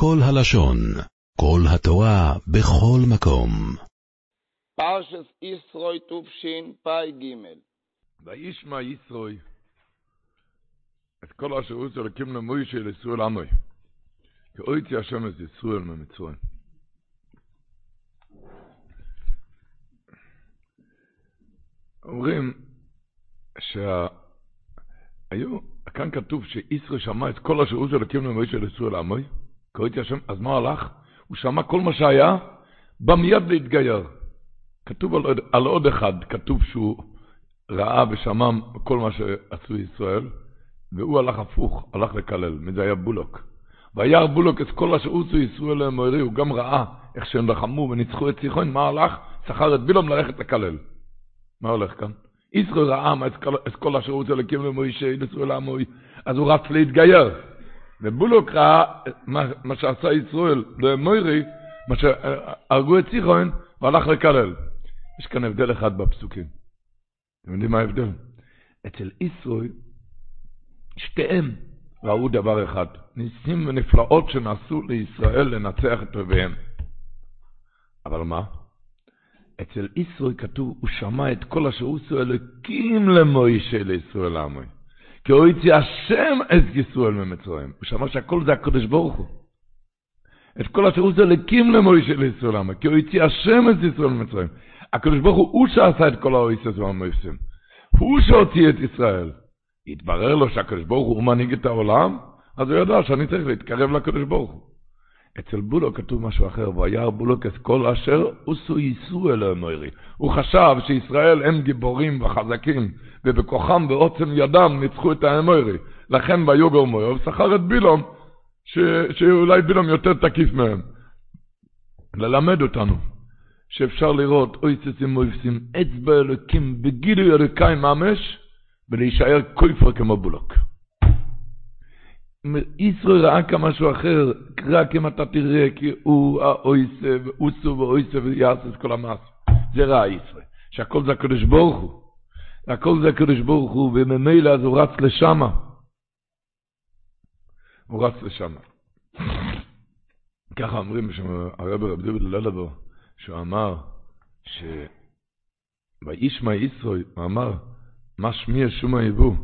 כל הלשון, כל התורה, בכל מקום. פרשס ישרוי גימל. וישמע ישרוי את כל אשר הוא צלקים למוישה לישראל עמוי. כי אויצי השם את ישראל ממצרים. אומרים שהיו, כאן כתוב שישראל שמע את כל אשר הוא צלקים למוישה לישראל עמוי. אויצי השם, אז מה הלך? הוא שמע כל מה שהיה, בא מיד להתגייר. כתוב על על עוד אחד, כתוב שהוא ראה ושמע כל מה שעשו ישראל, והוא הלך הפוך, הלך לקלל, מי זה היה בולוק. וירא בולוק את כל אשר עשו ישראל למורי, הוא גם ראה איך שהם לחמו וניצחו את סיחון, מה הלך? שכר את בילום ללכת לקלל. מה הולך כאן? ישראל ראה את כל, אשר עשו לקים למוישה, לישראל המוי, אז הוא רץ להתגייר. ובולוק ראה מה, שעשה ישראל למורי, מה שהרגו את סיחון, והלך לקלל. יש כאן הבדל אחד בפסוקים. אתם יודעים מה ההבדל? אצל ישראל, שתיהם ראו דבר אחד, ניסים ונפלאות שנעשו לישראל לנצח את אויביהם. אבל מה? אצל ישראל כתוב, הוא שמע את כל אשר עשו אלוקים למוישה לישראל לעמוי. כי הוא הציע השם את ישראל ממצרים. הוא שמע שהכל זה הקדוש ברוך הוא. את כל אשר עשו אלוקים למוישה לישראל לעמוי. כי הוא הציע השם את ישראל ממצרים. הקדוש ברוך הוא, הוא שעשה את כל האויסס והמויסים. הוא שהוציא את ישראל. התברר לו שהקדוש ברוך הוא מנהיג את העולם, אז הוא ידע שאני צריך להתקרב לקדוש ברוך הוא. אצל בולוק כתוב משהו אחר, וירא בולוק את כל אשר עשו ייסו אל המוירי. הוא חשב שישראל הם גיבורים וחזקים, ובכוחם ועוצם ידם ניצחו את האמוירי. לכן ויוגר מויר, ושכר את בילום, ש... שאולי בילום יותר תקיף מהם. ללמד אותנו. שאפשר לראות אויססים מויפסים אצבע אלוקים בגילוי אלוקי ממש ולהישאר קויפר כמו בולוק. ישראל ראה כמשהו אחר, רק אם אתה תראה כי הוא האויסה ואוסו ואויסה ויעשו את כל המס. זה ראה ישראל, שהכל זה הקדוש ברוך הוא. הכל זה הקדוש ברוך הוא, וממילא אז הוא רץ לשמה. הוא רץ לשמה. ככה אומרים שהרב רב דוד ללדבר, שהוא אמר ש... וישמע ישראל, הוא אמר, מה שמיע שומע יבוא,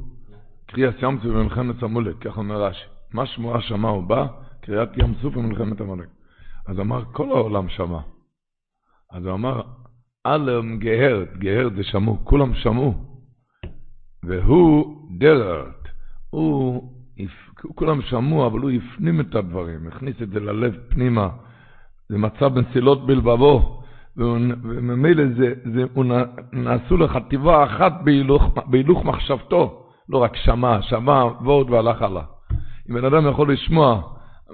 קריאת ים סוף במלחמת המולק, כך אומר רש"י. מה שמועה שמע הוא בא, קריאת ים סוף במלחמת המולק. אז אמר, כל העולם שמע. אז הוא אמר, אלם גהרת, גהרת זה שמעו, כולם שמעו. והוא דררת, הוא, כולם שמעו, אבל הוא הפנים את הדברים, הכניס את זה ללב פנימה. זה מצב בנסילות בלבבו, וממילא זה, זה, הוא נעשו לחטיבה אחת בהילוך, בהילוך מחשבתו, לא רק שמע, שמע ועוד והלך הלאה. אם בן אדם יכול לשמוע,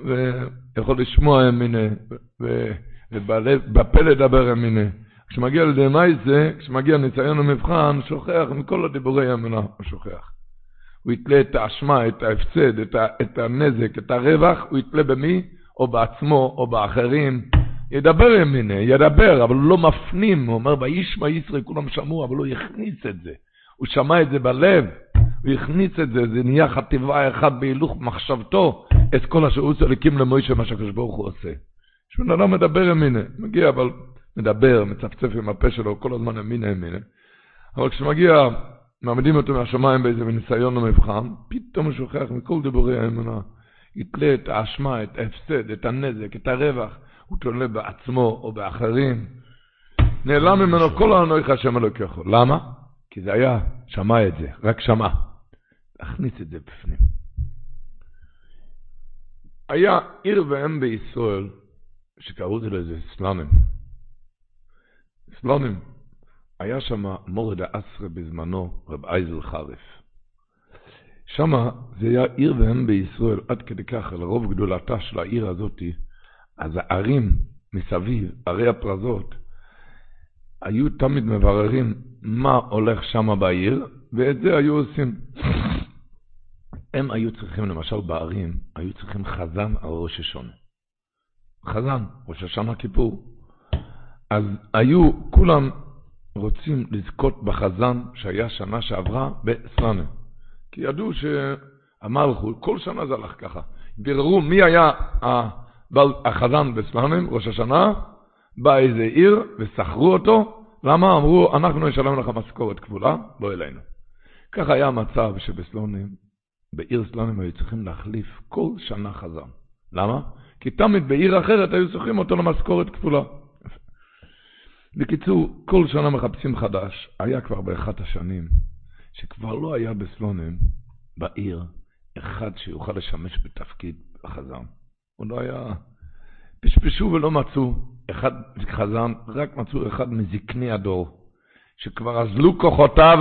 ויכול לשמוע אמינה, ובפה לדבר אמינה. כשמגיע לידי מייזה, כשמגיע ניסיון המבחן, שוכח מכל הדיבורי האמונה, הוא שוכח. הוא יתלה את האשמה, את ההפסד, את, ה, את הנזק, את הרווח, הוא יתלה במי? או בעצמו, או באחרים. ידבר ימינה, ידבר, אבל הוא לא מפנים. הוא אומר, וישמע ישראל, כולם שמעו, אבל הוא הכניס את זה. הוא שמע את זה בלב, הוא הכניס את זה, זה נהיה חטיבה אחת בהילוך מחשבתו, את כל אשר הוא צליקים למוישה, מה שהקדוש ברוך הוא עושה. יש בן אדם מדבר ימינה, מגיע, אבל מדבר, מצפצף עם הפה שלו, כל הזמן ימינה ימינה. אבל כשמגיע, מעמידים אותו מהשמיים באיזה ניסיון למבחן, פתאום הוא שוכח מכל דיבורי האמונה. יתלה את האשמה, את ההפסד, את הנזק, את הרווח, הוא תולה בעצמו או באחרים. נעלם ממנו כל האנויך השם אלוקיך. למה? כי זה היה, שמע את זה, רק שמע. להכניס את זה בפנים. היה עיר ואם בישראל, שקראו לזה סלונים. סלונים. היה שם מורד האסרה בזמנו, רב אייזל חרף. שמה זה היה עיר ואם בישראל, עד כדי כך, לרוב גדולתה של העיר הזאתי, אז הערים מסביב, ערי הפרזות, היו תמיד מבררים מה הולך שמה בעיר, ואת זה היו עושים. הם היו צריכים, למשל בערים, היו צריכים חזן על ראש השונה. חזן, ראש השנה כיפור. אז היו כולם רוצים לזכות בחזן שהיה שנה שעברה בסלאנה. כי ידעו שהמלכות, כל שנה זה הלך ככה. ביררו מי היה החזן בסלונים, ראש השנה, בא איזה עיר ושכרו אותו, למה? אמרו, אנחנו נשלם לך משכורת כפולה, לא אלינו. כך היה המצב שבסלונים, בעיר סלונים היו צריכים להחליף כל שנה חזן. למה? כי תמיד בעיר אחרת היו צריכים אותו למשכורת כפולה. בקיצור, כל שנה מחפשים חדש. היה כבר באחת השנים, שכבר לא היה בסלונים, בעיר, אחד שיוכל לשמש בתפקיד החזן. הוא לא היה... פשפשו ולא מצאו אחד חזן, רק מצאו אחד מזקני הדור, שכבר אזלו כוחותיו,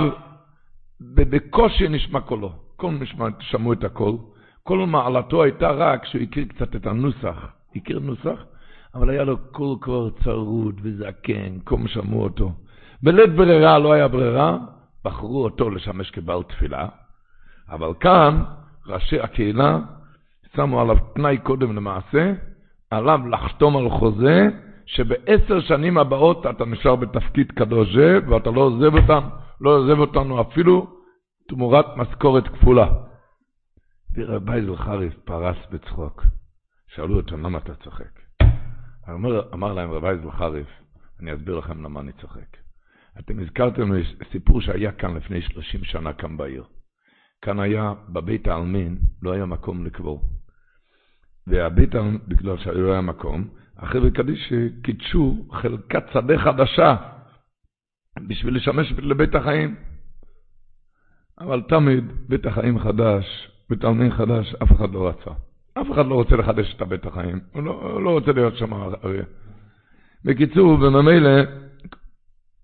ובקושי נשמע קולו. כל משמע, שמעו את הקול. כל מעלתו הייתה רק שהוא הכיר קצת את הנוסח. הכיר נוסח, אבל היה לו קול כבר צרוד וזקן, כל שמעו אותו. בלית ברירה לא היה ברירה, בחרו אותו לשמש כבעל תפילה, אבל כאן ראשי הקהילה שמו עליו תנאי קודם למעשה, עליו לחתום על חוזה שבעשר שנים הבאות אתה נשאר בתפקיד קדוש זה, ואתה לא עוזב אותם, לא עוזב אותנו אפילו תמורת משכורת כפולה. ורבי זלחריף פרס בצחוק. שאלו אותו, למה אתה צוחק? אמר, אמר להם רבי זלחריף, אני אסביר לכם למה אני צוחק. אתם הזכרתם סיפור שהיה כאן לפני 30 שנה כאן בעיר. כאן היה, בבית העלמין, לא היה מקום לקבור. והבית העלמין, בגלל שלא היה מקום, החבר'ה קדיש קידשו חלקת שדה חדשה בשביל לשמש לבית החיים. אבל תמיד בית החיים חדש, בית העלמין חדש, אף אחד לא רצה. אף אחד לא רוצה לחדש את הבית החיים, הוא לא, לא רוצה להיות שם אריה. בקיצור, בממילא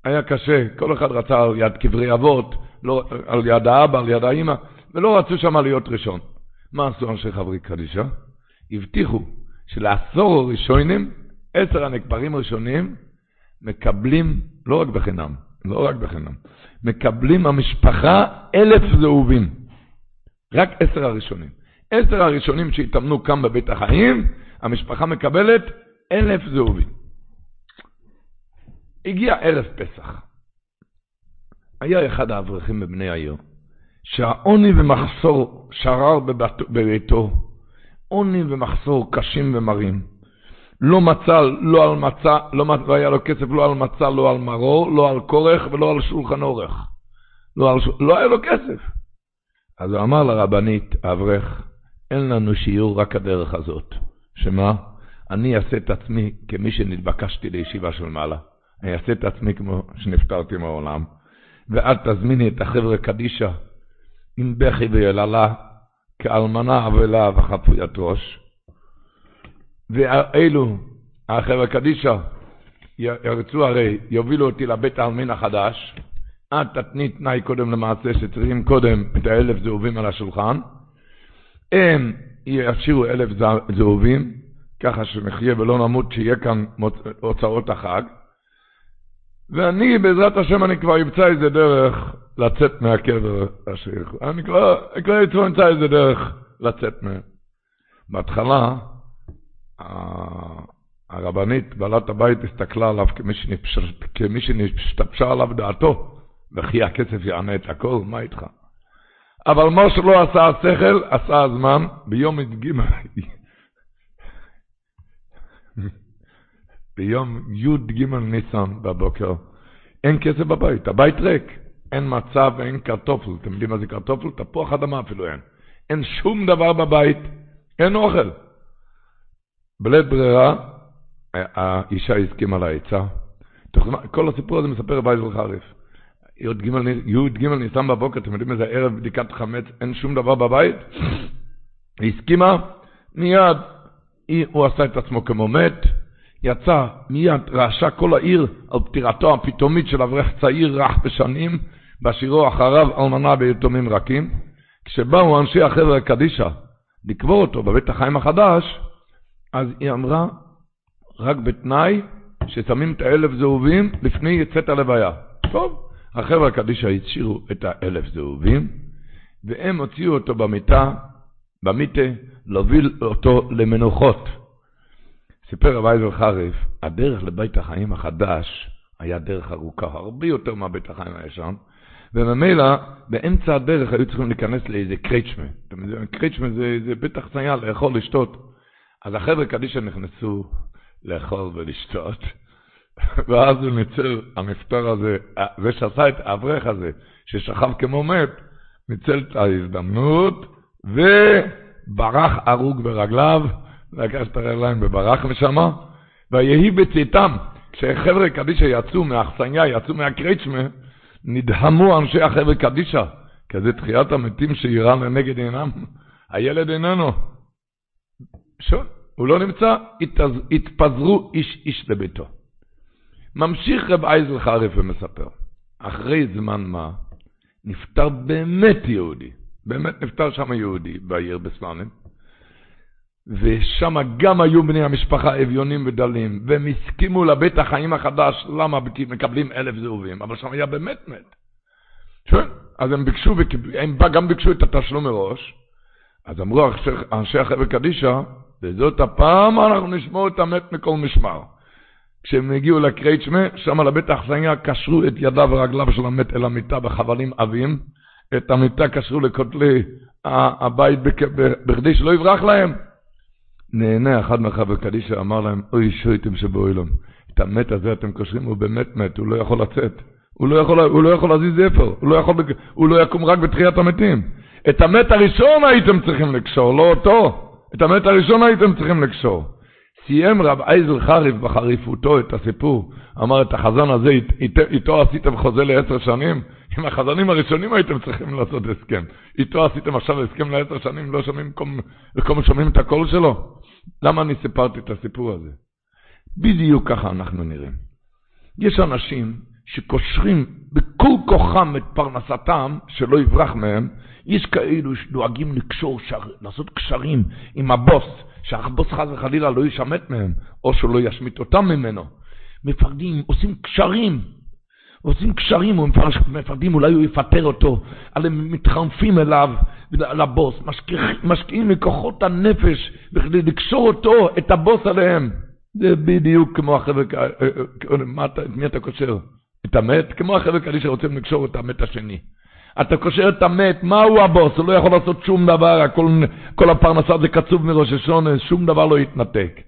היה קשה, כל אחד רצה על יד קברי אבות, לא, על יד האבא, על יד האימא, ולא רצו שם להיות ראשון. מה עשו אנשי חברי קדישה? הבטיחו שלעשור הראשונים, עשר הנקברים הראשונים, מקבלים, לא רק בחינם, לא רק בחינם, מקבלים המשפחה אלף זהובים. רק עשר הראשונים. עשר הראשונים שהתאמנו כאן בבית החיים, המשפחה מקבלת אלף זהובים. הגיע ערב פסח. היה אחד האברכים בבני העיר, שהעוני ומחסור שרר בביתו, עוני ומחסור קשים ומרים. לא מצא, לא על מצה, לא, לא היה לו כסף לא על מצה, לא על מרור, לא על כורך ולא על שולחן אורך. לא, על, לא היה לו כסף. אז הוא אמר לרבנית, האברך, אין לנו שיעור רק הדרך הזאת. שמה? אני אעשה את עצמי כמי שנתבקשתי לישיבה של מעלה. אני אעשה את עצמי כמו שנפטרתי מהעולם. ואת תזמיני את החבר'ה קדישה עם בכי ויללה, כאלמנה אבלה וחפוית ראש. ואלו, החבר'ה קדישה, ירצו הרי, יובילו אותי לבית העלמין החדש. את תתני תנאי קודם למעשה שצריכים קודם את האלף זהובים על השולחן. הם ישאירו אלף זהובים, ככה שנחיה ולא נמות, שיהיה כאן הוצאות החג. ואני, בעזרת השם, אני כבר אמצא איזה דרך לצאת מהקבר השייך. אני כבר, כבר אמצא איזה דרך לצאת מהם. בהתחלה, הרבנית, בעלת הבית, הסתכלה עליו כמי שנשתבשה עליו דעתו, וכי הכסף יענה את הכל, מה איתך? אבל מה שלא עשה השכל, עשה הזמן, ביום י"ג, ביום י"ג ניסן בבוקר, אין כסף בבית, הבית ריק, אין מצב ואין קרטופל, אתם יודעים מה זה קרטופל? תפוח אדמה אפילו אין. אין שום דבר בבית, אין אוכל. בלית ברירה, האישה הסכימה לעצה. כל הסיפור הזה מספר רבי זל חריף. י"ג ניסן בבוקר, אתם יודעים איזה ערב בדיקת חמץ, אין שום דבר בבית? היא הסכימה, מיד הוא עשה את עצמו כמו מת, יצא, מיד רעשה כל העיר על פטירתו הפתאומית של אברך צעיר רך בשנים, בשירו אחריו אלמנה ויתומים רכים. כשבאו אנשי החבר'ה קדישה לקבור אותו בבית החיים החדש, אז היא אמרה, רק בתנאי ששמים את האלף זהובים לפני יצאת הלוויה. טוב, החבר'ה קדישה השאירו את האלף זהובים, והם הוציאו אותו במיטה, במיטה, להוביל אותו למנוחות. סיפר רב אייזל חריף, הדרך לבית החיים החדש היה דרך ארוכה, הרבה יותר מהבית החיים הישן, וממילא באמצע הדרך היו צריכים להיכנס לאיזה קריצ'מה. קריצ'מה זה, זה בית החצייה לאכול, לשתות. אז החבר'ה קדישא נכנסו לאכול ולשתות, ואז הוא ניצל, המספר הזה, זה שעשה את האברך הזה, ששכב כמו מת, ניצל את ההזדמנות, וברח הרוג ברגליו, לקח את הרגליים וברח משם, ויהי בצאתם, כשחבר'ה קדישא יצאו מהאכסניה, יצאו מהקריצ'מה, נדהמו אנשי החבר'ה קדישא, כי זה תחיית המתים שאירע לנגד עינם. הילד איננו. שון, הוא לא נמצא, התפזרו איש איש לביתו. ממשיך רב אייזל חריף ומספר, אחרי זמן מה, נפטר באמת יהודי, באמת נפטר שם יהודי בעיר בסלאנים, ושם גם היו בני המשפחה אביונים ודלים, והם הסכימו לבית החיים החדש, למה מקבלים אלף זהובים, אבל שם היה באמת מת. שואל, אז הם ביקשו, הם גם ביקשו את התשלום מראש, אז אמרו אנשי החבר קדישא, וזאת הפעם אנחנו נשמור את המת מכל משמר. כשהם הגיעו לקרייצ'מה, שם לבית האכסניה קשרו את ידיו ורגליו של המת אל המיטה בחבלים עבים, את המיטה קשרו לכותלי הבית בכדי שלא יברח להם. נהנה אחד מהחבר קדישא אמר להם, אוי שויתם שבאוילום, את המת הזה אתם קושרים, הוא באמת מת, הוא לא יכול לצאת. הוא לא יכול, הוא לא יכול להזיז איפה, הוא לא, יכול, הוא לא יקום רק בתחיית המתים. את המת הראשון הייתם צריכים לקשור, לא אותו. את המת הראשון הייתם צריכים לקשור. סיים רב אייזל חריף בחריפותו את הסיפור, אמר את החזן הזה, אית, איתו עשיתם חוזה לעשר שנים, עם החזנים הראשונים הייתם צריכים לעשות הסכם. איתו עשיתם עכשיו הסכם לעשר שנים, לא שומעים, כל שומעים את הקול שלו? למה אני סיפרתי את הסיפור הזה? בדיוק ככה אנחנו נראים. יש אנשים שקושרים בכל כוחם את פרנסתם, שלא יברח מהם, יש כאלו שדואגים לקשור, שר, לעשות קשרים עם הבוס, שהבוס חס וחלילה לא ישמט מהם, או שלא ישמיט אותם ממנו. מפרדים, עושים קשרים, עושים קשרים, מפרדים, אולי הוא יפטר אותו, אבל הם מתחנפים אליו, לבוס, משקיעים, משקיעים מכוחות הנפש בכדי לקשור אותו, את הבוס עליהם. זה בדיוק כמו החבר'ה, אה, אה, אה, מי אתה קושר? את המת? כמו החבר'ה כאלה שרוצים לקשור את המת השני. אתה קושר את המת, מהו הבוס? הוא לא יכול לעשות שום דבר, הכל, כל הפרנסה זה קצוב מראש השונה, שום דבר לא יתנתק.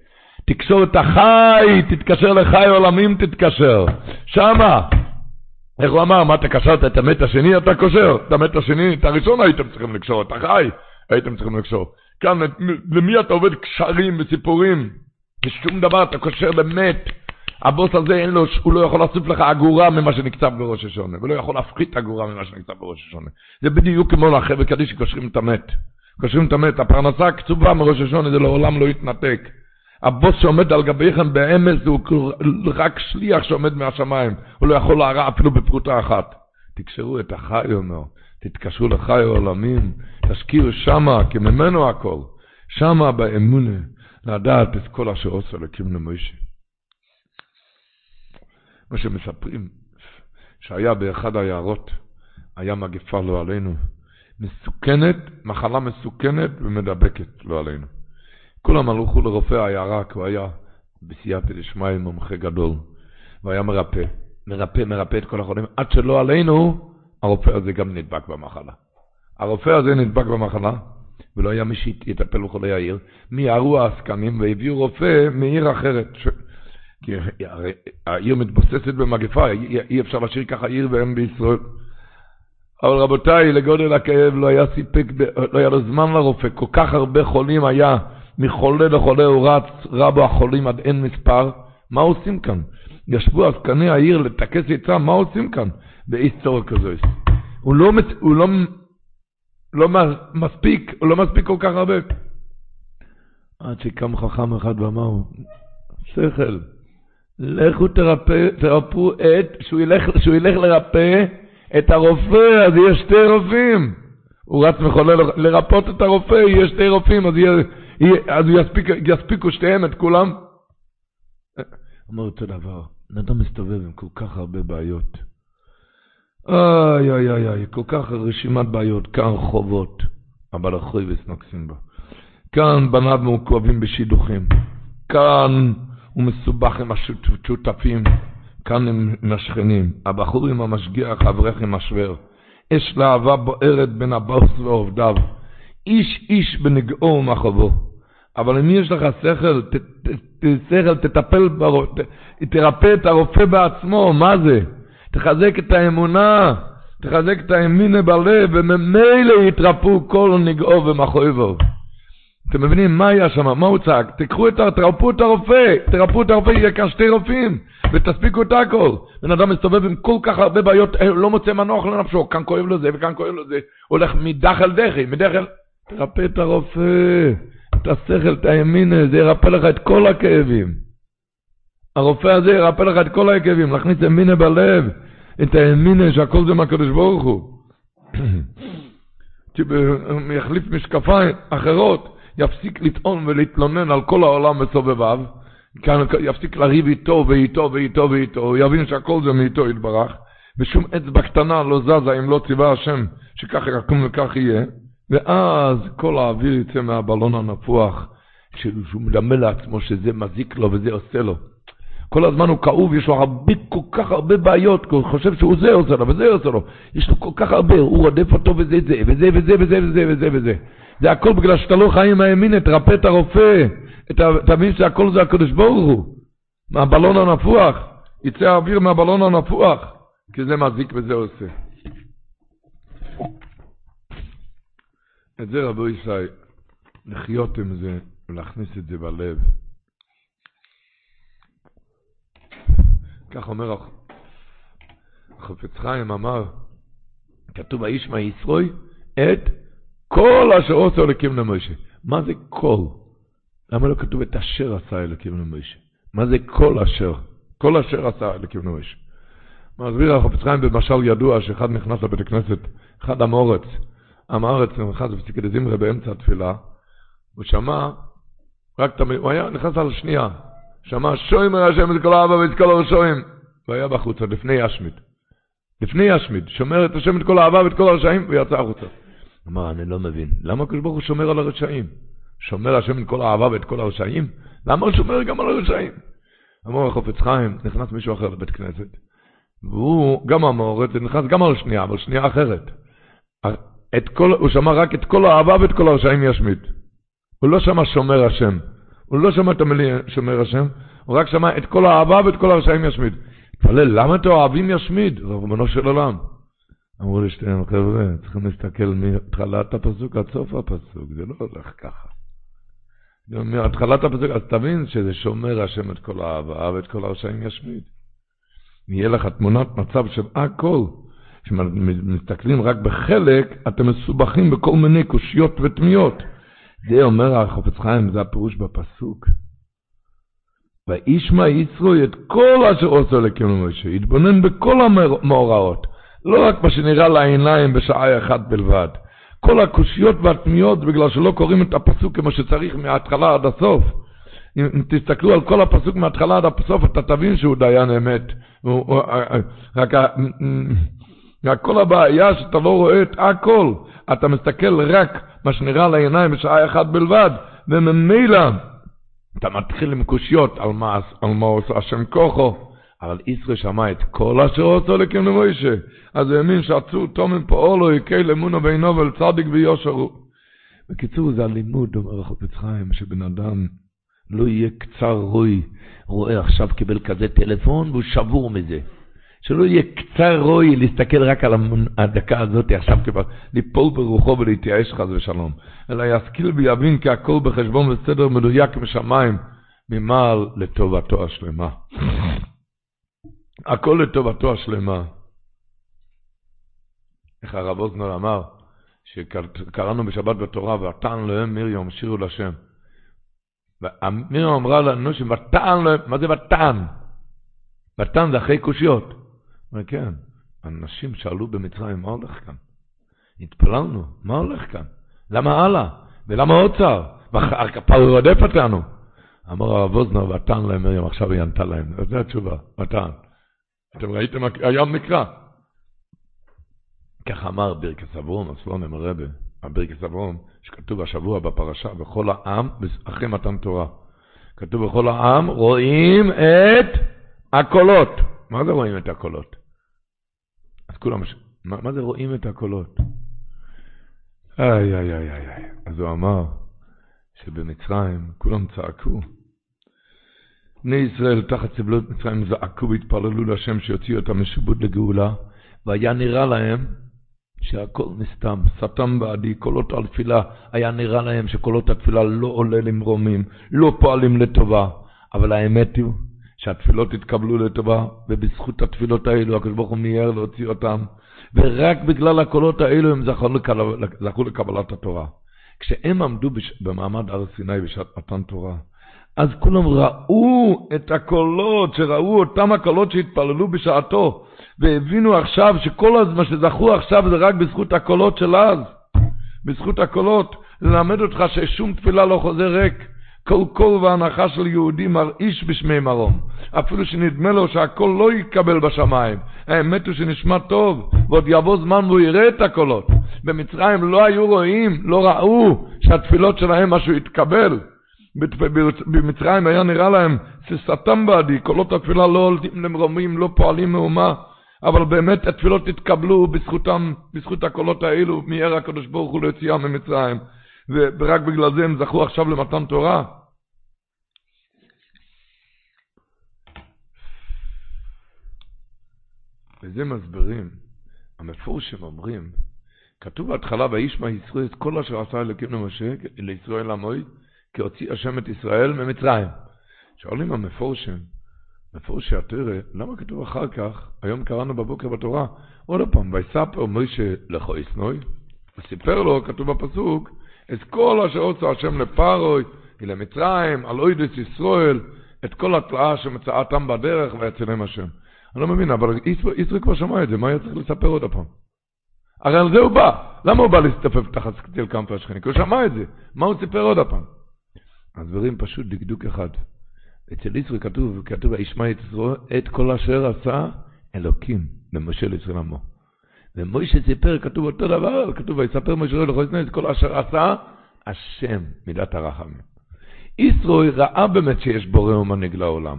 תקשור את החי, תתקשר לחי עולמים, תתקשר. שמה. איך הוא אמר, מה אתה קשרת את המת השני, אתה קושר. את המת השני, את הראשון הייתם צריכים לקשור, את החי הייתם צריכים לקשור. כאן, למי אתה עובד קשרים וסיפורים? ושום דבר, אתה קושר למת. הבוס הזה אין לו, הוא לא יכול להוסיף לך אגורה ממה שנקצב בראש השונה, ולא יכול להפחית אגורה ממה שנקצב בראש השונה. זה בדיוק כמו לחבר'ה קדיש שקושרים את המת. קושרים את המת, הפרנסה הקצובה מראש השונה, זה לעולם לא יתנתק. הבוס שעומד על גביכם באמס הוא רק שליח שעומד מהשמיים, הוא לא יכול להרע אפילו בפרוטה אחת. תקשרו את החי, אומר, תתקשרו לחי העולמים, תשקיעו שמה, כי ממנו הכל, שמה באמונה, לדעת את כל אשר עושה לקים למוישה. מה שמספרים, שהיה באחד היערות, היה מגפה לא עלינו, מסוכנת, מחלה מסוכנת ומדבקת לא עלינו. כולם הלכו לרופא העיירה, כי הוא היה בסייעתא דשמיא מומחה גדול, והיה מרפא, מרפא, מרפא את כל החולים, עד שלא עלינו, הרופא הזה גם נדבק במחלה. הרופא הזה נדבק במחלה, ולא היה מי שיטפל בחולי העיר. מיהרו העסקנים והביאו רופא מעיר אחרת. ש... כי הרי העיר מתבוססת במגפה, אי אפשר להשאיר ככה עיר ואין בישראל. אבל רבותיי, לגודל הכאב לא היה סיפק, לא היה לו זמן לרופא, כל כך הרבה חולים היה, מחולה לחולה הוא רץ, רבו החולים עד אין מספר. מה עושים כאן? ישבו עסקני העיר לטכס עצה, מה עושים כאן? באיס צורך כזה. הוא לא, הוא לא, לא מספיק, הוא לא מספיק כל כך הרבה. עד שקם חכם אחד ואמר, שכל, לכו תרפא, תרפאו את, שהוא ילך, שהוא ילך לרפא את הרופא, אז יהיה שתי רופאים. הוא רץ מחולל לרפות את הרופא, יהיה שתי רופאים, אז, יהיה, אז יספיק, יספיקו שתיהם את כולם. אומר אותו דבר, אדם מסתובב עם כל כך הרבה בעיות. איי, איי, איי, איי, כל כך רשימת בעיות, כאן חובות, אבל אחרי וסנוקסים בה. כאן בניו מעוכבים בשידוכים. כאן הוא מסובך עם השותפים, כאן עם השכנים. הבחור עם המשגיח, אברך עם השוור. אש להבה בוערת בין הבוס ועובדיו. איש איש בנגעו ומחובו. אבל אם יש לך שכל, ת, ת, ת, שכל, תטפל, בר, ת, תרפא את הרופא בעצמו, מה זה? תחזק את האמונה, תחזק את האמינה בלב, וממילא יתרפאו כל נגעו ומחויבו. אתם מבינים? מה היה שם, מה הוא צעק? תקחו את, תרפאו את הרופא, תרפאו את הרופא, יהיה כאן שתי רופאים, ותספיקו את הכל. בן אדם מסתובב עם כל כך הרבה בעיות, אה, לא מוצא מנוח לנפשו, כאן כואב לו זה וכאן כואב לו זה, הולך מדח אל דחי, מדח אל... תרפא את הרופא, את השכל, את הימינה, זה ירפא לך את כל הכאבים. הרופא הזה ירפא לך את כל הכאבים, להכניס ימינה בלב, את הימינה שהכל זה מהקדוש ברוך הוא. יחליף משקפיים אחרות, יפסיק לטעון ולהתלונן על כל העולם בסובביו, יפסיק לריב איתו ואיתו ואיתו ואיתו, הוא יבין שהכל זה מאיתו יתברך, ושום אצבע קטנה לא זזה אם לא ציווה השם שכך יקום וכך יהיה, ואז כל האוויר יצא מהבלון הנפוח, שהוא מדמה לעצמו שזה מזיק לו וזה עושה לו. כל הזמן הוא כאוב, יש לו הרבה, כל כך הרבה בעיות, הוא חושב שהוא זה עושה לו וזה עושה לו. יש לו כל כך הרבה, הוא רודף אותו וזה זה, וזה וזה וזה וזה וזה וזה. זה הכל בגלל שאתה לא חי עם הימין, תרפא את הרופא, תבין שהכל זה הקדוש ברוך הוא. מהבלון הנפוח, יצא האוויר מהבלון הנפוח, כי זה מזיק וזה עושה. את זה רבו ישי, לחיות עם זה ולהכניס את זה בלב. כך אומר החפץ חיים, אמר, כתוב האיש מהישרוי, את כל אשר עושה אלוקים למשה. מה זה כל? למה לא כתוב את אשר עשה אלוקים למשה? מה זה כל אשר? כל אשר עשה אלוקים למשה. מסביר החפץ חיים במשל ידוע שאחד נכנס לבית הכנסת, אחד המורץ, עם הארץ נכנס בפסיקת זמרה באמצע התפילה, הוא שמע, רק תמיד, הוא היה נכנס על שנייה, שמע שוימר השם את כל האבא ואת כל הרשעים, והיה בחוץ, לפני ישמיד. לפני ישמיד, שומר את השם את כל האהבה ואת כל הרשעים, ויצא החוצה. אמר, אני לא מבין, למה הקדוש ברוך הוא שומר על הרשעים? שומר השם את כל האהבה ואת כל הרשעים? למה הוא שומר גם על הרשעים? אמר החופץ חיים, נכנס מישהו אחר לבית כנסת, והוא, גם המאורת, נכנס גם על שנייה, אבל שנייה אחרת. את כל, הוא שמע רק את כל האהבה ואת כל הרשעים ישמיד. הוא לא שמע שומר השם. הוא לא שמע את המילים שומר השם, הוא רק שמע את כל האהבה ואת כל הרשעים ישמיד. התפלל, למה אתם אוהבים ישמיד? רבנו של עולם. אמרו לי שתיהם, חבר'ה, צריכים להסתכל מהתחלת הפסוק עד סוף הפסוק, זה לא הולך ככה. מהתחלת הפסוק, אז תבין שזה שומר השם את כל האהבה ואת כל הרשעים ישמיד. יהיה לך תמונת מצב של הכל. כשמסתכלים רק בחלק, אתם מסובכים בכל מיני קושיות ותמיהות. זה אומר החופץ חיים, זה הפירוש בפסוק. וישמע ישרו את כל אשר עושה אלוקים למשה, יתבונן בכל המאורעות, לא רק מה שנראה לעיניים בשעה אחת בלבד. כל הקושיות והתמיהות בגלל שלא קוראים את הפסוק כמו שצריך מההתחלה עד הסוף. אם תסתכלו על כל הפסוק מההתחלה עד הסוף, אתה תבין שהוא דיין אמת. רק רק כל הבעיה שאתה לא רואה את הכל, אתה מסתכל רק מה שנראה לעיניים בשעה אחת בלבד, וממילא אתה מתחיל עם קושיות על מה עושה השם כוחו, אבל ישראל שמע את כל אשר עושה לקים למוישה, אז הוא האמין שעצו תומן פועלו יקל אמונו בינו ואל צדיק ויושר הוא. בקיצור זה הלימוד, אומר החופץ חיים, שבן אדם לא יהיה קצר רוי, רואה עכשיו קיבל כזה טלפון והוא שבור מזה. שלא יהיה קצר רוי להסתכל רק על הדקה הזאת עכשיו כבר, ליפול ברוחו ולהתייאש חס ושלום, אלא ישכיל ויבין כי הכל בחשבון וסדר מדויק משמיים, ממעל לטובתו השלמה. הכל לטובתו השלמה. איך הרב אוזנר אמר, שקראנו בשבת בתורה, ותען להם מרים, שירו לשם. מרים אמרה לנו שוותען להם, מה זה ותען? ותען זה אחרי קושיות. אומר, כן, אנשים שאלו במצרים, מה הולך כאן? התפללנו, מה הולך כאן? למה הלאה? ולמה עוד צער? והפער רודף אותנו. אמר הרב אוזנר, ותן להם מרים, עכשיו היא ענתה להם. זו התשובה, ותן. אתם ראיתם, היה מקרא. כך אמר ברכס אברום, הסלונם הרבה, הברכס אברום, שכתוב השבוע בפרשה, בכל העם, אחרי מתן תורה. כתוב בכל העם, רואים את הקולות. מה זה רואים את הקולות? אז כולם, מה, מה זה רואים את הקולות? איי, איי, איי, איי. אז הוא אמר שבמצרים כולם צעקו. בני ישראל תחת סבלות מצרים זעקו והתפללו להשם שיוציאו אותם משובוד לגאולה, והיה נראה להם שהכל נסתם, סתם בעדי, קולות התפילה, היה נראה להם שקולות התפילה לא עולה למרומים, לא פועלים לטובה, אבל האמת היא שהתפילות התקבלו לטובה, ובזכות התפילות האלו הקדוש ברוך הוא מיהר להוציא אותם, ורק בגלל הקולות האלו הם זכו, לקבל, זכו לקבלת התורה. כשהם עמדו. במעמד הר סיני בשעת מתן תורה, אז כולם ראו את הקולות, שראו אותם הקולות שהתפללו בשעתו, והבינו עכשיו שכל מה שזכו עכשיו זה רק בזכות הקולות של אז, בזכות הקולות, ללמד אותך ששום תפילה לא חוזר ריק. כל קול והנחה של יהודי מרעיש בשמי מרום. אפילו שנדמה לו שהקול לא יקבל בשמיים. האמת הוא שנשמע טוב, ועוד יבוא זמן והוא יראה את הקולות. במצרים לא היו רואים, לא ראו שהתפילות שלהם משהו יתקבל. במצרים היה נראה להם שסתם בעדי, קולות התפילה לא עולים למרומים, לא פועלים מאומה. אבל באמת התפילות התקבלו בזכותם, בזכות הקולות האלו, מיהר הקדוש ברוך הוא ליציאה ממצרים. ורק בגלל זה הם זכו עכשיו למתן תורה. וזה מסבירים, המפורשים אומרים, כתוב בהתחלה, וישמע ישראל את כל אשר עשה אלוקים למשה, לישראל המועד, כי הוציא השם את ישראל ממצרים. שואלים המפורשים, מפורשי התרא, למה כתוב אחר כך, היום קראנו בבוקר בתורה, עוד פעם, ויספר משה לכו ישנוי, וסיפר לו, כתוב בפסוק, את כל אשר עושה השם לפרוי ולמצרים, על אוידס ישראל, את כל התלאה שמצאתם בדרך ויצילם השם. אני לא מבין, אבל ישראל כבר שמע את זה, מה היה צריך לספר עוד פעם? הרי על זה הוא בא. למה הוא בא להסתפף תחת קציל קמפה השכני? כי הוא שמע את זה. מה הוא סיפר עוד פעם? הדברים פשוט דקדוק אחד. אצל ישראל כתוב, כתוב, וישמע את כל אשר עשה אלוקים למשה לישראל עמו. ומוישה סיפר, כתוב אותו דבר, כתוב, ויספר משה לכל ישראל את כל אשר עשה השם מידת הרחמים. ישראל ראה באמת שיש בורא ומנהיג לעולם,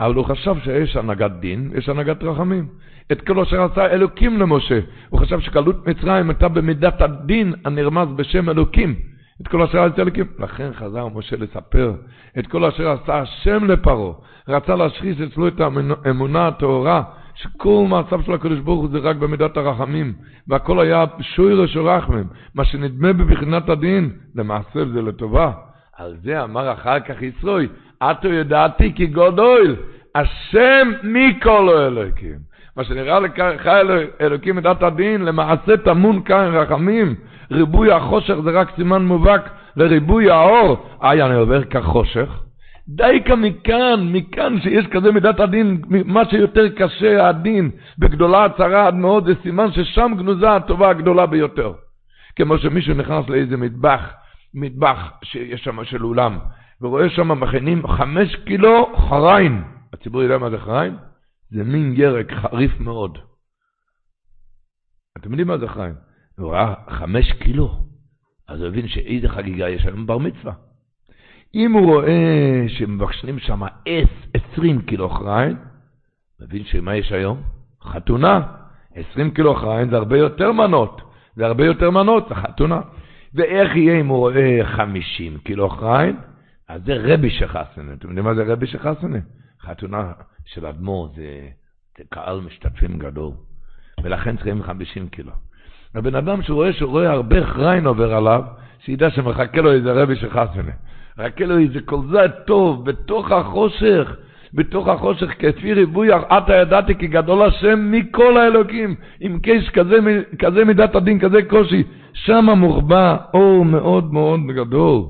אבל הוא חשב שיש הנהגת דין, יש הנהגת רחמים. את כל אשר עשה אלוקים למשה, הוא חשב שגלות מצרים הייתה במידת הדין הנרמז בשם אלוקים. את כל אשר עשה אלוקים. לכן חזר משה לספר את כל אשר עשה השם לפרעה. רצה להשחיס אצלו את האמונה הטהורה, שכל מעשיו של הקדוש ברוך הוא זה רק במידת הרחמים, והכל היה שוירש ורחמם, מה שנדמה בבחינת הדין, למעשה זה לטובה. על זה אמר אחר כך ישרוי, עתו ידעתי כי גודל, השם מכל אלוקים. מה שנראה לך אלוקים מידת הדין, למעשה טמון כאן רחמים. ריבוי החושך זה רק סימן מובהק לריבוי האור. היה אני עובר כחושך. דייקה מכאן, מכאן שיש כזה מידת הדין, מה שיותר קשה הדין, בגדולה הצרה עד מאוד, זה סימן ששם גנוזה הטובה הגדולה ביותר. כמו שמישהו נכנס לאיזה מטבח, מטבח שיש שם של אולם, ורואה שם מכינים חמש קילו חריין. הציבור יודע מה זה חריין? זה מין ירק חריף מאוד. אתם יודעים מה זה חריין? הוא ראה חמש קילו, אז הוא הבין שאיזה חגיגה יש היום בר מצווה. אם הוא רואה שמבקשים שם עש, עשרים קילו חריין, מבין שמה יש היום? חתונה. עשרים קילו חריין זה הרבה יותר מנות. זה הרבה יותר מנות, זה חתונה. ואיך יהיה אם הוא רואה חמישים קילו חריין? אז זה רבי שחסנה. אתם יודעים מה זה רבי שחסנה? חתונה של אדמו"ר זה, זה קהל משתתפים גדול. ולכן צריכים חמישים קילו. הבן אדם שרואה רואה הרבה חריין עובר עליו, שידע שמחכה לו איזה רבי שחסנה. רק אלוהי זה כל זה טוב, בתוך החושך, בתוך החושך, כפי ריבוי, עתה ידעתי כי גדול השם מכל האלוקים, עם קש כזה, כזה מידת הדין, כזה קושי, שם מוחבא אור מאוד מאוד גדול.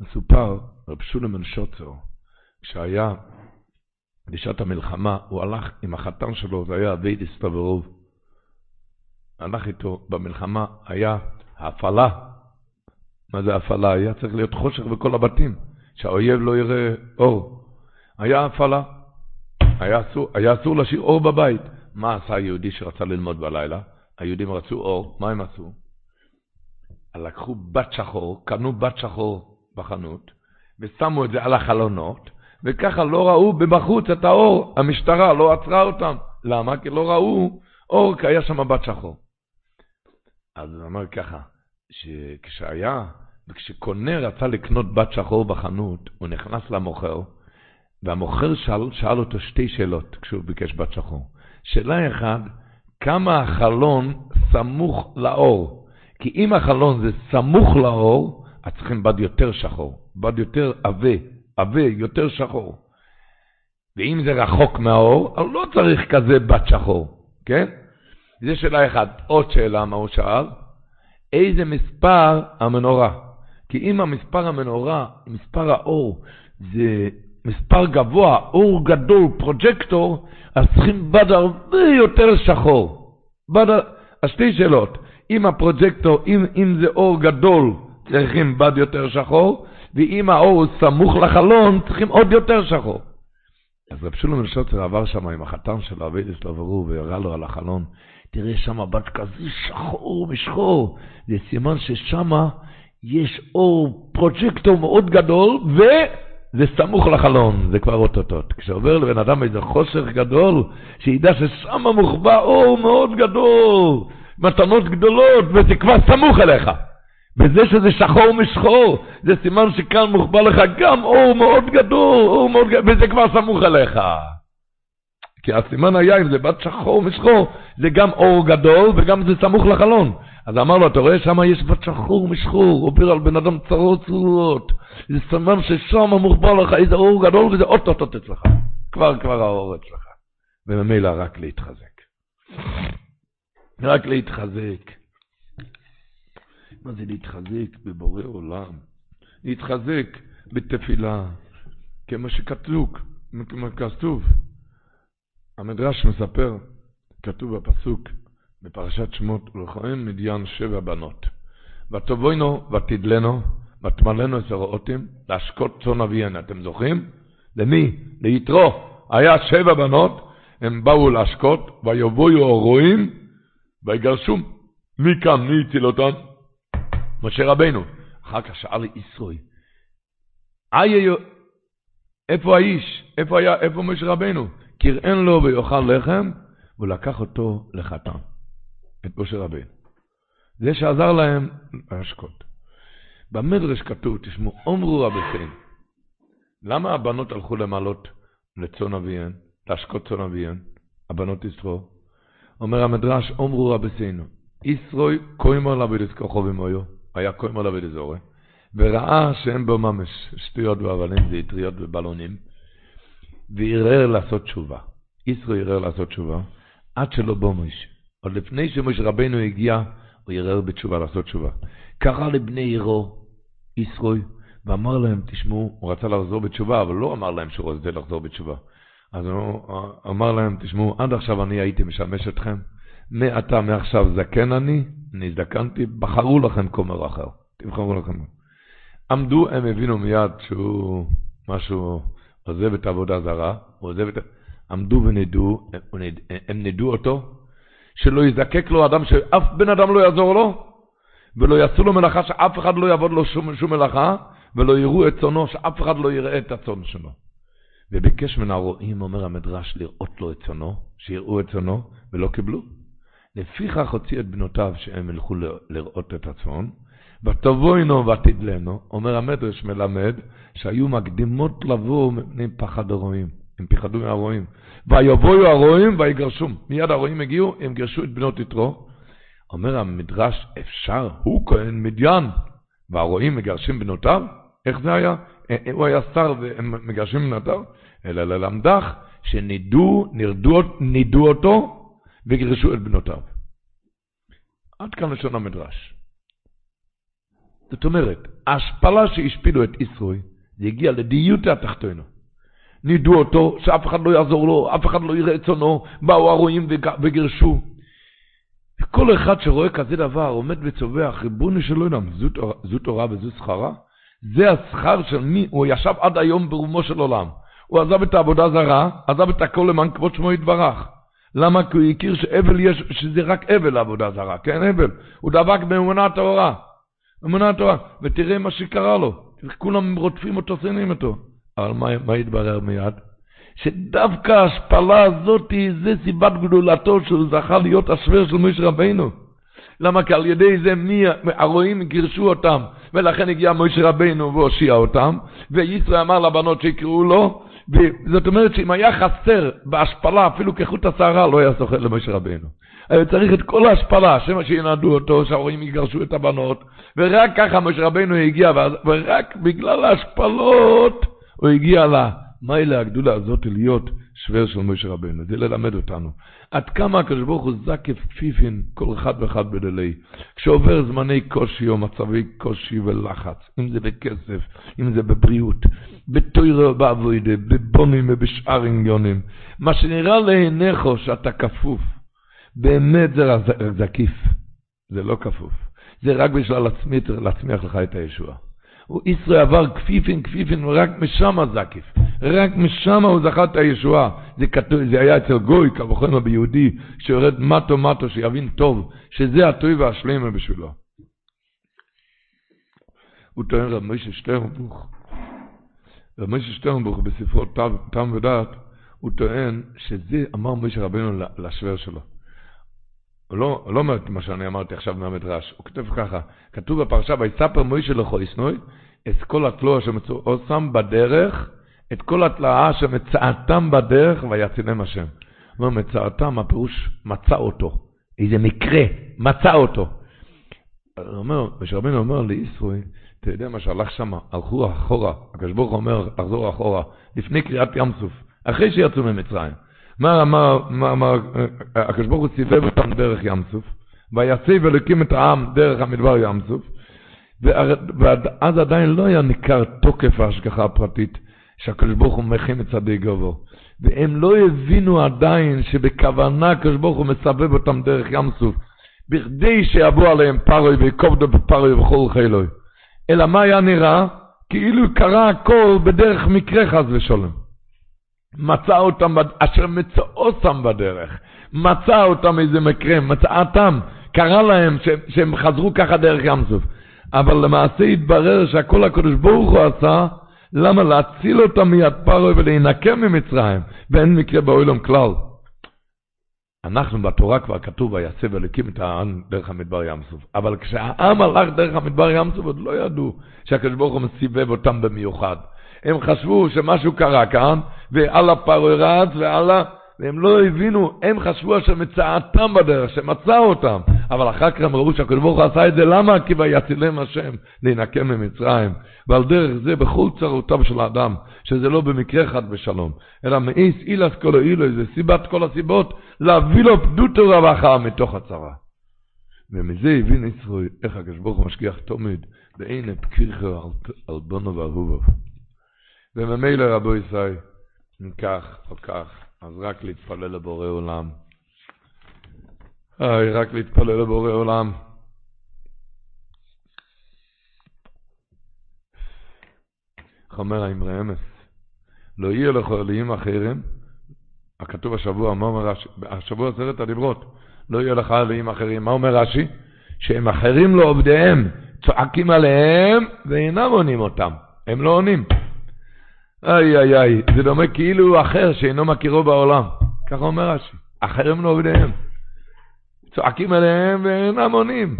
מסופר, רב שולמן שוצר, כשהיה בשעת המלחמה, הוא הלך עם החתן שלו, זה היה אבי דיסטברוב. הלך איתו במלחמה, היה הפעלה מה זה הפעלה? היה צריך להיות חושך בכל הבתים, שהאויב לא יראה אור. היה הפעלה. היה אסור, היה אסור להשאיר אור בבית. מה עשה היהודי שרצה ללמוד בלילה? היהודים רצו אור, מה הם עשו? לקחו בת שחור, קנו בת שחור בחנות, ושמו את זה על החלונות, וככה לא ראו בבחוץ את האור. המשטרה לא עצרה אותם. למה? כי לא ראו אור, כי היה שם בת שחור. אז הוא אמר ככה, שכשהיה וכשקונה רצה לקנות בת שחור בחנות, הוא נכנס למוכר, והמוכר שאל, שאל אותו שתי שאלות כשהוא ביקש בת שחור. שאלה אחת, כמה החלון סמוך לאור? כי אם החלון זה סמוך לאור, אז צריכים בד יותר שחור, בד יותר עבה, עבה, יותר שחור. ואם זה רחוק מהאור, אז לא צריך כזה בת שחור, כן? זו שאלה אחת. עוד שאלה, מה הוא שאל? איזה מספר המנורה? כי אם המספר המנורה, מספר האור, זה מספר גבוה, אור גדול, פרוג'קטור, אז צריכים בד הרבה יותר שחור. בד... אז שתי שאלות, אם הפרוג'קטור, אם, אם זה אור גדול, צריכים בד יותר שחור, ואם האור סמוך לחלון, צריכים עוד יותר שחור. אז רב שולם אלשוצר עבר שם עם החתן שלו, אבידס לו ורו, והראה לו על החלון, תראה שם בת כזה שחור משחור, זה סימן ששם יש אור פרוג'קטור מאוד גדול, וזה סמוך לחלון, זה כבר אותות. כשעובר לבן אדם איזה חושך גדול, שידע ששם מוחבא אור מאוד גדול, מתנות גדולות, וזה כבר סמוך אליך. וזה שזה שחור משחור, זה סימן שכאן מוחבא לך גם אור מאוד גדול, אור מאוד גדול, וזה כבר סמוך אליך. כי הסימן היה, אם זה בת שחור משחור, זה גם אור גדול וגם זה סמוך לחלון. אז אמר לו, אתה רואה, שם יש בת שחור משחור, עובר על בן אדם צרות צרורות. זה סימן ששם מוחבא לך איזה אור גדול וזה אוטוטוט אצלך. כבר כבר האור אצלך. וממילא רק להתחזק. רק להתחזק. מה זה להתחזק בבורא עולם? להתחזק בתפילה, כמו שכתוב, כמו כתוב. המדרש מספר, כתוב בפסוק, בפרשת שמות, ולכהן מדיין שבע בנות. ותבואינו ותדלנו, ותמלאנו את הראותים, להשקות צאן אביהן. אתם זוכרים? למי? ליתרו. היה שבע בנות, הם באו להשקות, ויבואו הרועים, ויגרשום. מי קם? מי הציל אותם? משה רבנו. אחר כך שאל ישרוי, איפה האיש? איפה היה, איפה משה רבנו? קראן לו ויאכל לחם, והוא לקח אותו לחתן, את משה רבנו. זה שעזר להם להשקות. במדרש כתוב, תשמעו, אומרו רבותינו, למה הבנות הלכו למעלות לצאן אביהן, להשקות צאן אביהן, הבנות ישרו? אומר המדרש, אומרו רבותינו, ישרוי קוימר לעבוד כוחו ומויו, היה קוימר לעבוד אזורי, וראה שאין בו ממש שטויות ואבנים, זה ובלונים, וערער לעשות תשובה. ישרו ערער לעשות תשובה, עד שלא בוא מוישה. עוד לפני שמוישה רבנו הגיע, הוא ערער בתשובה לעשות תשובה. קרא לבני עירו, ישרוי, ואמר להם, תשמעו, הוא רצה לחזור בתשובה, אבל לא אמר להם שהוא רוצה לחזור בתשובה. אז הוא אמר להם, תשמעו, עד עכשיו אני הייתי משמש אתכם, מעתה, מעכשיו זקן אני, זקנתי, בחרו לכם כומר אחר, תבחרו לכם. עמדו, הם הבינו מיד שהוא משהו... עוזב את העבודה הזרה, הוא עוזב את... עמדו ונדעו, הם נדעו אותו, שלא יזקק לו אדם, שאף בן אדם לא יעזור לו, ולא יעשו לו מלאכה שאף אחד לא יעבוד לו שום, שום מלאכה, ולא יראו את צונו, שאף אחד לא יראה את הצון שלו. וביקש מן הרועים, אומר המדרש, לראות לו את צונו, שיראו את צונו, ולא קיבלו. לפיכך הוציא את בנותיו שהם ילכו לראות את הצאן, ותבואינו ותדלנו, אומר המדרש מלמד, שהיו מקדימות לבוא מפני פחד הרועים, הם פחדו מהרועים. ויבואו הרועים ויגרשום, מיד הרועים הגיעו, הם גירשו את בנות יתרו. אומר המדרש, אפשר, הוא כהן מדיין, והרועים מגרשים בנותיו? איך זה היה? אה, אה, הוא היה שר והם מגרשים בנותיו? אלא ללמדך שנידו, נרדו, נידו אותו וגירשו את בנותיו. עד כאן לשון המדרש. זאת אומרת, ההשפלה שהשפילו את ישרוי, זה הגיע לדיוטה התחתונו. נידו אותו, שאף אחד לא יעזור לו, אף אחד לא יראה את צונו, באו הרועים וגירשו. וכל אחד שרואה כזה דבר, עומד וצובח, ריבונו של עולם, זו, תורה וזו שכרה? זה השכר של מי? הוא ישב עד היום ברומו של עולם. הוא עזב את העבודה הזרה, עזב את הכל למען כבוד שמו יתברך. למה? כי הוא הכיר שאבל יש, שזה רק אבל לעבודה זרה, כן אבל. הוא דבק באמונה הטהורה. אמונה התורה, ותראה מה שקרה לו. כולם רודפים אותו, שונאים אותו. אבל מה, מה התברר מיד? שדווקא ההשפלה הזאת זה סיבת גדולתו שהוא זכה להיות השוור של משה רבינו. למה? כי על ידי זה מי, הרועים גירשו אותם, ולכן הגיע מוישה רבינו והושיע אותם, וישראל אמר לבנות שיקראו לו, וזאת אומרת שאם היה חסר בהשפלה, אפילו כחוט השערה, לא היה זוכר למוישה רבינו. היה צריך את כל ההשפלה, שמה שינדו אותו, שההורים יגרשו את הבנות, ורק ככה משה רבינו הגיע, ורק בגלל ההשפלות הוא הגיע לה. מה אלה הגדולה הזאת להיות שוור של משה רבינו? זה ללמד אותנו. עד כמה הקדוש ברוך הוא זקף כפיפין כל אחד ואחד בדלי. כשעובר זמני קושי או מצבי קושי ולחץ, אם זה בכסף, אם זה בבריאות, בתוירה ובעבודה, בבונים ובשאר עניונים, מה שנראה לעיניך שאתה כפוף, באמת זה זקיף, זה לא כפוף. זה רק בשביל להצמיח לך את הישועה. ישראל עבר כפיפין כפיפין, ורק משם זקיף. רק משם הוא זכה את הישועה. זה, כתוב, זה היה אצל גוי, כבוכנו ביהודי, שיורד מטו מטו, שיבין טוב, שזה הטוי והשלמה בשבילו. הוא טוען רב משה שטרנבוך, רב משה שטרנבוך בספרו תם ודעת, הוא טוען שזה אמר משה רבנו לשוור שלו. לא, לא אומר מה שאני אמרתי עכשיו מהמדרש, הוא כותב ככה, כתוב בפרשה, ויספר מוישה לחויסנוי, את כל התלוע שמצאוסם בדרך, את כל התלאה שמצאתם בדרך, ויצילם השם. אומר, מצאתם, הפירוש מצא אותו, איזה מקרה, מצא אותו. אומר, ושרבינו אומר לישראל, אתה יודע מה שהלך שם, הלכו אחורה, הקדוש ברוך אומר, לחזור אחורה, לפני קריאת ים סוף, אחרי שיצאו ממצרים. מה אמר, מה אמר, הקדוש ברוך הוא סיבב אותם דרך ים סוף, ויציב אלוקים את העם דרך המדבר ים סוף, ואז עדיין לא היה ניכר תוקף ההשגחה הפרטית שהקדוש ברוך הוא מכין את צדי גבו. והם לא הבינו עדיין שבכוונה הקדוש ברוך הוא מסבב אותם דרך ים סוף, בכדי שיבוא עליהם פרוי ויקובדו בפרוי וכל חילוי. אלא מה היה נראה? כאילו קרה הכל בדרך מקרה חס ושלום. מצא אותם, אשר מצאוסם בדרך, מצא אותם איזה מקרה, מצאתם, קרה להם שהם, שהם חזרו ככה דרך ים סוף. אבל למעשה התברר שהכל הקדוש ברוך הוא עשה, למה? להציל אותם מיד פרעה ולהינקם ממצרים, ואין מקרה בעולם כלל. אנחנו בתורה כבר כתוב, ויסב אלוקים את העם דרך המדבר ים סוף. אבל כשהעם הלך דרך המדבר ים סוף, עוד לא ידעו שהקדוש ברוך הוא מסיבב אותם במיוחד. הם חשבו שמשהו קרה כאן, ועל הפרוי רץ ועל והם לא הבינו, הם חשבו אשר מצאתם בדרך, שמצא אותם. אבל אחר כך הם ראו שהקדוש ברוך הוא עשה את זה, למה? כי ויצילם השם להינקם ממצרים. ועל דרך זה בכל צרותיו של האדם, שזה לא במקרה אחד בשלום, אלא מאיס אילס כל האילו, זה סיבת כל הסיבות, להביא לו פדות ורווחה מתוך הצרה. ומזה הבין ישראל איך הקדוש ברוך הוא משגיח תמיד, בעין הפקירכו על, על בונו ואהובו. וממילא רבו ישראל, אם כך או כך, אז רק להתפלל לבורא עולם. אוי, רק להתפלל לבורא עולם. אומר האמרי אמס? לא יהיה לך אלוהים אחרים, הכתוב השבוע, מה אומר רש"י? השבוע עשרת הדיברות, לא יהיה לך אלוהים אחרים. מה אומר רש"י? שהם אחרים לעובדיהם, צועקים עליהם ואינם עונים אותם. הם לא עונים. איי איי איי, זה דומה כאילו אחר שאינו מכירו בעולם. ככה אומר רש"י, אחרים לא עובדיהם. צועקים עליהם ואינם עונים.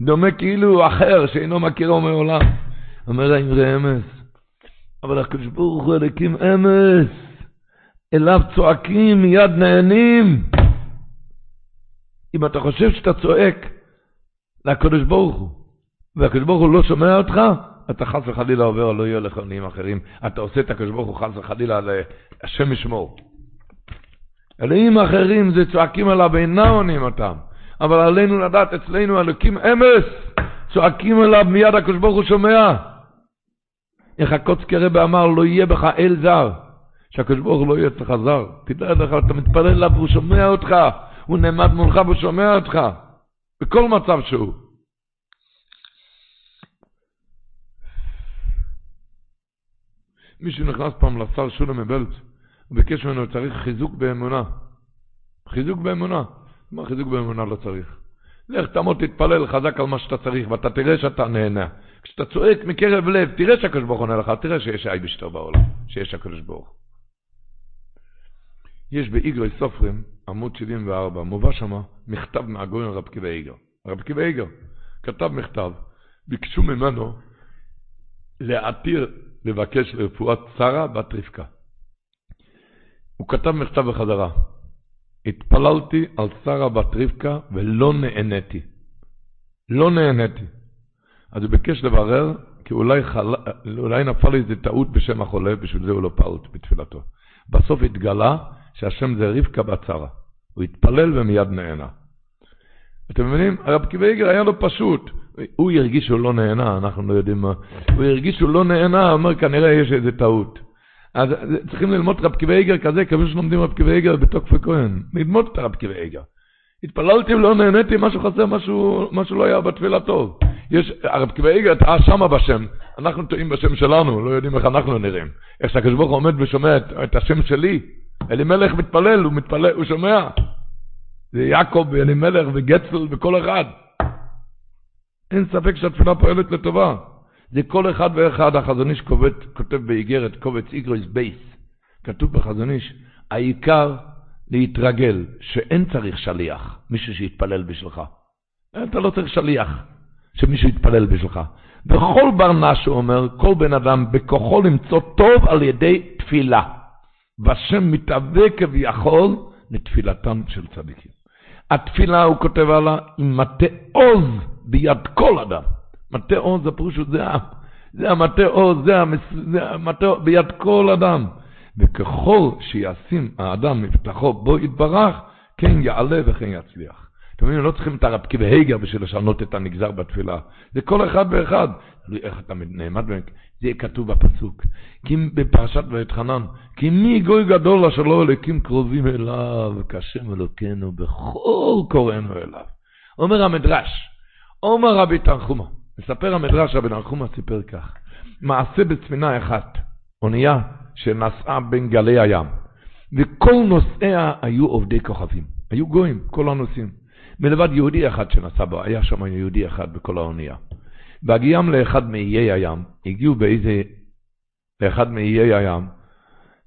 דומה כאילו אחר שאינו מכירו מעולם. אומר האמרי אמס, אבל הקדוש ברוך הוא אלוקים אמס, אליו צועקים מיד נהנים. אם אתה חושב שאתה צועק לקדוש ברוך הוא, והקדוש ברוך הוא לא שומע אותך, אתה חס וחלילה עובר, לא יהיו לך עניים אחרים. אתה עושה את הקדוש ברוך הוא חס וחלילה, השם ישמור. אלוהים אחרים זה צועקים עליו ואינם עונים אותם. אבל עלינו לדעת, אצלנו אלוקים אמס, צועקים עליו, מיד הקדוש ברוך הוא שומע. איך הקוצקי רבי אמר, לא יהיה בך אל זר. שהקדוש ברוך הוא לא יהיה אצלך זר. תדע לך, אתה מתפלל אליו והוא שומע אותך. הוא נעמד מולך והוא שומע אותך. בכל מצב שהוא. מישהו נכנס פעם לשר שולם מבלץ, הוא ביקש ממנו, צריך חיזוק באמונה. חיזוק באמונה. מה חיזוק באמונה לא צריך? לך תעמוד, תתפלל חזק על מה שאתה צריך, ואתה תראה שאתה נהנה. כשאתה צועק מקרב לב, תראה שהקדוש ברוך הוא עונה לך, תראה שיש אייבשטר בעולם, שיש הקדוש ברוך. יש באיגרוי סופרים, עמוד 74, מובא שמה מכתב מהגויין רב קיבי איגר. הרב עקיבא איגר, כתב מכתב, ביקשו ממנו להתיר, לבקש לרפואת שרה בת רבקה. הוא כתב מכתב בחזרה, התפללתי על שרה בת רבקה ולא נהניתי. לא נהניתי. אז הוא ביקש לברר, כי אולי, חל... אולי נפל איזה טעות בשם החולה, בשביל זה הוא לא פעל בתפילתו. בסוף התגלה שהשם זה רבקה בת שרה. הוא התפלל ומיד נהנה. אתם מבינים? הרב קיבייגר היה לו פשוט. הוא הרגיש שהוא לא נהנה, אנחנו לא יודעים מה. הוא הרגיש שהוא לא נהנה, הוא אומר כנראה יש איזה טעות. אז צריכים ללמוד רבי עקיבא איגר כזה, כמו שלומדים רבי עקיבא איגר בתקפו כהן. ללמוד את הרבי עקיבא איגר. התפללתי ולא נהניתי, משהו חסר, משהו, משהו לא היה בתפילה טוב. יש, הרבי עקיבא איגר טעה שמה בשם, אנחנו טועים בשם שלנו, לא יודעים איך אנחנו נראים. איך שהקדוש ברוך הוא עומד ושומע את, את השם שלי, אלימלך מתפלל, הוא מתפלל, הוא שומע. זה יעקב ואלימלך וגצל וכל אחד. אין ספק שהתפילה פועלת לטובה. זה כל אחד ואחד, החזון איש כותב באיגרת, קובץ איגרויס בייס, כתוב בחזון איש, העיקר להתרגל שאין צריך שליח, מישהו שיתפלל בשבילך. אתה לא צריך שליח, שמישהו יתפלל בשבילך. בכל ברנש, הוא אומר, כל בן אדם בכוחו למצוא טוב על ידי תפילה. והשם מתהווה כביכול לתפילתם של צדיקים. התפילה, הוא כותב עליה, היא מטה עוז ביד כל אדם. מטה עוז, הפירוש הוא זה, זה המטה עוז, זה, המטה ביד כל אדם. וככל שישים האדם מבטחו בו יתברך, כן יעלה וכן יצליח. אתם מבינים, לא צריכים את הרב קיבהגר בשביל לשנות את הנגזר בתפילה. זה כל אחד ואחד. תלוי איך אתה נעמד בהם. זה כתוב בפסוק. כי בפרשת ואתחנן, כי מי גוי גדול אשר לא אלוקים קרובים אליו, כשם אלוקינו בכל קוראינו אליו. אומר המדרש, אומר רבי תנחומה, מספר המדרש רבי תנחומה סיפר כך, מעשה בספינה אחת, אונייה שנסעה בין גלי הים, וכל נוסעיה היו עובדי כוכבים, היו גויים, כל הנוסעים, מלבד יהודי אחד שנסע בו, היה שם יהודי אחד בכל האונייה. בהגיעם לאחד מאיי הים, הגיעו באיזה, לאחד מאיי הים,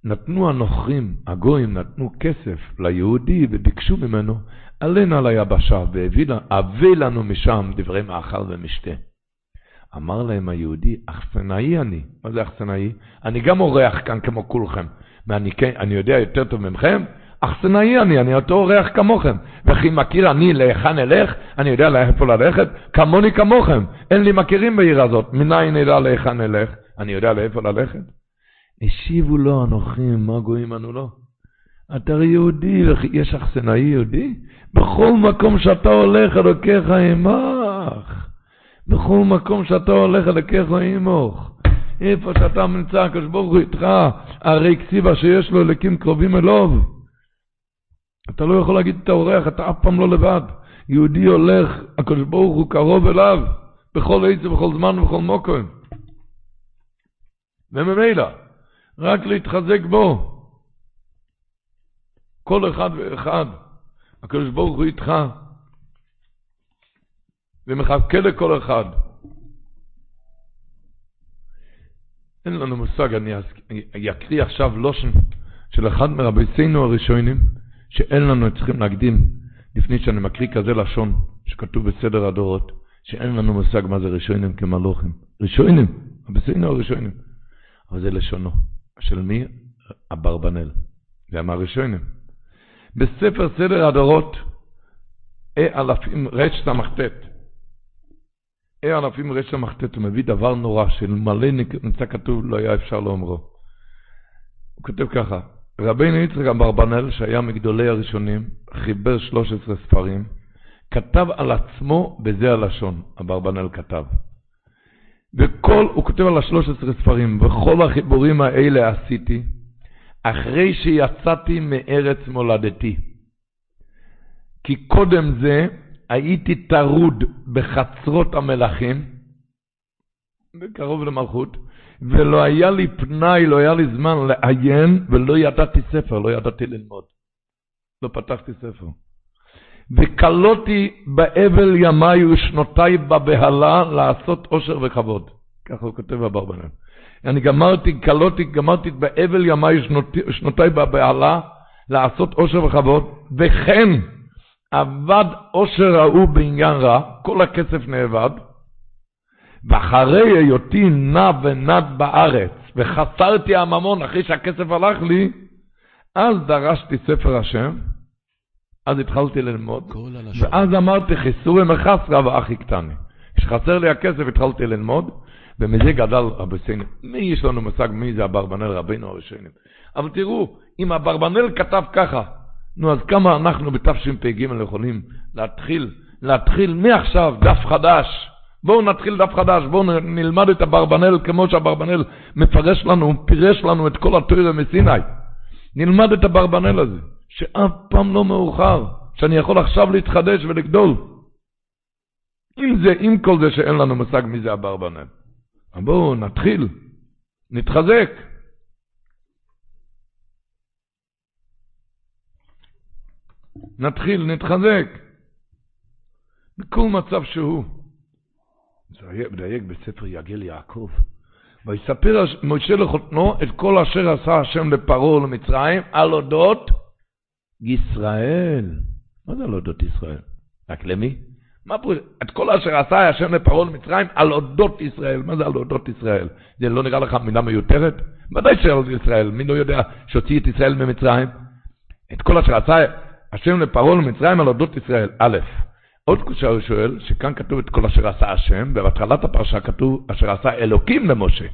נתנו הנוכרים, הגויים, נתנו כסף ליהודי וביקשו ממנו, עלינו על היבשה והביא לנו משם דברי מאכל ומשתה. אמר להם היהודי, אכסנאי אני. מה זה אכסנאי? אני גם אורח כאן כמו כולכם. ואני כן, יודע יותר טוב ממכם? אכסנאי אני, אני אותו אורח כמוכם. וכי מכיר אני להיכן אלך, אני יודע לאיפה ללכת, כמוני כמוכם. אין לי מכירים בעיר הזאת, מניין נדע להיכן אלך, אני יודע לאיפה ללכת. השיבו לו הנוכרים, מה גויים אנו לו? אתה הרי יהודי, יש אכסנאי יהודי? בכל מקום שאתה הולך, אלוקיך עמך. בכל מקום שאתה הולך, אלוקיך עמך. איפה שאתה נמצא, הקדוש ברוך הוא איתך, הרי כסיבה שיש לו אלוקים קרובים אליו. אתה לא יכול להגיד את האורח, אתה אף פעם לא לבד. יהודי הולך, הקדוש ברוך הוא קרוב אליו, בכל עת ובכל זמן ובכל מוקם. וממילא, רק להתחזק בו. כל אחד ואחד, הקדוש ברוך הוא איתך, ומחכה לכל אחד. אין לנו מושג, אני אקריא עכשיו לושן של אחד מרביצינו הראשונים, שאין לנו, צריכים להקדים, לפני שאני מקריא כזה לשון שכתוב בסדר הדורות, שאין לנו מושג מה זה ראשונים כמלוכים. ראשונים, רביצינו הראשונים. אבל זה לשונו. של מי? אברבנאל. זה מהראשונים. בספר סדר הדורות, אה אלפים רס"ט, אה אלפים רס"ט, הוא מביא דבר נורא, של נמצא כתוב, לא היה אפשר לאומרו. הוא כותב ככה, רבינו יצחק אברבנאל, שהיה מגדולי הראשונים, חיבר 13 ספרים, כתב על עצמו בזה הלשון, אברבנאל כתב. וכל, הוא כותב על השלוש עשרה ספרים, וכל החיבורים האלה עשיתי, אחרי שיצאתי מארץ מולדתי. כי קודם זה הייתי טרוד בחצרות המלכים, קרוב למלכות, ולא היה לי פנאי, לא היה לי זמן לעיין, ולא ידעתי ספר, לא ידעתי ללמוד. לא פתחתי ספר. וכלותי באבל ימיי ושנותיי בבהלה לעשות עושר וכבוד. ככה הוא כותב אברבנאל. אני גמרתי, כלותי, גמרתי באבל ימיי ושנותיי בבהלה לעשות עושר וכבוד, וכן אבד עושר ההוא בעניין רע, כל הכסף נאבד, ואחרי היותי נע ונד בארץ, וחסרתי הממון אחרי שהכסף הלך לי, אז דרשתי ספר השם, אז התחלתי ללמוד, ואז אמרתי חיסורי מחסרא ואחי קטני. כשחסר לי הכסף התחלתי ללמוד, ומזה גדל רבי סיינים. מי יש לנו מושג מי זה אברבנאל רבינו הראשונים? אבל תראו, אם אברבנאל כתב ככה, נו אז כמה אנחנו בתשפ"ג יכולים להתחיל, להתחיל מעכשיו דף חדש. בואו נתחיל דף חדש, בואו נלמד את אברבנאל כמו שאברבנאל מפרש לנו, פירש לנו את כל התוירה מסיני. נלמד את אברבנאל הזה, שאף פעם לא מאוחר, שאני יכול עכשיו להתחדש ולגדול. עם זה, עם כל זה שאין לנו מושג מי זה אברבנאל. בואו נתחיל, נתחזק. נתחיל, נתחזק. בכל מצב שהוא. זה מדייק בספר יגל יעקב. ויספר משה לחותנו את כל אשר עשה השם לפרעה ולמצרים על אודות ישראל. מה זה על אודות ישראל? רק למי? מה פה? את כל אשר עשה השם לפרעה ולמצרים על אודות ישראל. מה זה על אודות ישראל? זה לא נראה לך מילה מיותרת? ודאי שעל ישראל. מי לא יודע שהוציא את ישראל ממצרים? את כל אשר עשה השם לפרעה ולמצרים על אודות ישראל. א', עוד הוא שואל, שכאן כתוב את כל אשר עשה השם, ובהתחלת הפרשה כתוב אשר עשה אלוקים למשה.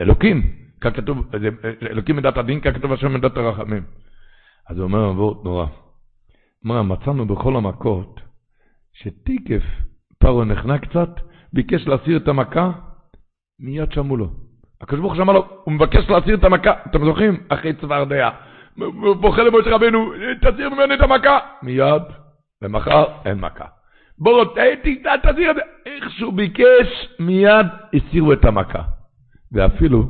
אלוקים. כאן כתוב, אלוקים מידת הדין, כאן כתוב השם מידת הרחמים. אז הוא אומר, בואו נורא. אומר, מצאנו בכל המכות, שתיקף פרעה נחנק קצת, ביקש להסיר את המכה, מיד שמעו לו. הקדוש ברוך הוא שמע לו, הוא מבקש להסיר את המכה, אתם זוכרים? אחרי צפרדע. בוכה למשה רבנו, תסיר ממני את המכה. מיד, ומחר אין מכה. בוא, תסיר את זה. איך שהוא ביקש, מיד הסירו את המכה. ואפילו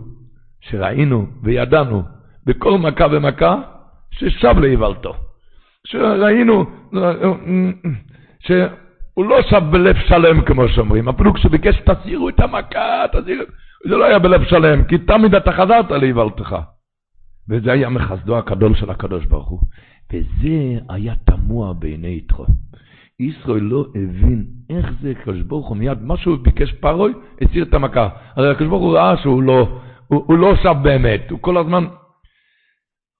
שראינו וידענו בכל מכה ומכה, ששב לאיוולתו. שראינו שהוא לא שב בלב שלם, כמו שאומרים, אפילו כשביקש, תסירו את המכה, תסירו, זה לא היה בלב שלם, כי תמיד אתה חזרת לאיוולתך. וזה היה מחסדו הגדול של הקדוש ברוך הוא. וזה היה תמוה בעיני יתרו. ישראל לא הבין איך זה הקדוש ברוך הוא מיד, מה שהוא ביקש פרוי, הסיר את המכה. הרי הקדוש ברוך הוא ראה שהוא לא, הוא, הוא לא שב באמת, הוא כל הזמן...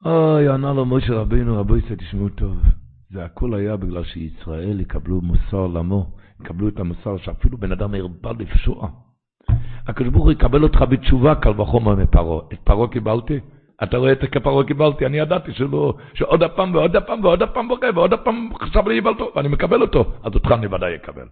אוי, ענה לו משה רבינו, רבו יצא, תשמעו טוב. זה הכל היה בגלל שישראל יקבלו מוסר למו, יקבלו את המוסר שאפילו בן אדם הרבה לפשוע. הקדוש ברוך הוא יקבל אותך בתשובה, קל וחומר מפרעה. את פרעה קיבלתי? אתה רואה את הכפרות קיבלתי, אני ידעתי שלא, שעוד הפעם ועוד הפעם ועוד הפעם בורא ועוד הפעם חשב לי יבלתו, ואני מקבל אותו, אז אותך אני ודאי אקבל.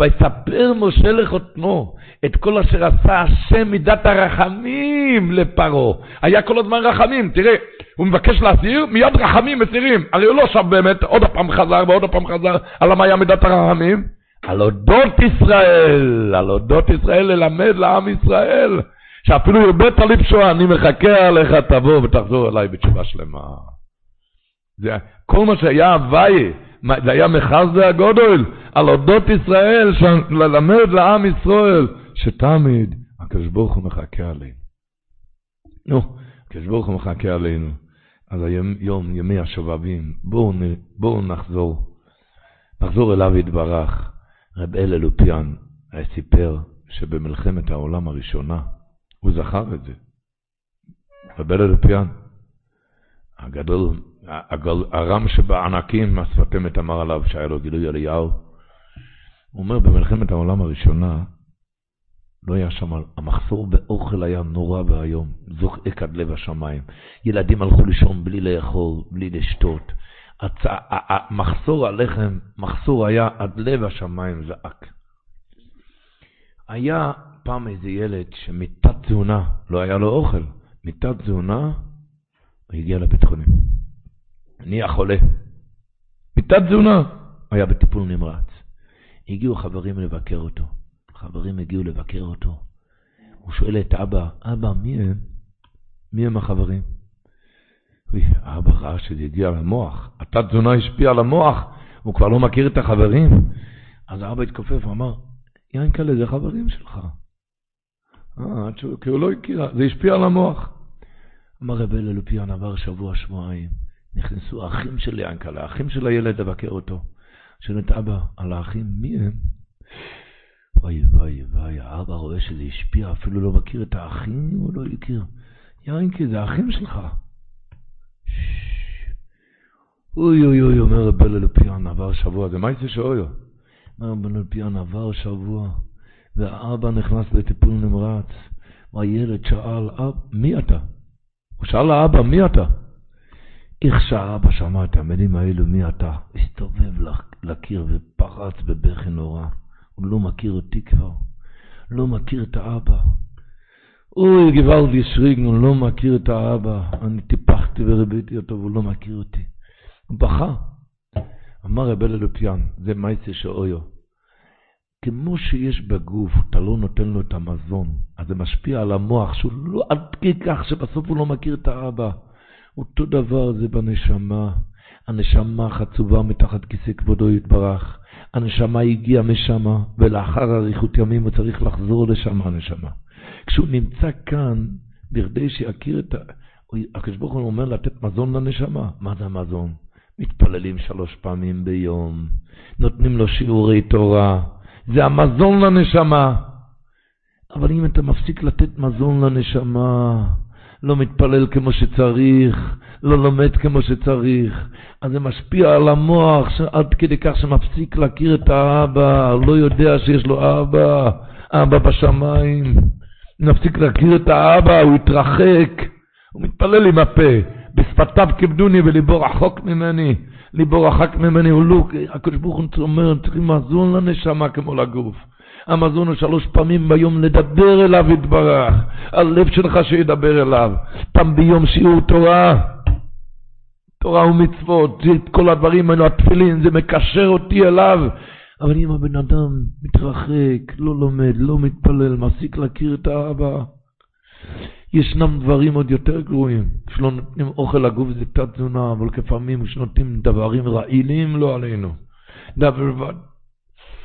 ויספר משה לחותנו את כל אשר עשה השם מידת הרחמים לפרעה. היה כל הזמן רחמים, תראה, הוא מבקש להסיר, מיד רחמים מסירים. הרי הוא לא שם באמת, עוד הפעם חזר ועוד הפעם חזר, על מה היה מידת הרחמים? על אודות ישראל, על אודות ישראל ללמד לעם ישראל. שאפילו הרבית לפשוע, אני מחכה עליך, תבוא ותחזור אליי בתשובה שלמה. זה, כל מה שהיה הוואי, זה היה מחזה הגודל, על אודות ישראל, ללמד לעם ישראל, שתמיד הקדוש ברוך הוא מחכה עלינו. נו, הקדוש ברוך הוא מחכה עלינו. אז היום יום, ימי השובבים, בואו בוא נחזור, נחזור אליו יתברך. רב אל אלופיאן סיפר שבמלחמת העולם הראשונה, הוא זכר את זה. רבל אלפיאן, הגדול, הגל, הרם שבענקים, השפת אמת אמר עליו שהיה לו גילוי אליהו. הוא אומר, במלחמת העולם הראשונה, לא היה שם, המחסור באוכל היה נורא ואיום, זועק עד לב השמיים. ילדים הלכו לישון בלי לאכול, בלי לשתות. הצ... המחסור הלחם, מחסור היה עד לב השמיים זעק. היה פעם איזה ילד שמיטת תזונה, לא היה לו אוכל, מיטת תזונה, הוא הגיע לבית חולים. נהיה חולה. מיטת תזונה, היה בטיפול נמרץ. הגיעו חברים לבקר אותו. חברים הגיעו לבקר אותו. הוא שואל את אבא, אבא, מי הם? מי הם החברים? אבא ראה שזה הגיע למוח. התת תזונה השפיעה על המוח, הוא כבר לא מכיר את החברים. אז האבא התכופף ואמר, יענקלה, זה חברים שלך. אה, כי הוא לא הכיר, זה השפיע על המוח. אמר רב אל אלופיאן, עבר שבוע, שבועיים, נכנסו האחים של ינקלה, האחים של הילד לבקר אותו. שואלת אבא, על האחים, מי הם? וואי וואי וואי, האבא רואה שזה השפיע, אפילו לא מכיר את האחים, הוא לא הכיר. ינקי, זה האחים שלך. אוי אוי אוי, אומר רב בלל לפיאן, עבר שבוע, זה יצא שאויו? אומר רב בלל לפיאן, עבר שבוע, והאבא נכנס לטיפול נמרץ, והילד שאל, מי אתה? הוא שאל לאבא, מי אתה? איך שהאבא שמע את המילים האלו, מי אתה? הסתובב לקיר ופרץ בבכי נורא. הוא לא מכיר אותי כבר, לא מכיר את האבא. אוי, גוואלד ישריגן, לא מכיר את האבא. אני טיפחתי וריביתי אותו והוא לא מכיר אותי. הוא בכה. אמר רבי אלופיאן, זה מייסה שאויו. כמו שיש בגוף, אתה לא נותן לו את המזון, אז זה משפיע על המוח, שהוא לא, עד כדי כך שבסוף הוא לא מכיר את האבא. אותו דבר זה בנשמה. הנשמה חצובה מתחת כיסא כבודו יתברך. הנשמה הגיעה משמה, ולאחר אריכות ימים הוא צריך לחזור לשם הנשמה. כשהוא נמצא כאן, בכדי שיכיר את ה... הקדוש ברוך הוא אומר לתת מזון לנשמה. מה זה המזון? מתפללים שלוש פעמים ביום, נותנים לו שיעורי תורה. זה המזון לנשמה. אבל אם אתה מפסיק לתת מזון לנשמה, לא מתפלל כמו שצריך, לא לומד כמו שצריך, אז זה משפיע על המוח עד כדי כך שמפסיק להכיר את האבא, לא יודע שיש לו אבא, אבא בשמיים. מפסיק להכיר את האבא, הוא התרחק, הוא מתפלל עם הפה, בשפתיו כיבדוני וליבו רחוק ממני, ליבו רחק ממני, הוא לא, הקדוש ברוך הוא אומר, צריכים מזון לנשמה כמו לגוף. המזון שלוש פעמים ביום לדבר אליו יתברך, הלב שלך שידבר אליו, פעם ביום שיעור תורה, תורה ומצוות, את כל הדברים האלו, התפילין, זה מקשר אותי אליו. אבל אם הבן אדם מתרחק, לא לומד, לא מתפלל, מפסיק להכיר את האבא, ישנם דברים עוד יותר גרועים. כשלא נותנים אוכל לגוף זה תת תזונה, אבל לפעמים כשנותנים דברים רעילים לא עלינו. דבר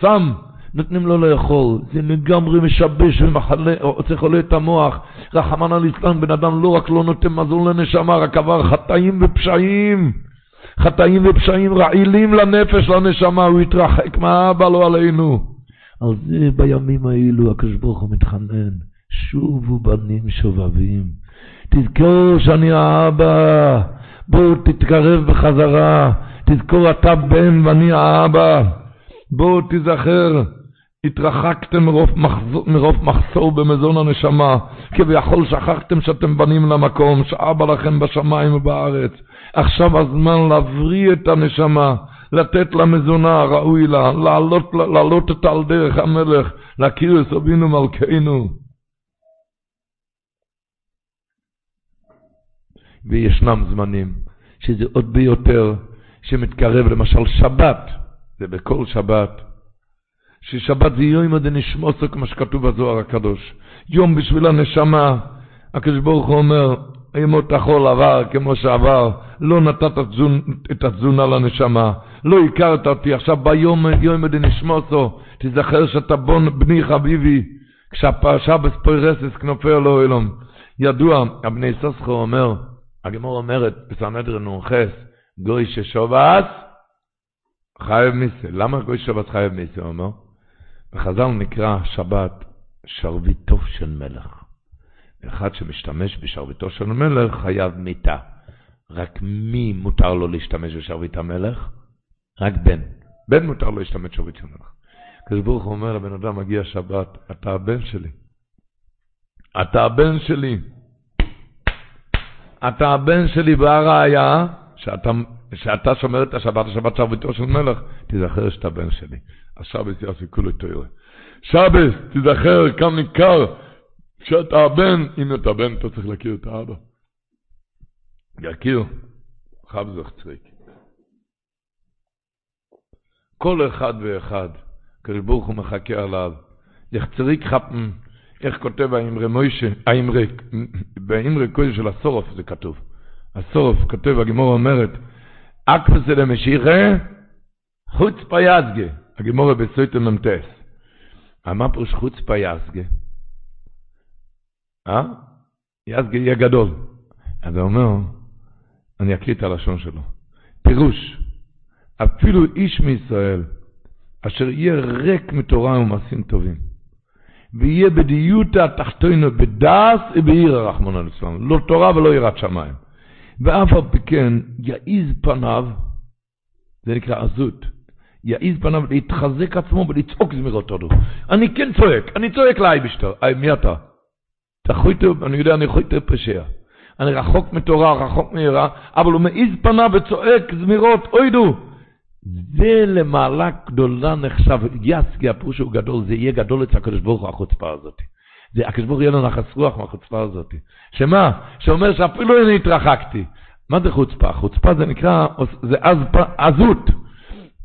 סם נותנים לו לאכול, זה לגמרי משבש ועושה חולה את המוח. רחמנא ליצלן, בן אדם לא רק לא נותן מזון לנשמה, רק עבר חטאים ופשעים. חטאים ופשעים רעילים לנפש, לנשמה, הוא התרחק מהאבא, לא עלינו. על זה בימים האלו הקדוש ברוך הוא מתחנן, שובו בנים שובבים. תזכור שאני האבא, בואו תתקרב בחזרה, תזכור אתה בן ואני האבא. בואו תיזכר התרחקתם מרוב מחסור במזון הנשמה, כביכול שכחתם שאתם בנים למקום, שאבא לכם בשמיים ובארץ. עכשיו הזמן להבריא את הנשמה, לתת לה מזונה ראוי לה, לעלות, לעלות אותה על דרך המלך, להכיר את אבינו מלכנו. וישנם זמנים שזה עוד ביותר, שמתקרב למשל שבת, זה בכל שבת. ששבת זה יום דנשמוסו, כמו שכתוב בזוהר הקדוש. יום בשביל הנשמה. הקדוש ברוך הוא אומר, ימות החול עבר כמו שעבר, לא נתת את התזונה לנשמה, לא הכרת אותי, עכשיו ביום יום דנשמוסו, תזכר שאתה בון בני חביבי, כשהפרשה בספוירסס כנופר לא אילום. ידוע, אבני סוסחו אומר, הגמור אומרת בסנהדרין נ"ח, גוי ששובס חייב מיסה. למה גוי ששובס חייב מיסה? הוא אומר? בחז"ל נקרא שבת שרביטו של מלך. אחד שמשתמש בשרביטו של מלך חייב מיתה. רק מי מותר לו להשתמש בשרביט המלך? רק בן. בן מותר לו להשתמש בשרביט של מלך. הקדוש ברוך הוא אומר לבן אדם, מגיע שבת, אתה הבן שלי. אתה הבן שלי. אתה הבן שלי, והראיה, שאתה, שאתה שומר את השבת, השבת שרביטו של מלך, תיזכר שאתה בן שלי. השבת יעשי כולו תוירה. שבת, תיזכר, כאן ניכר, שאתה הבן, אם אתה בן, אתה צריך להכיר את האבא. יכיר, חבזך צריק. כל אחד ואחד, הקדוש הוא מחכה עליו. יחצריק חפן, איך כותב האמרי מוישה, האמרי, באמרי קודש של הסורף זה כתוב. הסורף כותב, הגמור אומרת, אקפסה למשיחה, חוץ פייזגה. הגמורה בסויטר ממטס. מה פירוש חוצפה יסגה? אה? יסגה יהיה גדול. אז הוא אומר, אני אקריא את הלשון שלו. פירוש, אפילו איש מישראל, אשר יהיה ריק מתורה ומעשים טובים, ויהיה בדיוטה התחתונו בדס ובעיר על ישראל, לא תורה ולא יראת שמיים. ואף על פי כן יעיז פניו, זה נקרא עזות, יעיז פניו להתחזק עצמו ולצעוק זמירות הודו. אני כן צועק, אני צועק לאייבשטר, מי אתה? אתה אני יודע, אני חויטו פשע. אני רחוק מתורה, רחוק מיראה, אבל הוא מעיז פניו וצועק זמירות, אוידו. זה למעלה גדולה נחשב, יסקי הפירוש הוא גדול, זה יהיה גדול אצל הקדוש ברוך הוא החוצפה הזאת. הקדוש ברוך הוא יהיה לו נחס רוח מהחוצפה הזאת. שמה? שאומר שאפילו אני התרחקתי. מה זה חוצפה? חוצפה זה נקרא, זה עז, עזות.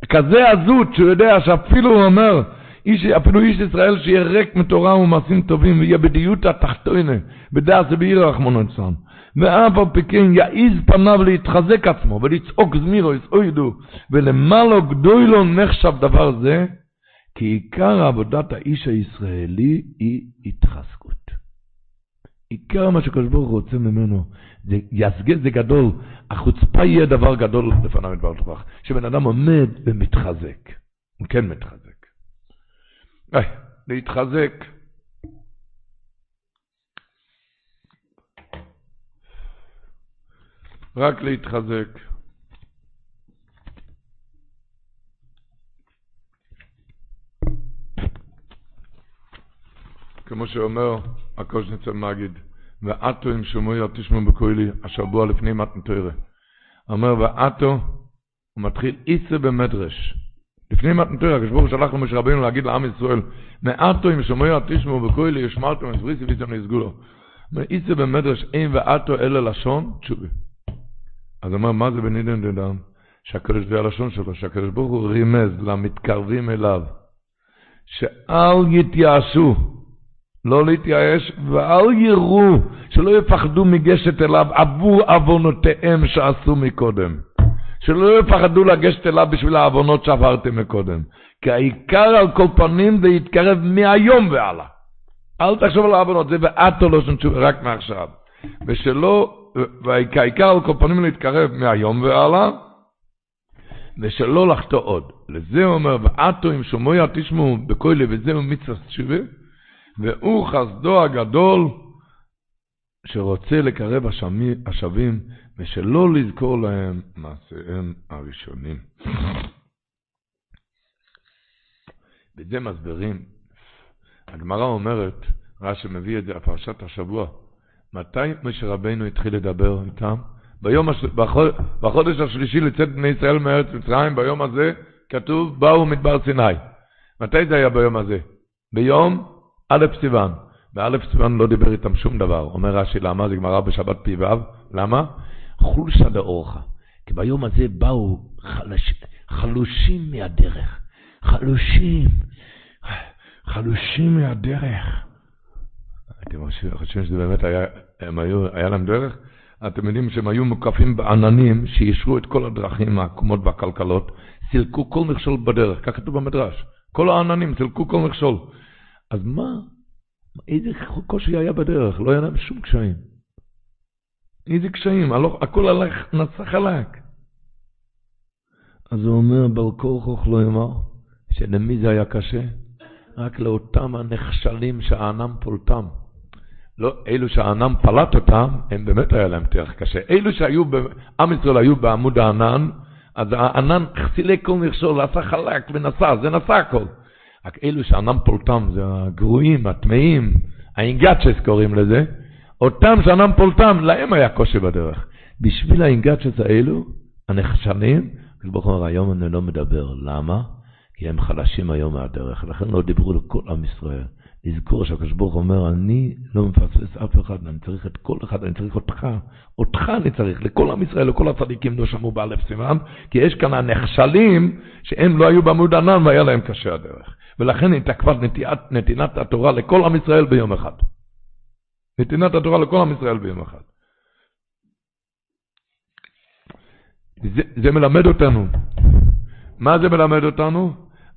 כזה עזות שהוא יודע שאפילו הוא אומר, איש, אפילו איש ישראל שיהיה ריק מתורה ומעשים טובים ויהיה בדיוק התחתונה, בדעת זה בעיר רחמונו אצלנו. ואף על פי כן יעיז פניו להתחזק עצמו ולצעוק זמירו, יסעודו, ולמעלה גדולו נחשב דבר זה, כי עיקר עבודת האיש הישראלי היא התחזקות. עיקר מה שקדוש ברוך הוא רוצה ממנו, זה יסגה זה גדול, החוצפה יהיה דבר גדול לפניו מדבר תוכח, שבן אדם עומד ומתחזק, הוא כן מתחזק. אי, להתחזק. רק להתחזק. כמו שאומר הקושניצר מגיד, ועטו עם שמוי תשמעו בכוילי, השבוע לפני מתנתוירה. אומר, ועטו, הוא מתחיל איסה במדרש. לפני מתנתוירה, כשבור שלח למשה רבינו להגיד לעם ישראל, מעטו עם שמוי תשמעו בכוילי, ישמרתם את בריסי ויזם נסגולו. איסה במדרש אין ועטו אלא לשון, תשובי. אז אומר, מה זה בנידן דדם? שהקדוש, זה הלשון שלו, שהקדוש ברוך הוא רימז למתקרבים אליו, שאל יתייאשו, לא להתייאש, ואל יראו, שלא יפחדו מגשת אליו עבור עוונותיהם שעשו מקודם. שלא יפחדו לגשת אליו בשביל העוונות שעברתם מקודם. כי העיקר על כל פנים זה יתקרב מהיום והלאה. אל תחשוב על העוונות, זה ועטו לא שום תשובה, רק מעכשיו. ושלא, והעיקר על כל פנים להתקרב מהיום והלאה, ושלא לחטוא עוד. לזה הוא אומר, ועטו אם שומע תשמעו בכולי וזהו מצווה. והוא חסדו הגדול שרוצה לקרב השבים ושלא לזכור להם מעשיהם הראשונים. בזה מסבירים, הגמרא אומרת, רש"י מביא את זה, הפרשת השבוע, מתי משה רבנו התחיל לדבר איתם? ביום הש... בחוד... בחודש השלישי לצאת בני ישראל מארץ מצרים, ביום הזה כתוב, באו מדבר סיני. מתי זה היה ביום הזה? ביום א' סיוון. בא' סיוון לא דיבר איתם שום דבר. אומר רש"י, למה? זה גמרא בשבת פי ו', למה? חולשא דאורחא. כי ביום הזה באו חלש, חלושים מהדרך. חלושים. חלושים מהדרך. אתם חושבים שזה באמת היה, הם היו, היה להם דרך? אתם יודעים שהם היו מוקפים בעננים שאישרו את כל הדרכים העקומות והכלכלות, סילקו כל מכשול בדרך, כך כתוב במדרש. כל העננים סילקו כל מכשול. אז מה? איזה קושי היה בדרך? לא היה להם שום קשיים. איזה קשיים? הכל הלך, נסע חלק. אז הוא אומר, בר כורחוך לא אמר, שלמי זה היה קשה? רק לאותם הנחשלים שהענם פולטם. לא, אלו שהענם פלט אותם, הם באמת היה להם תרח קשה. אלו שהיו, עם ישראל היו בעמוד הענן, אז הענן סילק כל מכשול, עשה חלק ונסע, זה נסע הכל. רק אלו שאינם פולטם, זה הגרועים, הטמאים, האינגצ'ס קוראים לזה, אותם שאינם פולטם, להם היה קושי בדרך. בשביל האינגצ'ס האלו, הנחשנים, ברוך הוא אומר, היום אני לא מדבר. למה? כי הם חלשים היום מהדרך, לכן לא דיברו לכל עם ישראל. לזכור שהקדוש ברוך אומר, אני לא מפספס אף אחד, אני צריך את כל אחד, אני צריך אותך, אותך אני צריך, לכל עם ישראל, לכל הצדיקים לא שמעו באלף סימן, כי יש כאן הנחשלים שהם לא היו בעמוד ענן והיה להם קשה הדרך. ולכן התעכבה נתינת התורה לכל עם ישראל ביום אחד. נתינת התורה לכל עם ישראל ביום אחד. זה, זה מלמד אותנו. מה זה מלמד אותנו?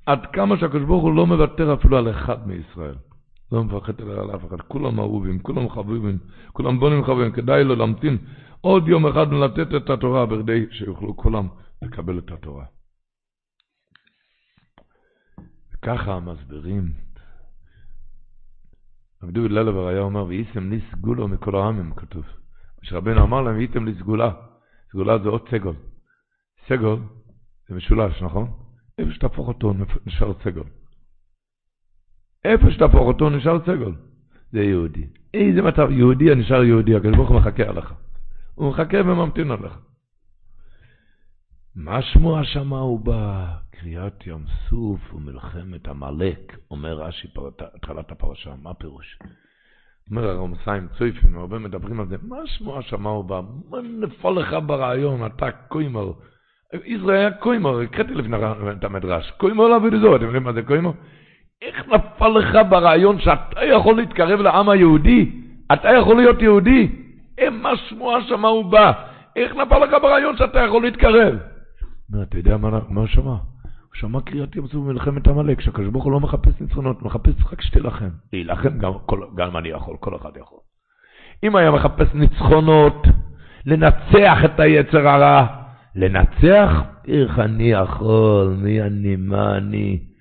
עד כמה שהקדוש ברוך הוא לא מוותר אפילו על אחד מישראל. לא מפחד על אף אחד, כולם אהובים, כולם חביבים, כולם בונים חביבים, כדאי לו להמתין עוד יום אחד לתת את התורה בכדי שיוכלו כולם לקבל את התורה. וככה המסבירים. רב דוד ללבר היה אומר, ואיסם לי סגולו מכל העמים, כתוב. כשרבנו אמר להם, והייתם לי סגולה. סגולה זה עוד סגול. סגול זה משולש, נכון? איפה שתהפוך אותו נשאר סגול. איפה שתהפוך אותו נשאר סגול. זה יהודי. איזה מצב, יהודי הנשאר יהודי, הקדוש ברוך הוא מחכה עליך. הוא מחכה וממתין עליך. מה שמו השמה הוא בא? קריאת ים סוף ומלחמת עמלק, אומר רש"י, התחלת הפרשה, מה פירוש? אומר הרמסיים צויפים, הרבה מדברים על זה, מה שמו השמה הוא בא? מה נפל לך ברעיון, אתה קוימר. ישראל היה קוימר, הקראתי לפני את המדרש, קוימר לעבוד זו, אתם יודעים מה זה קוימר? איך נפל לך ברעיון שאתה יכול להתקרב לעם היהודי? אתה יכול להיות יהודי? מה שמו השמה הוא בא? איך נפל לך ברעיון שאתה יכול להתקרב? אתה יודע מה הוא שמע? הוא שמע קריאת ים סוף במלחמת עמלק, שהקדוש ברוך הוא לא מחפש ניצחונות, מחפש רק שתילחם. להילחם גם, גם אני יכול, כל אחד יכול. אם היה מחפש ניצחונות, לנצח את היצר הרע, לנצח, איך אני יכול, מי אני, מה אני.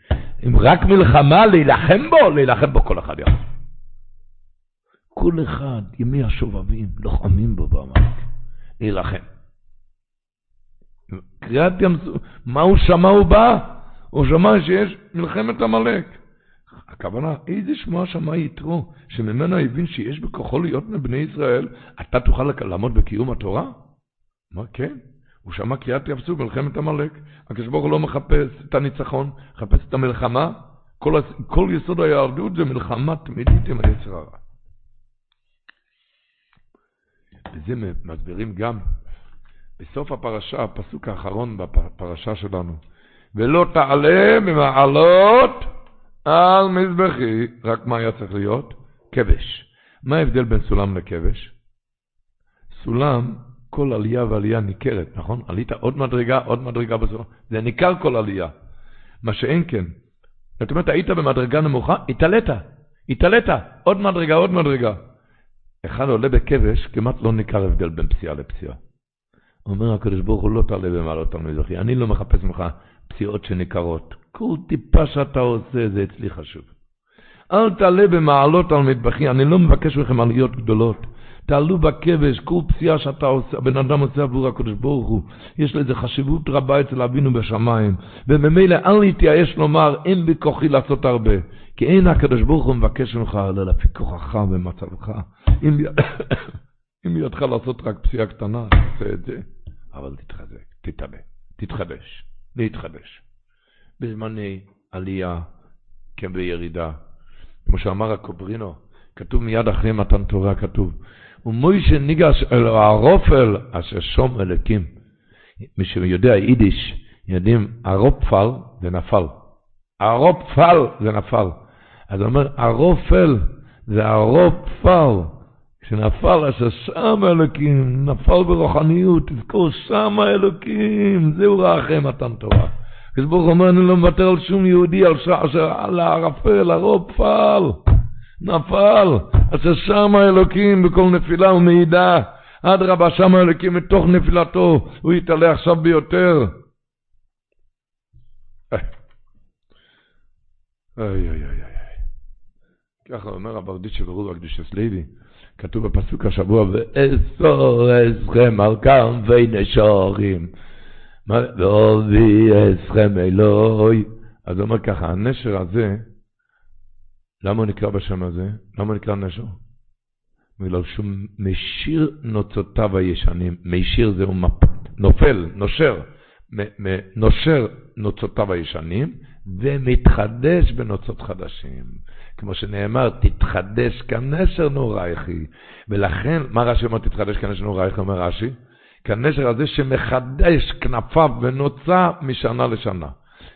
אם רק מלחמה, להילחם בו, להילחם בו כל אחד יכול. כל אחד, ימי השובבים, לוחמים בו בעמלק, להילחם. קריאת ים סוף, מה הוא שמע הוא בא? הוא שמע שיש מלחמת עמלק. הכוונה, איזה שמוע שמע יתרו, שממנו הבין שיש בכוחו להיות מבני ישראל, אתה תוכל לעמוד בקיום התורה? מה, כן? הוא שמע קריאת ים סוף, מלחמת עמלק. הקדוש ברוך הוא לא מחפש את הניצחון, מחפש את המלחמה. כל, כל יסוד היהדות זה מלחמה תמידית עם היצר הרע. וזה מסבירים גם בסוף הפרשה, הפסוק האחרון בפרשה שלנו, ולא תעלה ממעלות על מזבחי, רק מה היה צריך להיות? כבש. מה ההבדל בין סולם לכבש? סולם, כל עלייה ועלייה ניכרת, נכון? עלית עוד מדרגה, עוד מדרגה בסולם, זה ניכר כל עלייה. מה שאין כן, זאת אומרת, היית במדרגה נמוכה, התעלית, התעלית, עוד מדרגה, עוד מדרגה. אחד עולה בכבש, כמעט לא ניכר הבדל בין פסיעה לפסיעה. אומר הקדוש ברוך הוא, לא תעלה במעלות על מזרחי. אני לא מחפש ממך פציעות שניכרות. כל טיפה שאתה עושה, זה אצלי חשוב. אל תעלה במעלות על מטבחי, אני לא מבקש מכם עליות גדולות. תעלו בכבש, כל פציעה שאתה עושה, הבן אדם עושה עבור הקדוש ברוך הוא, יש לזה חשיבות רבה אצל אבינו בשמיים. וממילא אל להתייאש לומר, אין בכוחי לעשות הרבה. כי אין הקדוש ברוך הוא מבקש ממך, אלא לפי כוחך ומצבך. אם, אם ידך לעשות רק פציעה קטנה, תעשה את זה. אבל תתחזק, תתעלה, תתחדש, להתחדש. בזמני עלייה כבירידה. כמו שאמר הקוברינו, כתוב מיד אחרי מתן תורה, כתוב, ומוישה ניגש אל הרופל אשר שום אלוקים. מי שיודע יידיש, יודעים, הרופפל זה נפל. הרופפל זה נפל. אז הוא אומר, הרופל זה הרופפל. כשנפל אשר שם אלוקים, נפל ברוחניות, תזכור שם אלוקים, זהו רעכם מתן תורה. הקדוש ברוך אומר, אני לא מוותר על שום יהודי, על, על הערפל, הרוב פעל, נפל, אשר שם אלוקים בכל נפילה ומעידה, אדרבה, שם אלוקים מתוך נפילתו, הוא יתעלה עכשיו ביותר. איי, איי, איי, איי. ככה אומר הברדיצ'ה ברור הקדושס לוי. כתוב בפסוק השבוע, ואסור אסכם על כנפי נשורים, ואובי אסכם אלוהי. אז הוא אומר ככה, הנשר הזה, למה הוא נקרא בשם הזה? למה הוא נקרא נשר? בגלל שהוא משיר נוצותיו הישנים. משיר זהו נופל, נושר, נושר נוצותיו הישנים, ומתחדש בנוצות חדשים. כמו שנאמר, תתחדש כנשר נורייכי. ולכן, מה רש"י אומר תתחדש כנשר נורייכי, אומר רש"י? כנשר הזה שמחדש כנפיו ונוצה משנה לשנה.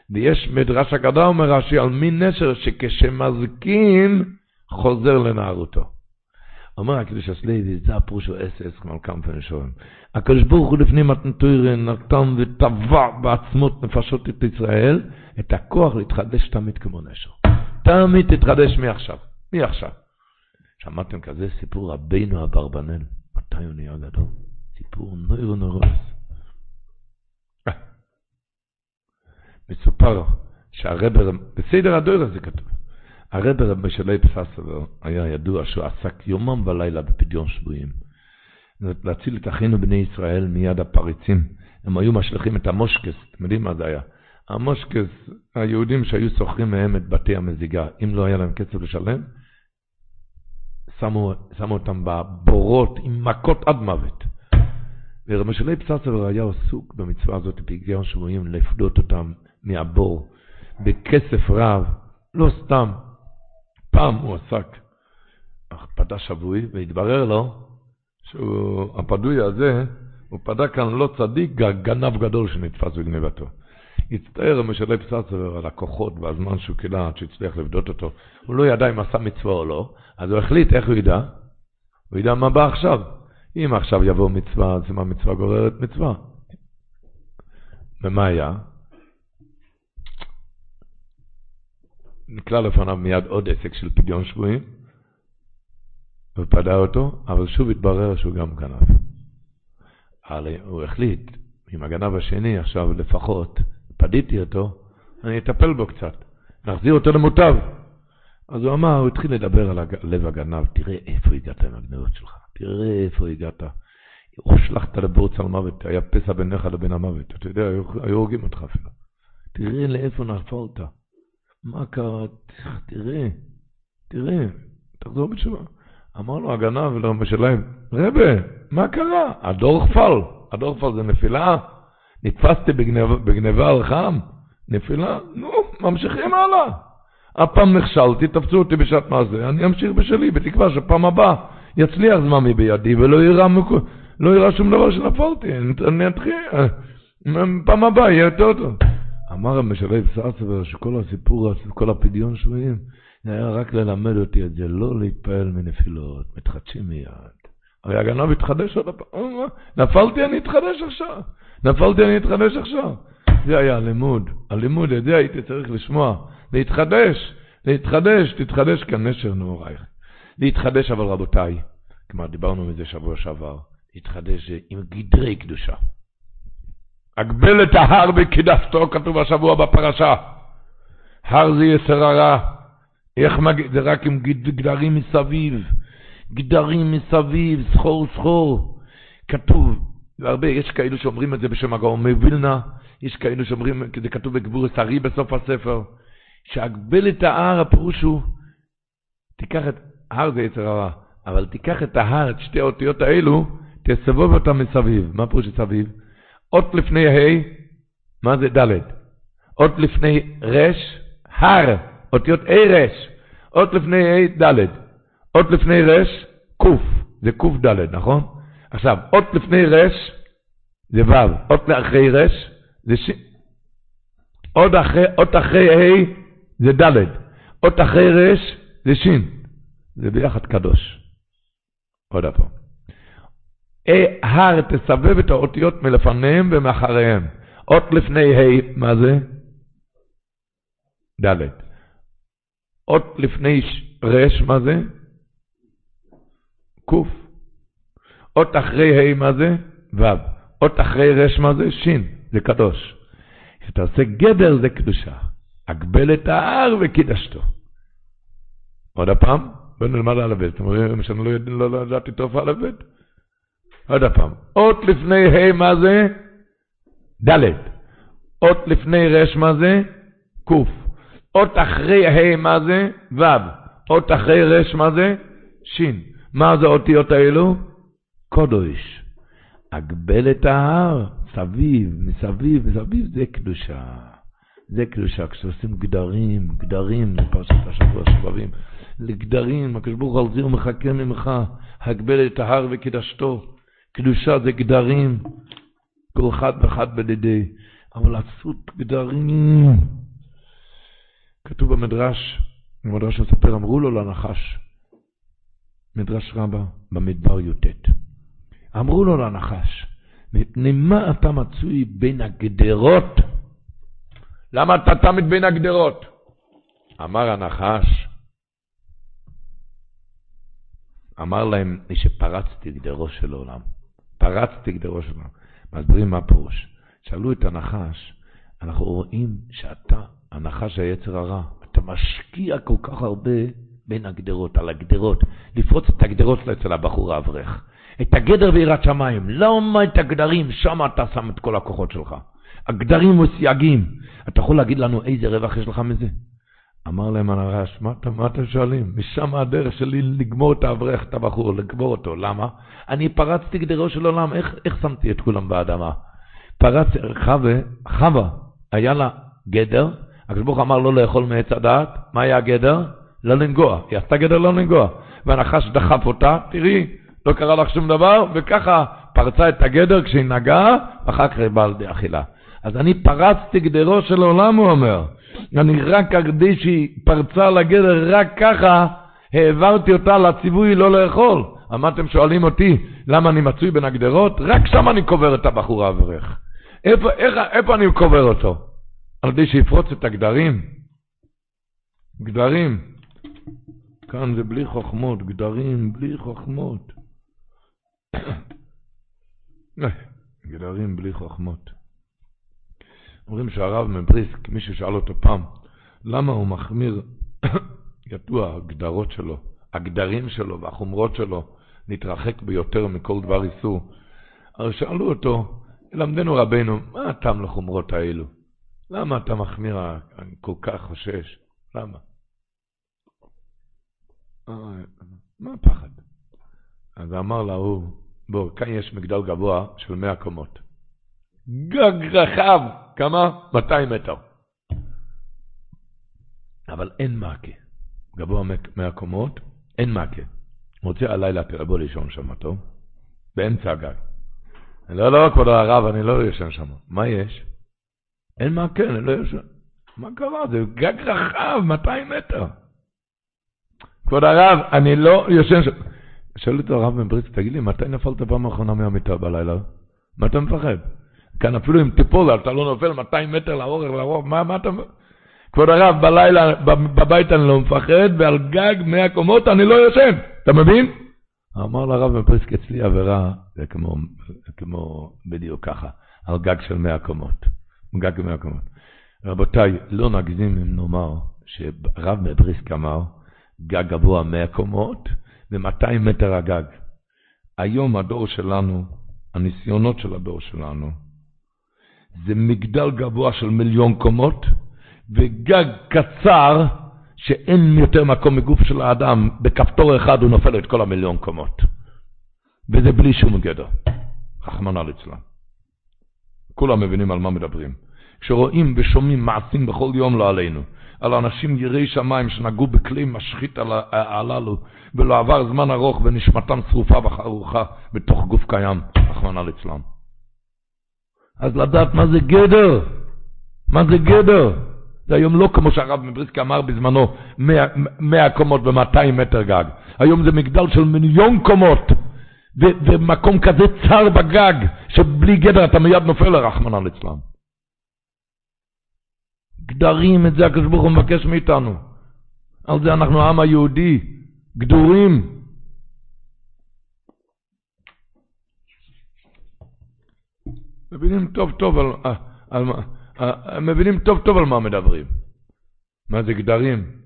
ויש מדרש אגדה, אומר רש"י, על מין נשר שכשמזקין חוזר לנערותו. אומר הקדוש הסליבי, זה הפרוש של אס אס כמה פעמים שואלים. הקדוש ברוך הוא לפני מתנתוירן נתן וטבע בעצמות נפשות את ישראל, את הכוח להתחדש תמיד כמו נשר. תמיד תתחדש מעכשיו. מי עכשיו? שמעתם כזה סיפור, רבינו אברבנאל, מתי הוא נהיה גדול? סיפור נוירו נורוס. מסופר שהרבר, בסדר הדויר הזה כתוב, הרבר בשלי פססבר היה ידוע שהוא עסק יומם ולילה בפדיון שבויים. להציל את אחינו בני ישראל מיד הפריצים. הם היו משליכים את המושקס, אתם יודעים מה זה היה? המושקס, היהודים שהיו שוכרים מהם את בתי המזיגה, אם לא היה להם כסף לשלם, שמו, שמו אותם בבורות עם מכות עד מוות. ורבי שלי פססבר היה עסוק במצווה הזאת, פגיון שבויים, לפדות אותם מהבור, בכסף רב, לא סתם. פעם הוא עסק פדה שבוי, והתברר לו שהפדוי הזה, הוא פדה כאן לא צדיק, גנב גדול שנתפס בגנבתו. הצטער המשלב פססר על הכוחות והזמן שהוא קילה עד שהצליח לבדות אותו. הוא לא ידע אם עשה מצווה או לא, אז הוא החליט, איך הוא ידע? הוא ידע מה בא עכשיו. אם עכשיו יבוא מצווה, אז מה מצווה גוררת מצווה. ומה היה? נקלע לפניו מיד עוד עסק של פדיון שבויים, ופדה אותו, אבל שוב התברר שהוא גם גנב. אבל הוא החליט, עם הגנב השני עכשיו לפחות, פדיתי אותו, אני אטפל בו קצת, נחזיר אותו למוטב. אז הוא אמר, הוא התחיל לדבר על לב הגנב, תראה איפה הגעת עם הגנבות שלך, תראה איפה הגעת. הושלכת לבוץ על מוות, היה פסע ביניך לבין המוות, אתה יודע, היו הורגים אותך אפילו. תראה לאיפה נפלת, מה קרה, תראה, תראה, תחזור בתשובה. אמר לו הגנב למשלם, רבה, מה קרה? הדור חפל, זה נפילה, נתפסתי בגנב, בגנבה על חם, נפילה, נו, ממשיכים הלאה. הפעם נכשלתי, תפסו אותי בשעת מעשה, אני אמשיך בשלי, בתקווה שפעם הבאה יצליח זממי בידי ולא יראה, לא שום דבר שנפלתי, אני אתחיל, פעם הבאה יהיה יותר טוב. אמר המשלב סאסבר שכל הסיפור, כל הפדיון שבויים, היה רק ללמד אותי את זה, לא להתפעל מנפילות, מתחדשים מיד. הרי הגנב התחדש עוד הפעם, נפלתי אני אתחדש עכשיו, נפלתי אני אתחדש עכשיו. זה היה הלימוד, הלימוד, את זה הייתי צריך לשמוע, להתחדש, להתחדש, תתחדש כנשר נעורייך. להתחדש אבל רבותיי, כלומר דיברנו מזה שבוע שעבר, להתחדש עם גדרי קדושה. הגבל את ההר וקידשתו, כתוב השבוע בפרשה. הר זה יסר הרע. איך מג... זה רק עם גדרים מסביב. גדרים מסביב, סחור סחור. כתוב, והרבה, יש כאלו שאומרים את זה בשם הגאון מווילנה, יש כאלו שאומרים, זה כתוב בגבור סרי בסוף הספר, שהגבל את ההר, הפירוש הוא, תיקח את, הר זה יצר הרע, אבל תיקח את ההר, את שתי האותיות האלו, תסבוב אותם מסביב. מה פירוש מסביב? אות לפני ה', מה זה ד'? אות לפני רש, הר, אותיות ה' רש, אות לפני ה' ד', אות לפני רש, ק', זה ק' ד', נכון? עכשיו, אות לפני רש, זה ו', אות לאחרי רש, זה ש... אות אחרי, אות אחרי ה' זה ד', אות אחרי רש, זה ש', זה ביחד קדוש. עוד פעם. הר תסבב את האותיות מלפניהם ומאחריהם. אות לפני ה', מה זה? ד'. אות לפני ר', מה זה? ק'. אות אחרי ה', מה זה? ו'. אות אחרי ר', מה זה? ש'. זה קדוש. כשאתה עושה גדר זה קדושה. הגבל את ההר וקידשתו. עוד הפעם, בואו נלמד על הבית. אתם רואים שאני לא, לא ידעתי טוב על הבית? עוד פעם, אות לפני ה' מה זה? ד', אות לפני ר' מה זה? ק', אות אחרי ה' מה זה? ו', אות אחרי ר' מה זה? ש'. מה זה האותיות האלו? קודש. הגבל את ההר, סביב, מסביב, מסביב, זה קדושה. זה קדושה, כשעושים גדרים, גדרים, בפרשת השבוע שבבים, לגדרים, הקדוש ברוך הוא על זה הוא מחכה ממך, הגבל את ההר וקידשתו. קדושה זה גדרים, כל אחד ואחד בדידי, אבל לעשות גדרים. כתוב במדרש, במדרש מספר, אמרו לו לנחש, מדרש רבה במדבר י"ט, אמרו לו לנחש, מפני מה אתה מצוי בין הגדרות? למה אתה תמיד בין הגדרות? אמר הנחש, אמר להם, מי שפרצתי גדרו של עולם. פרצתי גדרו של עולם. מסבירים מה פירוש. שאלו את הנחש, אנחנו רואים שאתה, הנחש היצר הרע, אתה משקיע כל כך הרבה בין הגדרות, על הגדרות, לפרוץ את הגדרות אצל הבחור האברך. את הגדר ויראת שמיים, למה את הגדרים, שם אתה שם את כל הכוחות שלך. הגדרים וסייגים. אתה יכול להגיד לנו איזה רווח יש לך מזה? אמר להם הנרש, מה, מה אתם שואלים? משם הדרך שלי לגמור את האברך, את הבחור, לגמור אותו. למה? אני פרצתי גדרו של עולם, איך, איך שמתי את כולם באדמה? פרצתי, חווה, חווה, היה לה גדר, הקדוש ברוך אמר לא לאכול מעץ הדעת, מה היה הגדר? לא לנגוע. היא עשתה גדר לא לנגוע. והנחש דחף אותה, תראי, לא קרה לך שום דבר, וככה פרצה את הגדר כשהיא נגעה, ואחר כך היא באה לידי אכילה. אז אני פרצתי גדרו של עולם, הוא אומר. אני רק כדי שהיא פרצה לגדר, רק ככה העברתי אותה לציווי לא לאכול. מה אתם שואלים אותי, למה אני מצוי בין הגדרות? רק שם אני קובר את הבחור האברך. איפה, איך, איפה אני קובר אותו? על ידי שיפרוץ את הגדרים? גדרים. כאן זה בלי חוכמות, גדרים בלי חוכמות. גדרים בלי חוכמות. אומרים שהרב מבריסק, מישהו שאל אותו פעם, למה הוא מחמיר, ידוע, הגדרות שלו, הגדרים שלו והחומרות שלו, נתרחק ביותר מכל דבר איסור. אז שאלו אותו, למדנו רבנו, מה הטעם לחומרות האלו? למה אתה מחמיר, כל כך חושש? למה? מה הפחד? אז אמר להוא, בוא, כאן יש מגדל גבוה של 100 קומות. גג רחב, כמה? 200 מטר. אבל אין מעקה. גבוה 100 קומות, אין מעקה. רוצה הלילה תרבו לישון שם, טוב? באמצע הגג. לא, לא, כבוד הרב, אני לא ישן שם. מה יש? אין מעקה, אני לא ישן. מה קרה? זה גג רחב, 200 מטר. כבוד הרב, אני לא יושן שם. שואל אותו הרב מבריץ, תגיד לי, מתי נפלת פעם אחרונה מהמיטה בלילה? מה אתה מפחד? כאן אפילו אם תיפול, אתה לא נופל 200 מטר לאורך, לאורך, מה, מה אתה... כבוד הרב, בלילה, בבית אני לא מפחד, ועל גג 100 קומות אני לא יושן, אתה מבין? אמר לרב מפריסק, אצלי עבירה, זה כמו, כמו בדיוק ככה, על גג של 100 קומות, גג 100 קומות. רבותיי, לא נגזים אם נאמר שרב מפריסק אמר, גג גבוה 100 קומות ו-200 מטר הגג. היום הדור שלנו, הניסיונות של הדור שלנו, זה מגדל גבוה של מיליון קומות, וגג קצר שאין יותר מקום מגוף של האדם, בכפתור אחד הוא נופל את כל המיליון קומות. וזה בלי שום גדר. רחמנא ליצלן. כולם מבינים על מה מדברים. כשרואים ושומעים מעשים בכל יום לא עלינו, על אנשים יראי שמיים שנגעו בכלי משחית הללו, ולא עבר זמן ארוך ונשמתם שרופה וחרוכה בתוך גוף קיים, רחמנא ליצלן. אז לדעת מה זה גדר, מה זה גדר. זה היום לא כמו שהרב מבריסקי אמר בזמנו, 100, 100 קומות ו-200 מטר גג. היום זה מגדל של מיליון קומות, ומקום כזה צר בגג, שבלי גדר אתה מיד נופל לרחמנא ליצלן. גדרים, את זה הקדוש ברוך הוא מבקש מאיתנו. על זה אנחנו העם היהודי, גדורים. מבינים טוב טוב על, על, על, על, מבינים טוב טוב על מה מדברים. מה זה גדרים?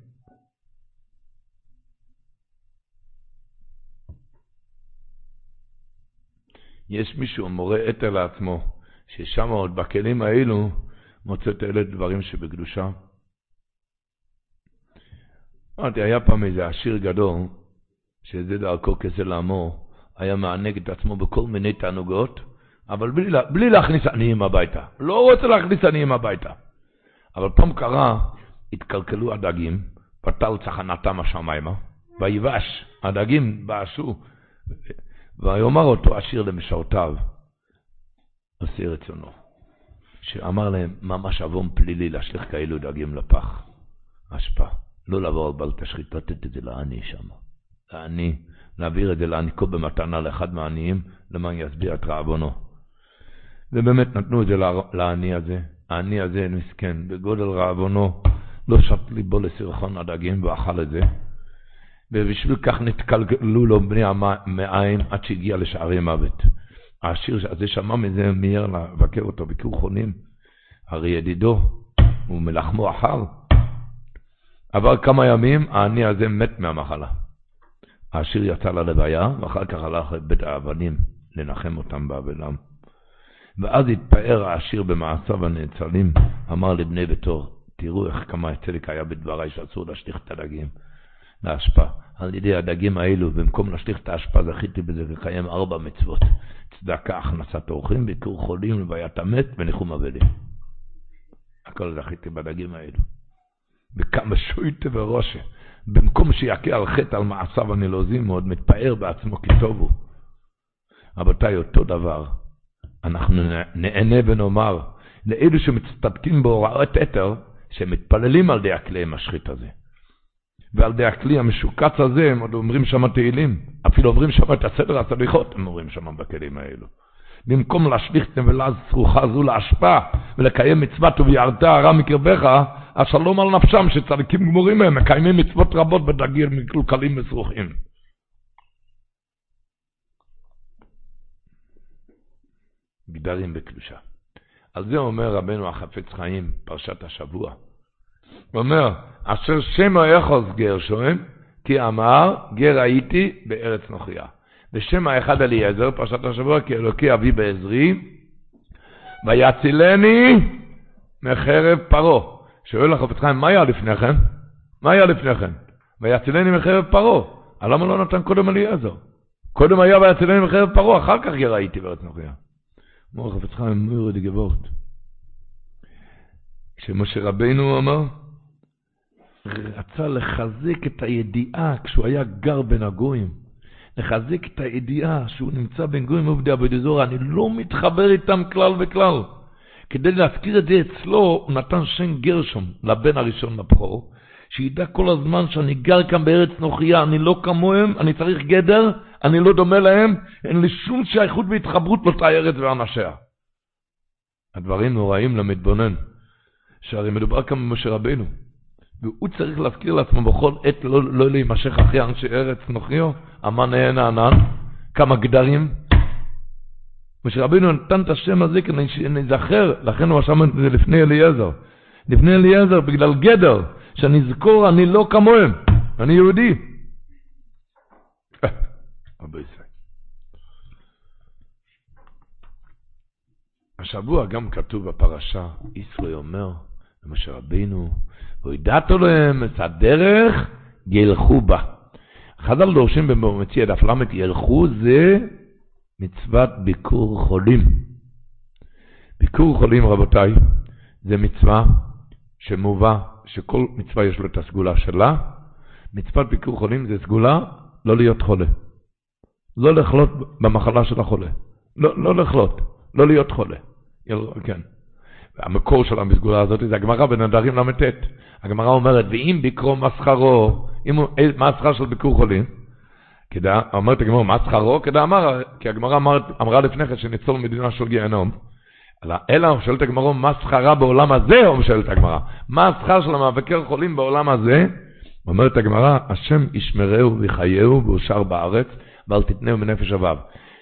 יש מישהו, מורה אתר לעצמו, ששם עוד בכלים האלו מוצא את אלה דברים שבקדושה. אמרתי, היה פעם איזה עשיר גדול, שזה דרכו כזה לעמו, היה מענג את עצמו בכל מיני תענוגות, אבל בלי, בלי להכניס עניים הביתה. לא רוצה להכניס עניים הביתה. אבל פעם קרה, התקלקלו הדגים, פתל צחנתם השמיימה, ויבש, הדגים בעשו, ויאמר אותו עשיר למשרתיו, עשי רצונו. שאמר להם, ממש עוון פלילי להשליך כאלו דגים לפח. אשפה. לא לעבור על בל תשחית, לתת את זה לעני שם. לעני, להעביר את זה לעניקו במתנה לאחד מהעניים, למען יסביר את רעבונו. ובאמת נתנו את זה לעני הזה. העני הזה מסכן, בגודל רעבונו, לא שט ליבו לסירחון הדגים ואכל את זה. ובשביל כך נתקלקלו לו בני המעיים עד שהגיע לשערי מוות. העשיר הזה שמע מזה, מיהר לבקר אותו ביקור חולים. הרי ידידו, הוא מלחמו אחר. עבר כמה ימים, העני הזה מת מהמחלה. העשיר יצא ללוויה, ואחר כך הלך לבית האבנים לנחם אותם באבלם. ואז התפאר העשיר במעשיו הנאצלים, אמר לבני ביתו, תראו איך כמה צדק היה בדבריי שאסור להשליך את הדגים לאשפה. על ידי הדגים האלו, במקום להשליך את האשפה, זכיתי בזה לקיים ארבע מצוות. צדקה, הכנסת אורחים, ביקור חולים, לוויית המת וניחום אבלים. הכל זכיתי בדגים האלו. וכמה שויטה ורושה. במקום שיכה על חטא על מעשיו הנלוזים, הוא עוד מתפאר בעצמו כי טוב הוא. רבותיי, אותו דבר. אנחנו נהנה ונאמר לאלו שמצטדקים בהוראות אתר, שמתפללים על די הכלי המשחית הזה. ועל די הכלי המשוקץ הזה, הם עוד אומרים שם תהילים. אפילו אומרים שם את הסדר הסליחות, הם אומרים שם בכלים האלו. במקום להשליך נבלה זרוחה זו להשפעה ולקיים מצוות וביערת הרע מקרבך, השלום על נפשם שצדיקים גמורים הם, מקיימים מצוות רבות בדגיר מקלקלים וזרוחים. גדרים בקדושה. על זה אומר רבנו החפץ חיים, פרשת השבוע. הוא אומר, אשר שמו יחוז גר שואם, כי אמר, גר הייתי בארץ נוכריה. ושם האחד אליעזר, פרשת השבוע, כי אלוקי אבי בעזרי, ויצילני מחרב פרעה. שואל החפץ חיים, מה היה לפני כן? מה היה לפני כן? ויצילני מחרב פרעה. למה לא נתן קודם אליעזר? קודם היה ויצילני מחרב פרעה, אחר כך גר הייתי בארץ נוכריה. אומר החפץ חיים, מורד גבורת. כשמשה רבינו אמר, רצה לחזק את הידיעה כשהוא היה גר בין הגויים. לחזק את הידיעה שהוא נמצא בין גויים עובדי עבודי זורה, אני לא מתחבר איתם כלל וכלל. כדי להזכיר את זה אצלו, הוא נתן שם גרשום לבן הראשון לבכור, שידע כל הזמן שאני גר כאן בארץ נוכריה, אני לא כמוהם, אני צריך גדר, אני לא דומה להם, אין לי שום שייכות והתחברות לאותה ארץ ואנשיה. הדברים נוראים למתבונן, שהרי מדובר כאן במשה רבינו, והוא צריך להזכיר לעצמו בכל עת לא, לא להימשך אחרי אנשי ארץ נוכריו, אמן אין הענן, כמה גדרים. משה רבינו נתן את השם הזה כדי שנזכר, לכן הוא רשם את זה לפני אליעזר. לפני אליעזר, בגלל גדר, שאני זכור, אני לא כמוהם, אני יהודי. השבוע גם כתוב בפרשה, ישראל אומר למשה רבינו, והודעת להם את הדרך, ילכו בה. חז"ל דורשים במציע דף ל' ילכו זה מצוות ביקור חולים. ביקור חולים, רבותיי, זה מצווה שמובא, שכל מצווה יש לו את הסגולה שלה. מצוות ביקור חולים זה סגולה לא להיות חולה. לא לחלות במחלה של החולה. לא, לא לחלות, לא להיות חולה. כן. המקור של המסגולה הזאת זה הגמרא בנדרים ל"ט. הגמרא אומרת, ואם ביקרו מסחרו, הוא, מה השכר של ביקור חולים? כדא, אומרת הגמרא, מה שכרו? אמר, כי הגמרא אמר, אמרה לפני כן שניצול מדינה של גיהנום. אלא שואלת הגמרא, מה שכרה בעולם הזה? או שואלת הגמרא, מה השכר של המבקר חולים בעולם הזה? אומרת הגמרא, השם ישמרהו ויחייהו ואושר בארץ, ואל תתנהו מנפש אביו.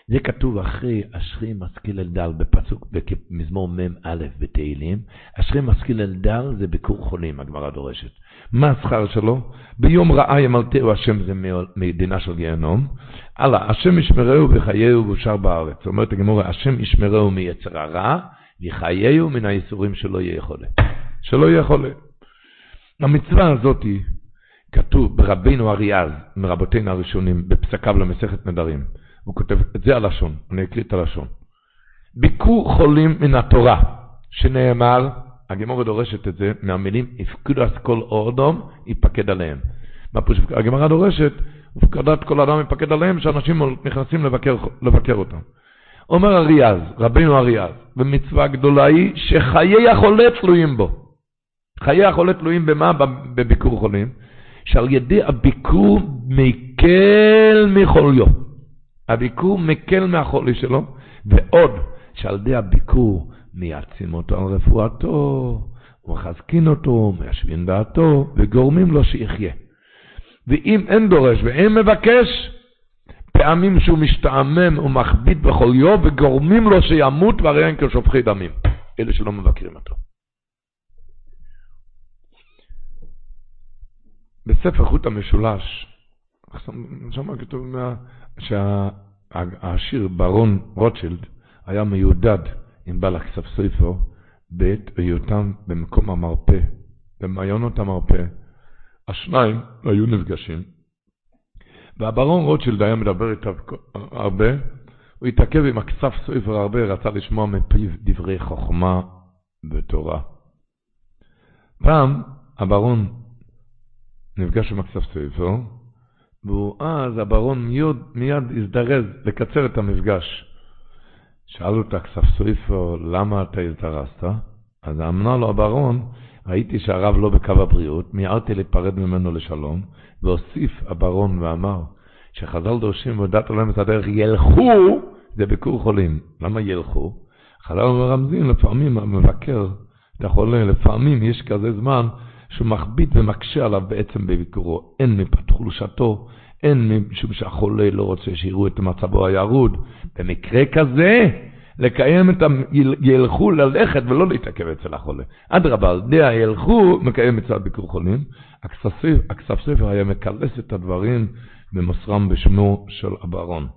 זה כתוב אחרי אשרי משכיל אלדל בפסוק, במזמור מ"א בתהילים. אשרי משכיל אלדל זה ביקור חולים, הגמרא דורשת. מה השכר שלו? ביום רעה ימלטהו השם זה מדינה של גיהנום. הלאה, השם ישמרהו וחייהו ואושר בארץ. אומרת הגמורה, השם ישמרהו מיצר הרע, וחייהו מן האיסורים שלא יהיה חולה. שלא יהיה חולה. המצווה הזאת כתוב ברבינו אריאז, מרבותינו הראשונים, בפסקיו למסכת נדרים. הוא כותב את זה הלשון, אני אקריא את הלשון. ביקור חולים מן התורה, שנאמר, הגמורה דורשת את זה מהמילים, הפקודת כל אורדום, יפקד עליהם. הגמרא דורשת, הפקדת כל אדם יפקד עליהם, שאנשים נכנסים לבקר, לבקר אותם. אומר אריאז, רבינו אריאז, ומצווה גדולה היא שחיי החולה תלויים בו. חיי החולה תלויים במה? בביקור חולים. שעל ידי הביקור מקל מחוליו. הביקור מקל מהחולי שלו, ועוד שעל ידי הביקור מייעצים אותו על רפואתו, ומחזקין אותו, מיישבים דעתו, וגורמים לו שיחיה. ואם אין דורש ואין מבקש, פעמים שהוא משתעמם ומכביד בכל יום וגורמים לו שימות והרי אין כשופכי דמים. אלה שלא מבקרים אותו. בספר חוט המשולש, שם כתוב שהעשיר ברון רוטשילד היה מיודד עם בעל הכספסויפר בעת היותם במקום המרפא, במעיינות המרפא. השניים היו נפגשים, והברון רוטשילד היה מדבר איתו הרבה, הוא התעכב עם הכסף סויפר הרבה, רצה לשמוע מפיו דברי חוכמה ותורה. פעם הברון נפגש עם הכסף סויפר, והוא אז, הברון מיד, מיד הזדרז לקצר את המפגש. שאל את הכסף סויפר, למה אתה הזדרזת? אז אמר לו הברון, ראיתי שהרב לא בקו הבריאות, מיהרתי להיפרד ממנו לשלום, והוסיף הברון ואמר, שחז"ל דורשים ועדת עולם את הדרך, ילכו, זה ביקור חולים. למה ילכו? חז"ל מרמזים, לפעמים המבקר את החולה, לפעמים יש כזה זמן שהוא מכביד ומקשה עליו בעצם בביקורו. אין מפת חולשתו, אין משום שהחולה לא רוצה שיראו את מצבו הירוד. במקרה כזה, לקיים את ה... ילכו ללכת ולא להתעכב אצל החולה. אדרבה, על ידי הילכו, מקיים מצוות ביקור חולים. הכסף ספר היה מקלס את הדברים ומוסרם בשמו של אברון.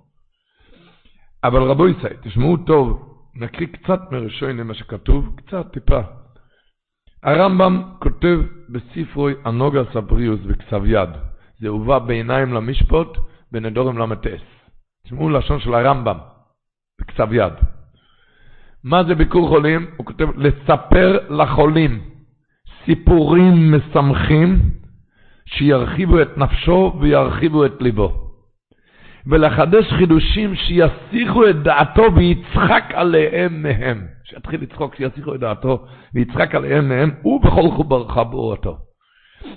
אבל רבו ישראל, תשמעו טוב, נקריא קצת מראשון מה שכתוב, קצת, טיפה. הרמב"ם כותב בספרוי הנוגה סבריוס בכסב יד, זה הובא בעיניים למשפוט בנדורם ל"ס. תשמעו לשון של הרמב"ם בכסב יד. מה זה ביקור חולים? הוא כותב, לספר לחולים סיפורים משמחים שירחיבו את נפשו וירחיבו את ליבו. ולחדש חידושים שיסיחו את דעתו ויצחק עליהם מהם. שיתחיל לצחוק, שיסיחו את דעתו ויצחק עליהם מהם, ובכל חברותו.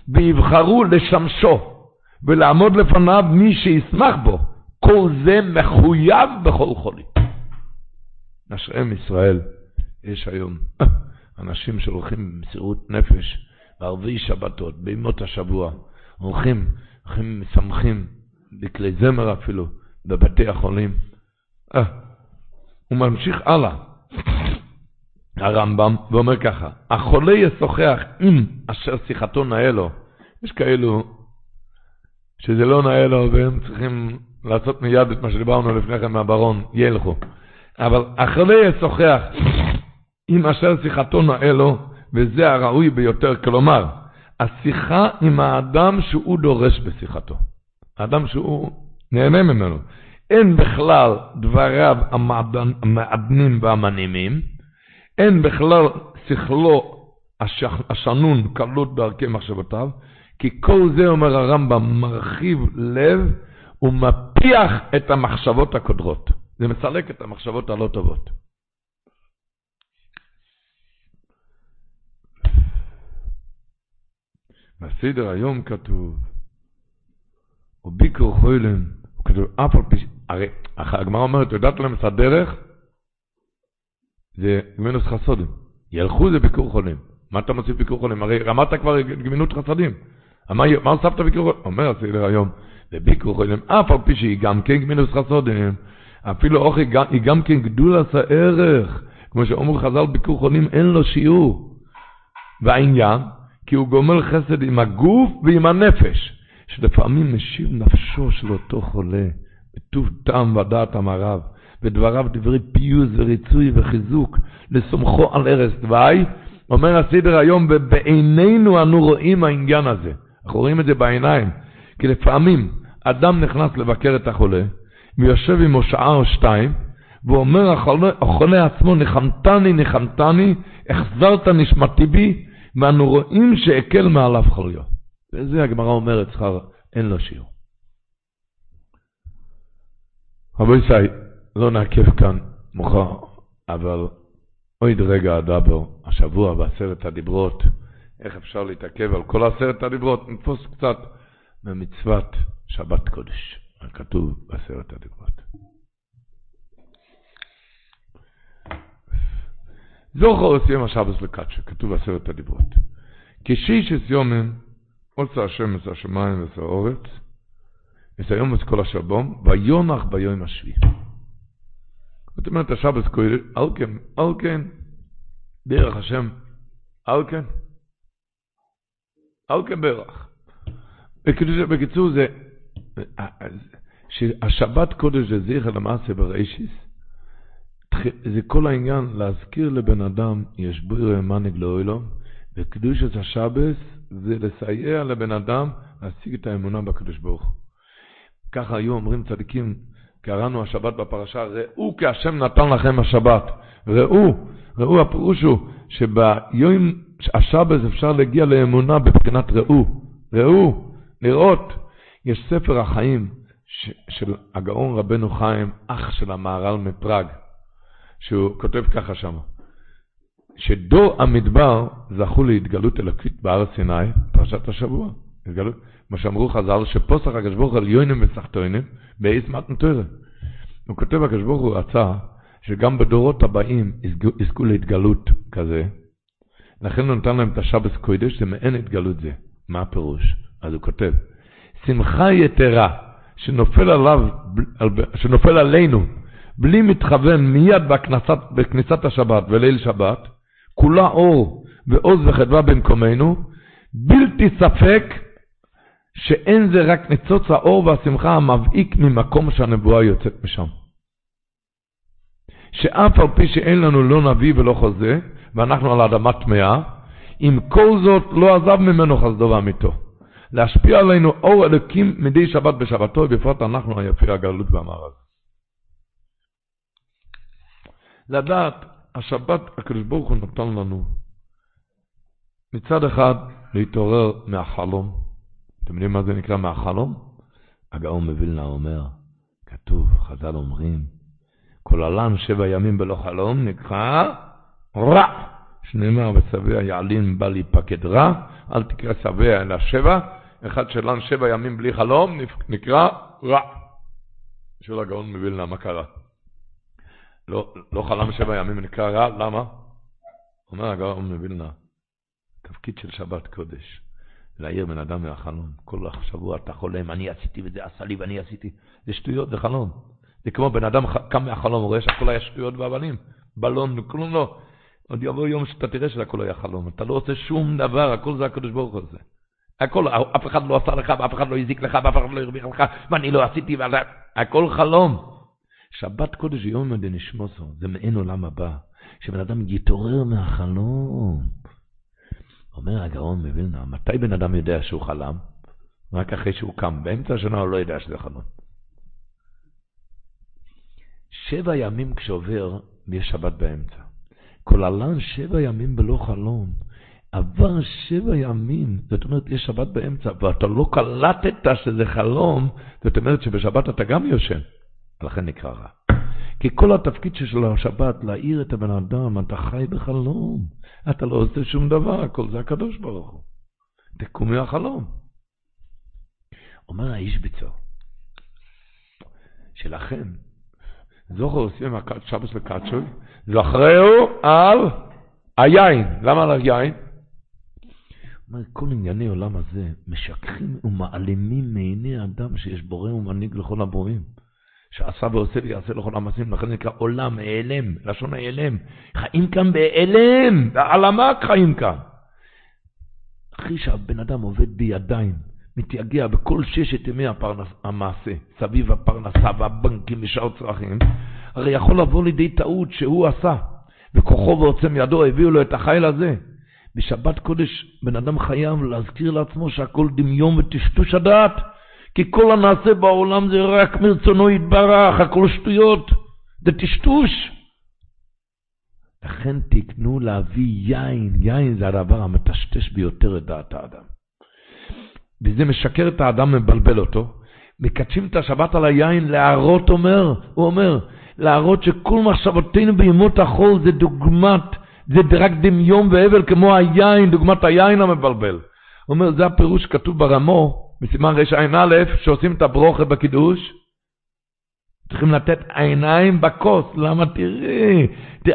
ויבחרו לשמשו ולעמוד לפניו מי שישמח בו. כל זה מחויב בכל חולי. נשאם ישראל, יש היום אנשים שהולכים במסירות נפש בערבי שבתות, בימות השבוע, הולכים, הולכים, משמחים, בכלי זמר אפילו, בבתי החולים. אה, הוא ממשיך הלאה, הרמב"ם, ואומר ככה, החולה ישוחח עם אשר שיחתו נאה לו. יש כאלו שזה לא נאה לו והם צריכים לעשות מיד את מה שדיברנו לפני כן מהברון, ילכו. אבל החולה ישוחח עם אשר שיחתו נאה לו, וזה הראוי ביותר. כלומר, השיחה עם האדם שהוא דורש בשיחתו. האדם שהוא נהנה ממנו. אין בכלל דבריו המעדנים והמנימים, אין בכלל שכלו השנון קלות בערכי מחשבותיו, כי כל זה, אומר הרמב"ם, מרחיב לב ומפיח את המחשבות הקודרות. זה מסלק את המחשבות הלא טובות. בסדר היום כתוב, וביקור חוילם, כתוב אף על פי, הרי הגמרא אומרת, יודעת להם את הדרך, זה גמינוס חסודים. ילכו זה ביקור חולים. מה אתה מוסיף ביקור חולים? הרי רמת כבר גמינות חסדים. מה, מה הוספת ביקור חולים? אומר הסדר היום, בביקור חולים, אף על פי שהיא גם כן גמינוס חסודים, אפילו אוכל היא גם כן גדול עשה ערך. כמו שאומרו חז"ל, ביקור חולים אין לו שיעור. והעניין, כי הוא גומל חסד עם הגוף ועם הנפש, שלפעמים משיב נפשו של אותו חולה, בטוב טעם ודעת המערב, ודבריו דברי פיוס וריצוי וחיזוק, לסומכו על ערש דווי, אומר הסדר היום, ובעינינו אנו רואים העניין הזה. אנחנו רואים את זה בעיניים, כי לפעמים אדם נכנס לבקר את החולה, ויושב עמו שעה או שתיים, ואומר החולה, החולה עצמו, ניחמתני, ניחמתני, החזרת נשמתי בי, ואנו רואים שהקל מעליו חוליו. וזה הגמרא אומרת, שכר, אין לו שיעור. רבי ישראל, לא נעכב כאן מוכר, אבל עוד רגע אדבר, השבוע בעשרת הדיברות, איך אפשר להתעכב על כל עשרת הדיברות, נתפוס קצת ממצוות שבת קודש, כתוב בעשרת הדיברות. זוכר עושים השבוס לקדשה, כתוב בעשרת הדיברות. כשישס יומים עושה השם את השמיים ואת האורץ, את היום ואת כל השבום, ויונח ביום השביעי. זאת אומרת, השבת קודש, על כן, על כן, דרך השם, על כן, על כן ברך. בקיצור, זה, שהשבת קודש זה זכר למעשה בראשיס, זה כל העניין להזכיר לבן אדם, יש ברירה מנהיג לאוילום, וקדושת השבס זה לסייע לבן אדם להשיג את האמונה בקדוש ברוך הוא. ככה היו אומרים צדיקים, קראנו השבת בפרשה, ראו כי השם נתן לכם השבת. ראו, ראו הפירוש הוא שביום השבת אפשר להגיע לאמונה בבחינת ראו. ראו, לראות. יש ספר החיים ש, של הגאון רבנו חיים, אח של המהר"ל מפראג, שהוא כותב ככה שם, שדור המדבר זכו להתגלות אלוקית בהר סיני, פרשת השבוע. התגלות, מה שאמרו חז"ל, שפוסח הקדוש ברוך הוא על יוינים וסחטוינים, באיס מתנתוירה. הוא כותב, הקדוש ברוך הוא רצה שגם בדורות הבאים יזכו להתגלות כזה, לכן הוא נתן להם את השבס קוידש, זה מעין התגלות זה. מה הפירוש? אז הוא כותב, שמחה יתרה שנופל עליו, שנופל עלינו, בלי מתכוון מיד בכנסת, בכניסת השבת וליל שבת, כולה אור ועוז וחדווה במקומנו, בלתי ספק שאין זה רק ניצוץ האור והשמחה המבעיק ממקום שהנבואה יוצאת משם. שאף על פי שאין לנו לא נביא ולא חוזה, ואנחנו על אדמה טמאה, עם כל זאת לא עזב ממנו חסדו ואמיתו. להשפיע עלינו אור אלוקים מדי שבת בשבתו, בפרט אנחנו היפי הגלות והמערב. לדעת, השבת הקדוש ברוך הוא נתן לנו מצד אחד להתעורר מהחלום. אתם יודעים מה זה נקרא מהחלום? הגאון מווילנה אומר, כתוב, חז"ל אומרים, כל עלם שבע ימים בלא חלום נקרא רע. שנאמר, ושבע יעלין בא להיפקד רע, אל תקרא שבע אלא שבע, אחד שלן שבע ימים בלי חלום נקרא רע. שואל הגאון מווילנה, מה קרה? לא, לא חלם שבע ימים נקרא רע, למה? אומר הגאון מווילנה, תפקיד של שבת קודש, להעיר בן אדם מהחלום. כל שבוע אתה חולם, אני עשיתי וזה עשה לי ואני עשיתי. זה שטויות, זה חלום. זה כמו בן אדם קם מהחלום, רואה שהכל היה שטויות ואבנים. בלון, כלום לא. עוד יבוא יום שאתה תראה שהכל היה חלום. אתה לא עושה שום דבר, הכל זה הקדוש ברוך הוא הזה. הכל, אף אחד לא עשה לך, ואף אחד לא הזיק לך, ואף אחד לא הרוויח לך, ואני לא עשיתי, ואתה... הכל חלום. שבת קודש יום דנשמוסו, זה מעין עולם הבא, שבן אדם יתעורר מהחלום. אומר הגאון מווילנה, מתי בן אדם יודע שהוא חלם? רק אחרי שהוא קם. באמצע השנה הוא לא יודע שזה חלום. שבע ימים כשעובר, ויש שבת באמצע. כל עלן שבע ימים בלא חלום. עבר שבע ימים, זאת אומרת, יש שבת באמצע, ואתה לא קלטת שזה חלום, זאת אומרת שבשבת אתה גם יושן. לכן נקרא רע. כי כל התפקיד של השבת, להעיר את הבן אדם, אתה חי בחלום. אתה לא עושה שום דבר, הכל זה הקדוש ברוך הוא. תקום מהחלום. אומר האיש ביצור, שלכן, זוכר עושים שבס וקדשוי, זכרהו על היין. למה על היין? אומר, כל ענייני עולם הזה משככים ומעלימים מעיני אדם שיש בורא ומנהיג לכל הבורים. שעשה ועושה ויעשה לכל המעשים, לכן נקרא עולם, העלם, לשון העלם. חיים כאן בהעלם, בעלמק חיים כאן. אחרי שהבן אדם עובד בידיים, מתייגע בכל ששת ימי הפרנס, המעשה, סביב הפרנסה והבנקים ושאר צרכים, הרי יכול לבוא לידי טעות שהוא עשה, וכוחו ועוצם ידו הביאו לו את החיל הזה. בשבת קודש בן אדם חייב להזכיר לעצמו שהכל דמיון וטשטוש הדעת. כי כל הנעשה בעולם זה רק מרצונו יתברך, הכל שטויות, זה טשטוש. לכן תקנו להביא יין, יין זה הדבר המטשטש ביותר את דעת האדם. וזה משקר את האדם, מבלבל אותו. מקדשים את השבת על היין, להראות אומר, הוא אומר, להראות שכל מחשבותינו בימות החול זה דוגמת, זה רק דמיון והבל כמו היין, דוגמת היין המבלבל. הוא אומר, זה הפירוש כתוב ברמו, בסימן רע"א, שעושים את הברוכה בקידוש, צריכים לתת עיניים בכוס, למה תראי,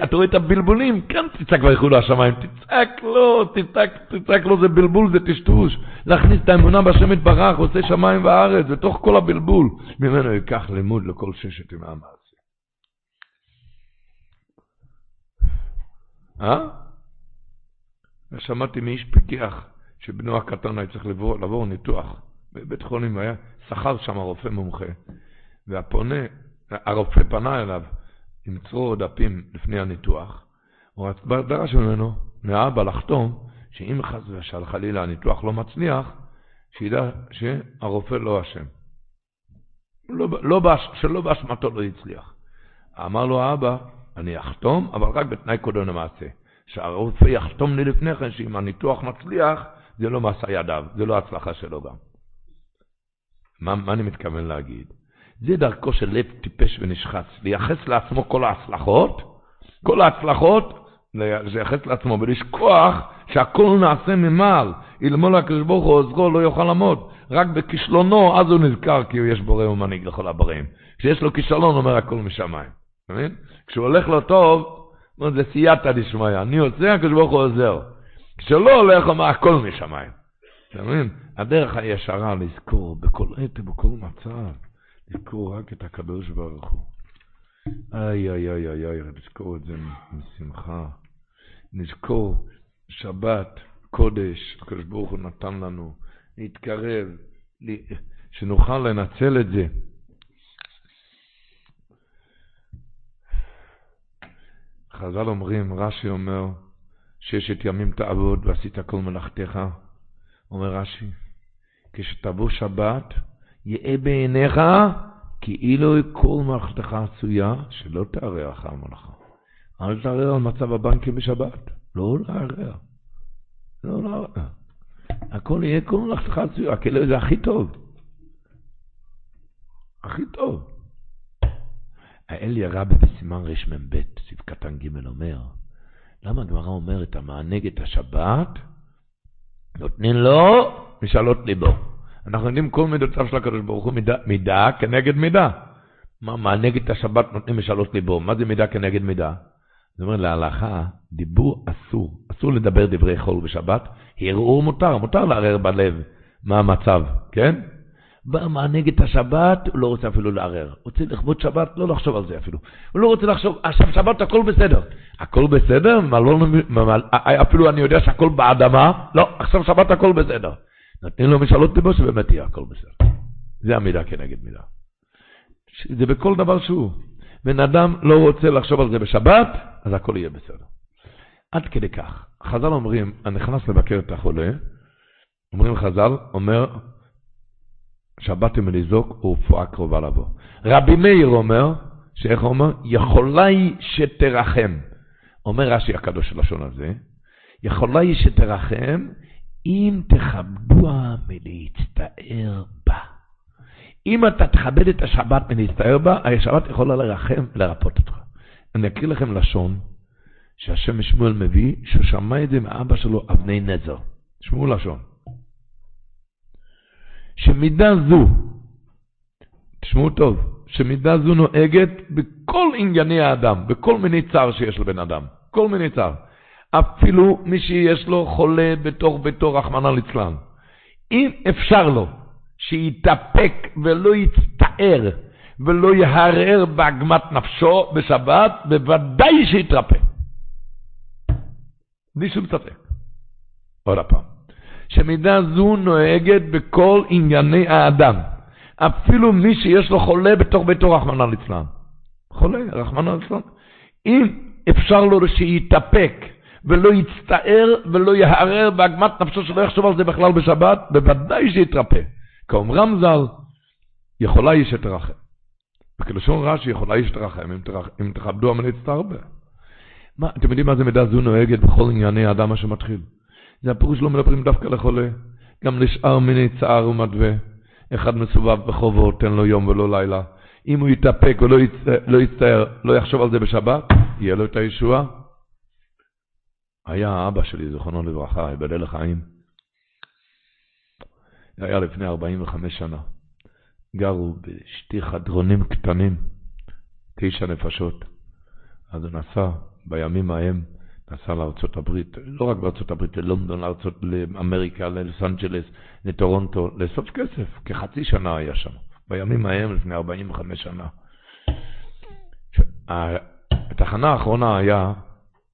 אתה רואה את הבלבולים, כן תצעק ויחולו לא השמיים, תצעק לו, תצעק, תצעק לו, זה בלבול, זה טשטוש. להכניס את האמונה בשם יתברך, עושה שמיים וארץ, בתוך כל הבלבול. ממנו ייקח לימוד לכל ששת ימי המעשה. אה? שמעתי מאיש פיקח, שבנו הקטן היה צריך לעבור, לעבור ניתוח בבית חולים, והיה שכר שם רופא מומחה. והפונה, הרופא פנה אליו עם צרור דפים לפני הניתוח, הוא דרש ממנו, מהאבא לחתום, שאם חס ושל חלילה הניתוח לא מצליח, שידע שהרופא לא אשם. לא, לא שלא באשמתו לא הצליח. אמר לו האבא, אני אחתום, אבל רק בתנאי קודם למעשה. שהרופא יחתום לי לפני כן שאם הניתוח מצליח, זה לא מעשה ידיו, זה לא הצלחה שלו גם. מה, מה אני מתכוון להגיד? זה דרכו של לב טיפש ונשחץ, לייחס לעצמו כל ההצלחות, כל ההצלחות, לייחס לעצמו ולשכוח שהכל נעשה ממעל. אלמול הקדוש ברוך הוא עוזרו לא יוכל לעמוד. רק בכישלונו, אז הוא נזכר כי יש בורא ומנהיג לכל הבריאים. כשיש לו כישלון, אומר הכל משמיים. מבין? כשהוא הולך לו טוב, זה סייעתא דשמיא. אני עושה, הקדוש ברוך הוא עוזר. כשלא הולך, אומר הכל משמיים. אתה מבין? הדרך הישרה לזכור בכל עת ובכל מצב. לזכור רק את הקדוש ברוך הוא. איי, איי, איי, איי, איי, לזכור את זה משמחה. נזכור שבת, קודש, הקדוש ברוך הוא נתן לנו, להתקרב, שנוכל לנצל את זה. חז"ל אומרים, רש"י אומר, ששת ימים תעבוד ועשית כל מלאכתך. אומר רש"י, כשתבוא שבת, יאה בעיניך כאילו כל מלאכתך עשויה, שלא תערער אחר המלאכה. אל תערער על מצב הבנקים בשבת, לא לערער. לא לערער. הכל יהיה כל מלאכתך עשויה, כאילו זה הכי טוב. הכי טוב. האל רבי בסימן רמ"ב, סעיף קטן ג' אומר, למה הגמרא אומרת, המענג את השבת, נותנים לו משאלות ליבו. אנחנו יודעים כל מידותיו של הקדוש ברוך הוא מידה, מידה כנגד מידה. מה, מה נגד השבת נותנים משאלות ליבו? מה זה מידה כנגד מידה? זאת אומרת, להלכה, דיבור אסור. אסור לדבר דברי חול בשבת. הרהור מותר, מותר לערער בלב מה המצב, כן? בא מה נגד השבת, הוא לא רוצה אפילו לערער. רוצה לכבוד שבת, לא לחשוב על זה אפילו. הוא לא רוצה לחשוב, עכשיו שבת הכל בסדר. הכל בסדר? לא, אפילו אני יודע שהכל באדמה, לא, עכשיו שבת הכל בסדר. נותנים לו משאלות ליבו שבאמת יהיה הכל בסדר. זה המידה כנגד מידה. זה בכל דבר שהוא. בן אדם לא רוצה לחשוב על זה בשבת, אז הכל יהיה בסדר. עד כדי כך. חז"ל אומרים, הנכנס לבקר את החולה, אומרים חז"ל, אומר, שבת עם לזעוק ורפואה קרובה לבוא. רבי מאיר אומר, שאיך אומר? יכולה היא שתרחם. אומר רש"י הקדוש לשון הזה, יכולה היא שתרחם אם תכבדוה מלהצטער בה. אם אתה תכבד את השבת מלהצטער בה, השבת יכולה לרחם ולרפות אותך. אני אקריא לכם לשון שהשם שמואל מביא, שהוא שמע את זה מאבא שלו, אבני נזר. תשמעו לשון. שמידה זו, תשמעו טוב, שמידה זו נוהגת בכל ענייני האדם, בכל מיני צער שיש לבן אדם, כל מיני צער. אפילו מי שיש לו חולה בתוך ביתו, רחמנא ליצלן. אם אפשר לו שיתאפק ולא יצטער ולא יהרהר בעגמת נפשו בשבת, בוודאי שיתרפא. בלי שום ספק. עוד פעם. שמידה זו נוהגת בכל ענייני האדם. אפילו מי שיש לו חולה בתוך ביתו, רחמנא ליצלן. חולה, רחמנא ליצלן. אם אפשר לו שיתאפק ולא יצטער ולא יערער בעגמת נפשו שלא יחשוב על זה בכלל בשבת, בוודאי שיתרפא. כאומרם ז"ל, יכולה איש שתרחם. וכלשון רש"י, יכולה איש שתרחם, אם, תרח, אם תכבדו אמן יצטרבה. מה, אתם יודעים מה זה מידה זו נוהגת בכל ענייני האדם אשר מתחיל? זה הפירוש לא מדברים דווקא לחולה, גם לשאר מיני צער ומדווה. אחד מסובב בחובו, תן לו יום ולא לילה. אם הוא יתאפק ולא לא יצטער, לא יחשוב על זה בשבת, יהיה לו את הישועה. היה אבא שלי, זכרונו לברכה, ייבדל לחיים. זה היה לפני 45 שנה. גרו בשתי חדרונים קטנים, תשע נפשות. אז הוא נסע בימים ההם, נסע לארצות הברית, לא רק בארצות הברית, ללונדון, לארצות, לאמריקה, ללוס אנג'לס, לטורונטו, לאסוף כסף. כחצי שנה היה שם. בימים ההם, לפני 45 שנה. התחנה האחרונה היה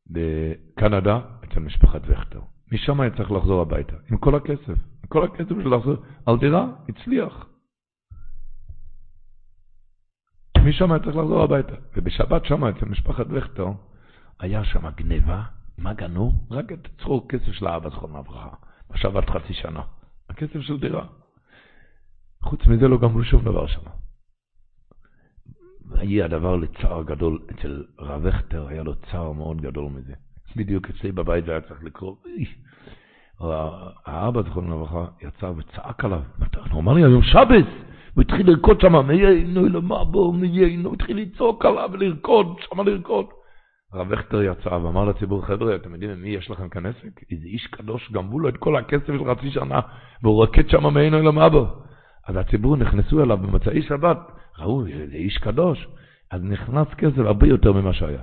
בקנדה, אצל משפחת וכטר. משם היה צריך לחזור הביתה, עם כל הכסף. עם כל הכסף של לחזור על דירה, הצליח. משם היה צריך לחזור הביתה. ובשבת שם, אצל משפחת וכטר, היה שם גניבה. מה גנו? רק את צחור כסף של האבא, זכרונה לברכה. בשבת חצי שנה. הכסף של דירה. חוץ מזה לא גמרו שום דבר שם. היה הדבר לצער גדול, אצל רב וכטר היה לו צער מאוד גדול מזה. בדיוק אצלי בבית זה היה צריך לקרוא, האבא, זכרונו לברכה, יצא וצעק עליו, הוא אמר לי, היום שבס, הוא התחיל לרקוד שם, מי יינו למבו, מי יינו, התחיל לצעוק עליו ולרקוד, שם לרקוד. הרב וכטר יצא ואמר לציבור, חבר'ה, אתם יודעים מי יש לכם כאן עסק? איזה איש קדוש, גמבו לו את כל הכסף של חצי שנה, והוא רקד שם מיינו למבו. אז הציבור נכנסו אליו במוצאי שבת, ראו, זה איש קדוש, אז נכנס כסף הרבה יותר ממה שהיה.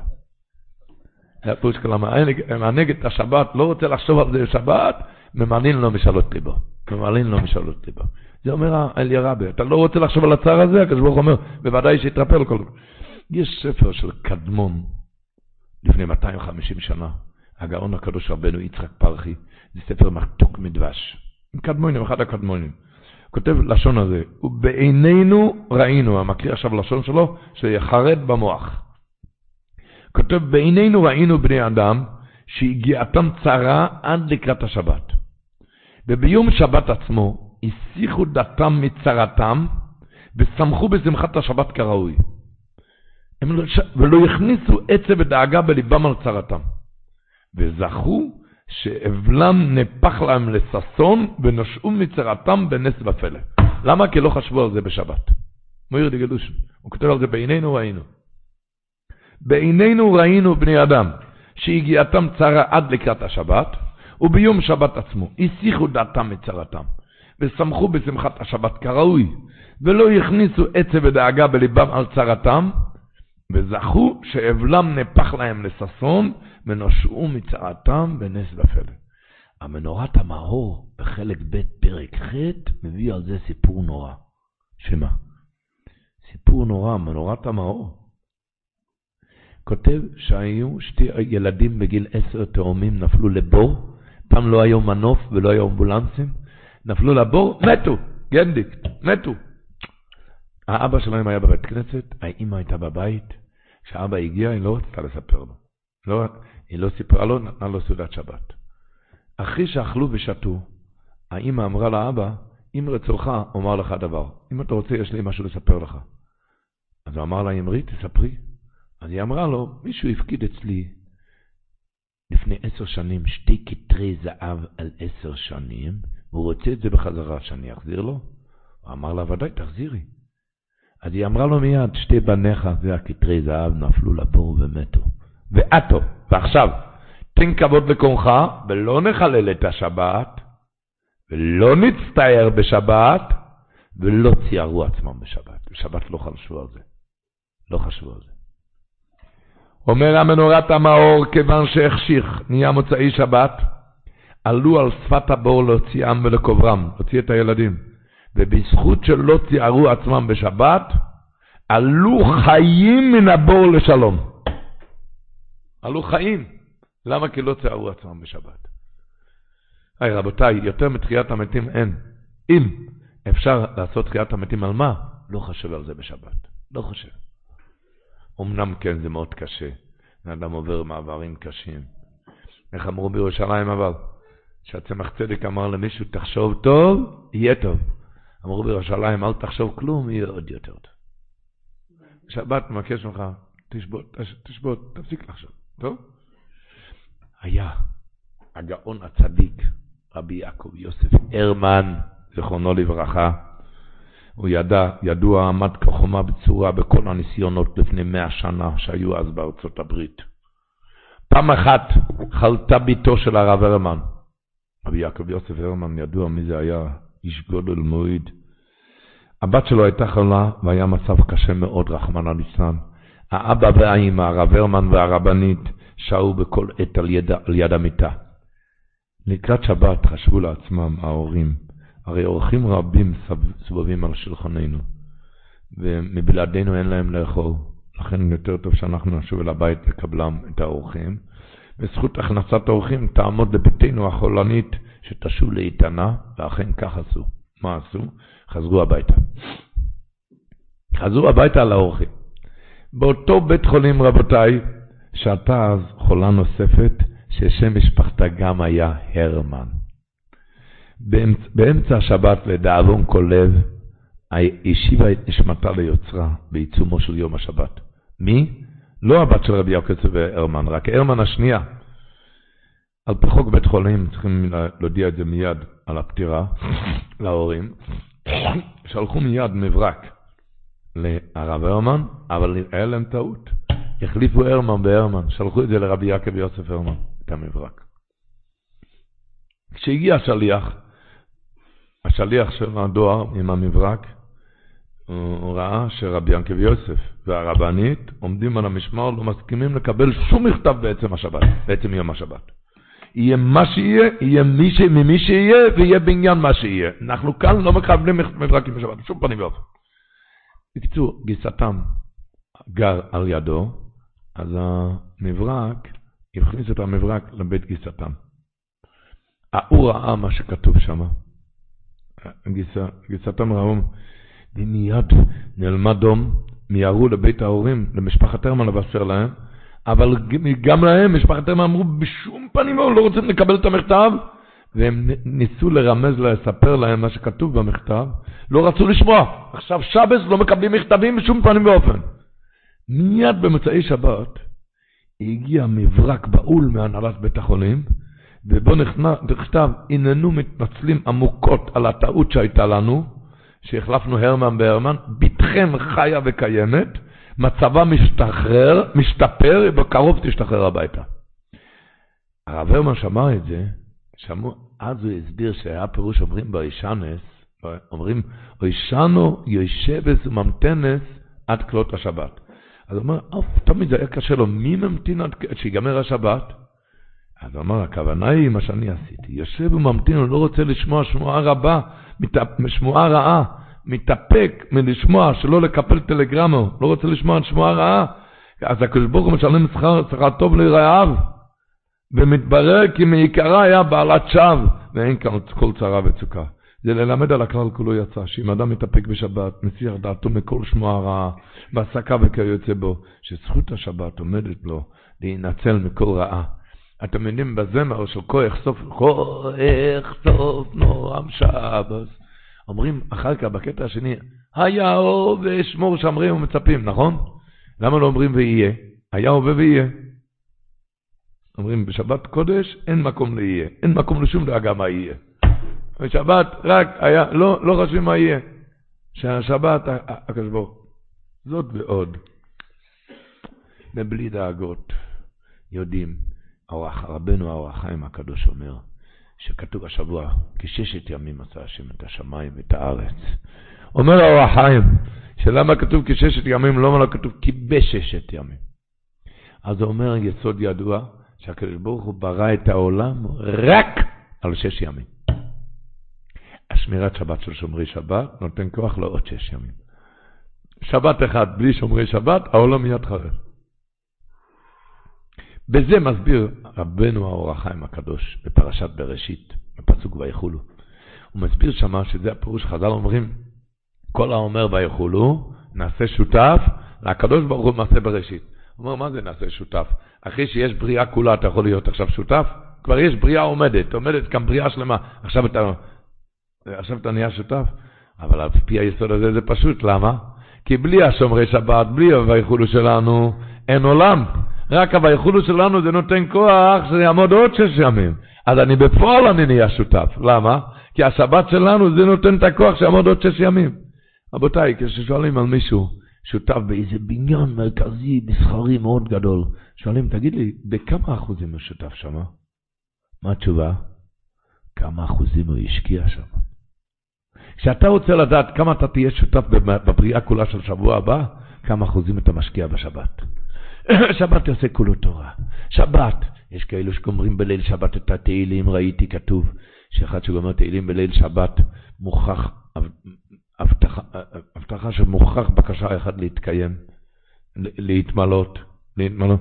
היה פירוש כלומר, מענג את השבת, לא רוצה לחשוב על זה שבת, ממלין לו משאלות ליבו. ממלין לו משאלות ליבו. זה אומר אלירבה, אתה לא רוצה לחשוב על הצער הזה, הקדוש ברוך אומר, בוודאי שיתרפא כל... יש ספר של קדמון, לפני 250 שנה, הגאון הקדוש רבנו יצחק פרחי, זה ספר מתוק מדבש. קדמונים, אחד הקדמונים. כותב לשון הזה, ובעינינו ראינו, המקריא עכשיו לשון שלו, שיחרד במוח. כותב, בעינינו ראינו בני אדם שהגיעתם צרה עד לקראת השבת. וביום שבת עצמו הסיחו דתם מצרתם ושמחו בשמחת השבת כראוי. הם לא, ולא הכניסו עצב ודאגה בליבם על צרתם. וזכו שאבלם נפח להם לששון ונשאו מצרתם בנס ופלא. למה? כי לא חשבו על זה בשבת. מויר דגדושן, הוא כותב על זה בעינינו ראינו. בעינינו ראינו בני אדם שהגיעתם צרה עד לקראת השבת, וביום שבת עצמו הסיחו דעתם מצרתם, ושמחו בשמחת השבת כראוי, ולא הכניסו עצב ודאגה בליבם על צרתם, וזכו שאבלם נפח להם לששון, ונושעו מצעתם בנס ופלא. המנורת המאור בחלק ב' פרק ח' מביא על זה סיפור נורא. שמה? סיפור נורא, מנורת המאור. כותב שהיו שתי ילדים בגיל עשר תאומים נפלו לבור, פעם לא היו מנוף ולא היו אמבולנסים, נפלו לבור, מתו, גנדיק, מתו. האבא שלהם היה בבית כנסת, האימא הייתה בבית, כשאבא הגיע היא לא רצתה לספר לו. לא, היא לא סיפרה לו, נתנה לו סעודת שבת. אחרי שאכלו ושתו, האמא אמרה לאבא, אם רצונך, אומר לך דבר. אם אתה רוצה, יש לי משהו לספר לך. אז הוא אמר לה, אמרי, תספרי. אז היא אמרה לו, מישהו הפקיד אצלי לפני עשר שנים שתי כתרי זהב על עשר שנים, והוא רוצה את זה בחזרה, שאני אחזיר לו? הוא אמר לה, ודאי, תחזירי. אז היא אמרה לו מיד, שתי בניך והכתרי זהב נפלו לבור ומתו. ועטו, ועכשיו, תן כבוד לקונך, ולא נחלל את השבת, ולא נצטער בשבת, ולא ציירו עצמם בשבת. בשבת לא חשבו על זה. לא חשבו על זה. אומר המנורת המאור, כיוון שהחשיך, נהיה מוצאי שבת, עלו על שפת הבור להוציאם ולקוברם, להוציא את הילדים. ובזכות שלא ציירו עצמם בשבת, עלו חיים מן הבור לשלום. עלו חיים. למה? כי לא ציירו עצמם בשבת. היי, רבותיי, יותר מתחיית המתים אין. אם אפשר לעשות תחיית המתים על מה? לא חושב על זה בשבת. לא חושב. אמנם כן, זה מאוד קשה. האדם עובר מעברים קשים. איך אמרו בירושלים אבל? שהצמח צדק אמר למישהו, תחשוב טוב, יהיה טוב. אמרו בירושלים, אל תחשוב כלום, יהיה עוד יותר טוב. שבת מבקש ממך, תשבות, תשבות, תפסיק לחשוב. טוב? היה הגאון הצדיק, רבי יעקב יוסף הרמן, זכרונו לברכה. הוא ידע, ידוע, עמד כחומה בצורה בכל הניסיונות לפני מאה שנה שהיו אז בארצות הברית. פעם אחת חלתה ביתו של הרב הרמן. רבי יעקב יוסף הרמן, ידוע מי זה היה, איש גודל מועיד. הבת שלו הייתה חולה והיה מצב קשה מאוד, רחמנא ליצלן. האבא והאימא, הרב הרמן והרבנית, שהו בכל עת על יד, על יד המיטה. לקראת שבת חשבו לעצמם ההורים, הרי אורחים רבים סובבים על שולחננו, ומבלעדינו אין להם לאכול. לכן יותר טוב שאנחנו נשוב אל הבית לקבלם את האורחים. בזכות הכנסת האורחים תעמוד לביתנו החולנית שתשוב לאיתנה, ואכן כך עשו. מה עשו? חזרו הביתה. חזרו הביתה לאורחים. באותו בית חולים, רבותיי, שהתה אז חולה נוספת, ששם משפחתה גם היה הרמן. באמצע, באמצע השבת, לדאבון כל לב, השיבה את נשמתה ליוצרה בעיצומו של יום השבת. מי? לא הבת של רבי יעקב והרמן, רק הרמן השנייה. על פי חוק בית חולים צריכים להודיע את זה מיד על הפטירה להורים. שלחו מיד מברק לרב הרמן, אבל היה להם טעות. החליפו הרמן בהרמן, שלחו את זה לרבי יעקב יוסף הרמן, את המברק. כשהגיע השליח, השליח של הדואר עם המברק, הוא ראה שרבי ינקב יוסף והרבנית עומדים על המשמר, לא מסכימים לקבל שום מכתב בעצם השבת, בעצם יום השבת. יהיה מה שיהיה, יהיה מי ש... ממי שיהיה, ויהיה בעניין מה שיהיה. אנחנו כאן לא מקבלים מברקים בשבת, בשום פנים ואופן. בקיצור, גיסתם גר על ידו, אז המברק, הכניס את המברק לבית גיסתם. ההוא ראה מה שכתוב שם. גיסה, גיסתם ראו, ומיד נעלמה דום, מיהרו לבית ההורים, למשפחת הרמן לבשר להם, אבל גם להם, משפחת אמרו, בשום פנים לא רוצים לקבל את המכתב, והם ניסו לרמז, לספר להם מה שכתוב במכתב, לא רצו לשמוע. עכשיו שבס לא מקבלים מכתבים בשום פנים ואופן. מיד במוצאי שבת הגיע מברק בהול מהנהלת בית החולים, ובו נכתב, הננו מתנצלים עמוקות על הטעות שהייתה לנו, שהחלפנו הרמן בהרמן, בתכם חיה וקיימת, מצבה משתחרר, משתפר, ובקרוב תשתחרר הביתה. הרב הרמן שמע את זה, שמעו, אז הוא הסביר שהיה פירוש אומרים באישנס, אומרים, אישנו יושבס וממתנס עד כלות השבת. אז הוא אומר, אוף, תמיד זה היה קשה לו, מי ממתין עד שיגמר השבת? אז הוא אמר, הכוונה היא מה שאני עשיתי. יושב וממתין, הוא לא רוצה לשמוע שמועה רבה, שמועה רעה, מתאפק מלשמוע, שלא לקפל טלגרמו, לא רוצה לשמוע שמועה רעה. אז הקדוש ברוך הוא משלם שכר, שכר טוב לרעיו. ומתברר כי מעיקרה היה בעלת שווא, ואין כאן כל צרה וצוקה. זה ללמד על הכלל כולו יצא, שאם אדם מתאפק בשבת, מסיח דעתו מכל שמועה רעה, בהסקה וכיוצא בו, שזכות השבת עומדת לו להינצל מכל רעה. אתם יודעים בזמר של כוח סוף, כוח סוף נועם שבס. אומרים אחר כך בקטע השני, היה הווה ושמור שמרים ומצפים, נכון? למה לא אומרים ויהיה? היה הווה ויהיה. אומרים בשבת קודש אין מקום ליהיה, אין מקום לשום דאגה מה יהיה. בשבת רק היה, לא, לא חשוב מה יהיה. שהשבת, הקדוש ברוך זאת ועוד. ובלי דאגות, יודעים, אורח, רבנו האור החיים הקדוש אומר, שכתוב השבוע, כששת ימים עשה השם את השמיים ואת הארץ. אומר האור החיים, שלמה כתוב כששת ימים, לא כתוב כי בששת ימים? אז הוא אומר יסוד ידוע, שהקדוש ברוך הוא ברא את העולם רק על שש ימים. השמירת שבת של שומרי שבת נותן כוח לעוד שש ימים. שבת אחד בלי שומרי שבת, העולם מיד חרב. בזה מסביר רבנו האור החיים הקדוש בפרשת בראשית, בפסוק ויחולו. הוא מסביר שמה שזה הפירוש, חז"ל אומרים, כל האומר ויחולו, נעשה שותף לקדוש ברוך הוא מעשה בראשית. הוא אומר, מה זה נעשה שותף? אחרי שיש בריאה כולה, אתה יכול להיות עכשיו שותף? כבר יש בריאה עומדת, עומדת כאן בריאה שלמה. עכשיו אתה, עכשיו אתה נהיה שותף? אבל על פי היסוד הזה זה פשוט, למה? כי בלי השומרי שבת, בלי הוויכולו שלנו, אין עולם. רק הוויכולו שלנו זה נותן כוח שזה יעמוד עוד שש ימים. אז אני בפועל אני נהיה שותף. למה? כי השבת שלנו זה נותן את הכוח שיעמוד עוד שש ימים. רבותיי, כששואלים על מישהו, שותף באיזה בניין מרכזי, מסחרי מאוד גדול. שואלים, תגיד לי, בכמה אחוזים הוא שותף שם? מה התשובה? כמה אחוזים הוא השקיע שם. כשאתה רוצה לדעת כמה אתה תהיה שותף בבריאה כולה של שבוע הבא, כמה אחוזים אתה משקיע בשבת. שבת יעשה כולו תורה. שבת, יש כאלו שגומרים בליל שבת את התהילים, ראיתי כתוב שאחד שגומר תהילים בליל שבת, מוכרח, הבטחה, שמוכרח בקשה אחת להתקיים, להתמלות, להתמלות.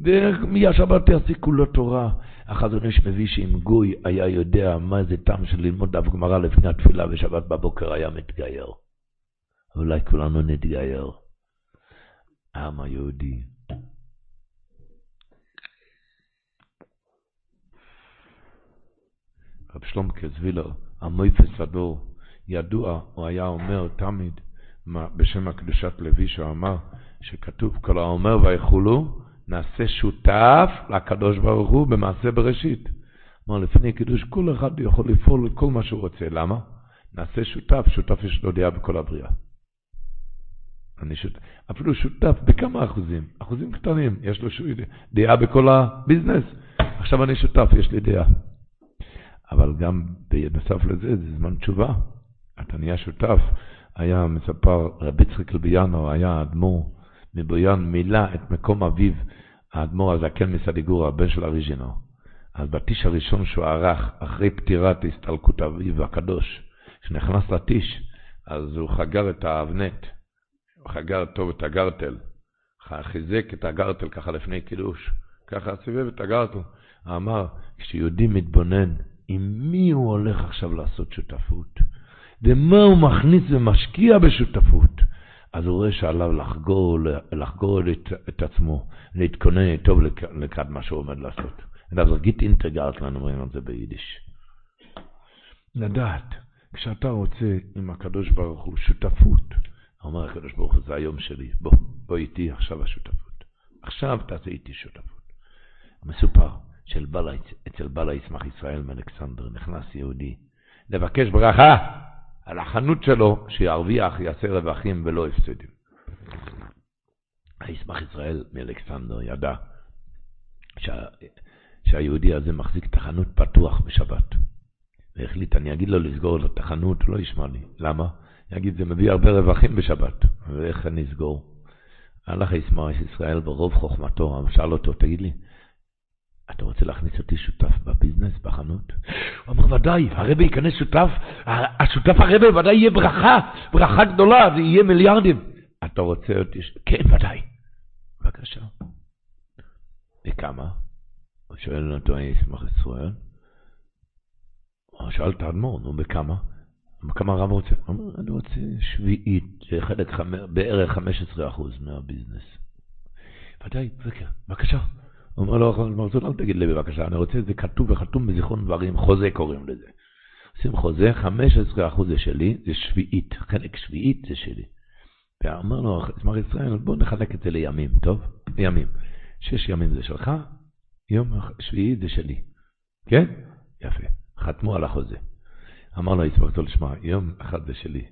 ומהשבת יעשה כולו תורה. החזון איש מביא שאם גוי היה יודע מה זה טעם של ללמוד דף גמרא לפני התפילה ושבת בבוקר היה מתגייר. אולי כולנו נתגייר. העם היהודי. רב שלומקה זווילר, המויפס הדור, ידוע, הוא היה אומר תמיד, בשם הקדושת לוי, שהוא אמר, שכתוב כל האומר ויכולו, נעשה שותף לקדוש ברוך הוא במעשה בראשית. כלומר, לפני קידוש כל אחד יכול לפעול כל מה שהוא רוצה. למה? נעשה שותף, שותף יש לו דעה בכל הבריאה. אני שות... אפילו שותף בכמה אחוזים, אחוזים קטנים, יש לו דעה בכל הביזנס. עכשיו אני שותף, יש לי דעה. אבל גם בנוסף לזה, זה זמן תשובה. אתה נהיה שותף. היה מספר, רבי צחיק אלביאנו, היה אדמו"ר מבויאן, מילא את מקום אביו, האדמו"ר הזקן מסדיגור, הבן של אריז'ינו. אז בטיש הראשון שהוא ערך, אחרי פטירת הסתלקות אביו הקדוש, כשנכנס לטיש, אז הוא חגר את האבנט, הוא חגר טוב את הגרטל, חיזק את הגרטל ככה לפני קידוש, ככה סיבב את הגרטל. אמר, כשיהודי מתבונן עם מי הוא הולך עכשיו לעשות שותפות, ומה הוא מכניס ומשקיע בשותפות, אז הוא רואה שעליו לחגור, לחגור את, את עצמו, להתכונן היטב לקראת מה שהוא עומד לעשות. זה גיט לנו אומרים את זה ביידיש. לדעת, כשאתה רוצה עם הקדוש ברוך הוא שותפות, אומר הקדוש ברוך הוא, זה היום שלי, בוא, בוא איתי עכשיו השותפות. עכשיו תעשה איתי שותפות. מסופר של בלה, אצל בעל ישמח ישראל מאלכסנדר נכנס יהודי לבקש ברכה על החנות שלו, שירוויח, יעשה רווחים ולא הפסדים. הישמח ישראל מאלכסנדר ידע שה, שהיהודי הזה מחזיק את החנות פתוח בשבת. והחליט, אני אגיד לו לסגור את החנות, לא ישמע לי. למה? אני אגיד, זה מביא הרבה רווחים בשבת, ואיך אני אסגור? הלך ישמח ישראל ברוב חוכמתו, שאל אותו, תגיד לי, אתה רוצה להכניס אותי שותף בביזנס, בחנות? הוא אמר, ודאי, הרבי ייכנס שותף, השותף הרבי ודאי יהיה ברכה, ברכה גדולה, זה יהיה מיליארדים. אתה רוצה אותי? כן, ודאי. בבקשה. וכמה? הוא שואל אותו, אני אשמח ישראל. הוא שאל את האדמו"ר, נו, בכמה? כמה הרב רוצה? הוא אומר, אני רוצה שביעית, חלק בערך 15% מהביזנס. ודאי, בבקשה. הוא אומר לו, מרצון, אל תגיד לי בבקשה, אני רוצה, זה כתוב וחתום בזיכרון דברים, חוזה קוראים לזה. עושים חוזה, 15% זה שלי, זה שביעית, חלק שביעית זה שלי. ואומר לו, מר ישראל, בוא נחלק את זה לימים, טוב? לימים. שש ימים זה שלך, יום שביעי זה שלי. כן? יפה. חתמו על החוזה. אמר לו יצחק טול, שמע, יום אחד זה שלי,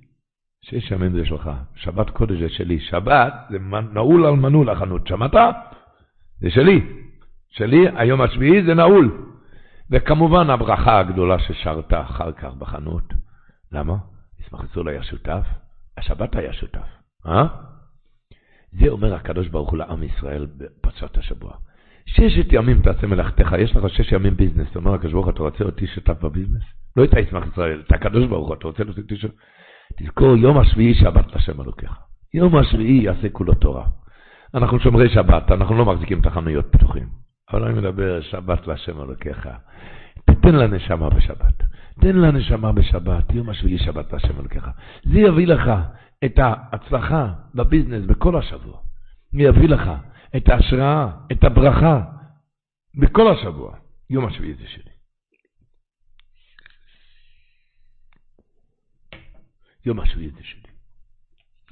שש ימים זה שלך, שבת קודש זה שלי, שבת זה נעול על מנעול החנות, שמעת? זה שלי. שלי, היום השביעי זה נעול. וכמובן הברכה הגדולה ששרת אחר כך בחנות. למה? ישמח ישראל היה שותף, השבת היה שותף. אה? זה אומר הקדוש ברוך הוא לעם ישראל בפרשת השבוע. ששת ימים תעשה מלאכתך, יש לך שש ימים ביזנס. אומר הקדוש ברוך הוא, אתה רוצה אותי שותף בביזנס? לא את הישמח ישראל, את הקדוש ברוך הוא, אתה רוצה אותי שותף? תזכור, יום השביעי שבת לשם אלוקיך. יום השביעי יעשה כולו תורה. אנחנו שומרי שבת, אנחנו לא מחזיקים את החנויות פתוחים. אני מדבר שבת להשם אלוקיך. תתן לנשמה בשבת. תן לנשמה בשבת, יום השביעי שבת להשם אלוקיך. זה יביא לך את ההצלחה בביזנס בכל השבוע. זה יביא לך את ההשראה, את הברכה בכל השבוע. יום השביעי זה שלי. יום השביעי זה שלי.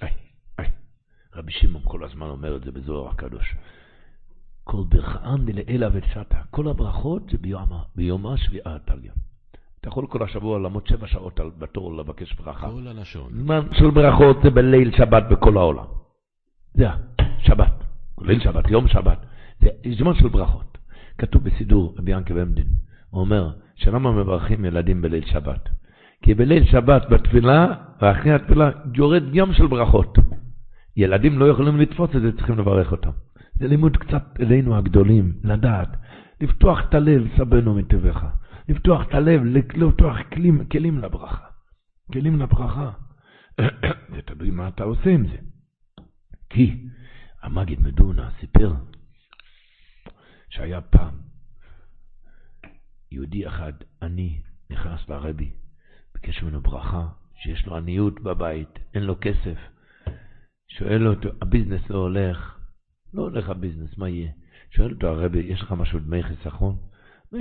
איי, איי. רבי שמעון כל הזמן אומר את זה בזוהר הקדוש. כל ברכאן דלעילא וצאתא. כל הברכות זה ביומה, ביומה שביעה טליה. אתה יכול כל השבוע לעמוד שבע שעות בתור לבקש ברכה. כל הלשון. זמן של ברכות זה בליל שבת בכל העולם. זה שבת, ליל שבת, יום שבת. זה זמן של ברכות. כתוב בסידור, רבי ינקה ועמדין, הוא אומר, שלמה מברכים ילדים בליל שבת? כי בליל שבת בתפילה, ואחרי התפילה, יורד ים של ברכות. ילדים לא יכולים לתפוס את זה, צריכים לברך אותם. זה לימוד קצת אלינו הגדולים, לדעת, לפתוח את הלב, סבנו מטבעך. לפתוח את הלב, לפתוח כלים, כלים לברכה. כלים לברכה. זה תלוי מה אתה עושה עם זה. כי המגיד מדונה סיפר שהיה פעם יהודי אחד, עני, נכנס לרבי, ביקש ממנו ברכה, שיש לו עניות בבית, אין לו כסף. שואל אותו, הביזנס לא הולך, לא הולך הביזנס, מה יהיה? שואל אותו הרבי, יש לך משהו דמי חיסכון?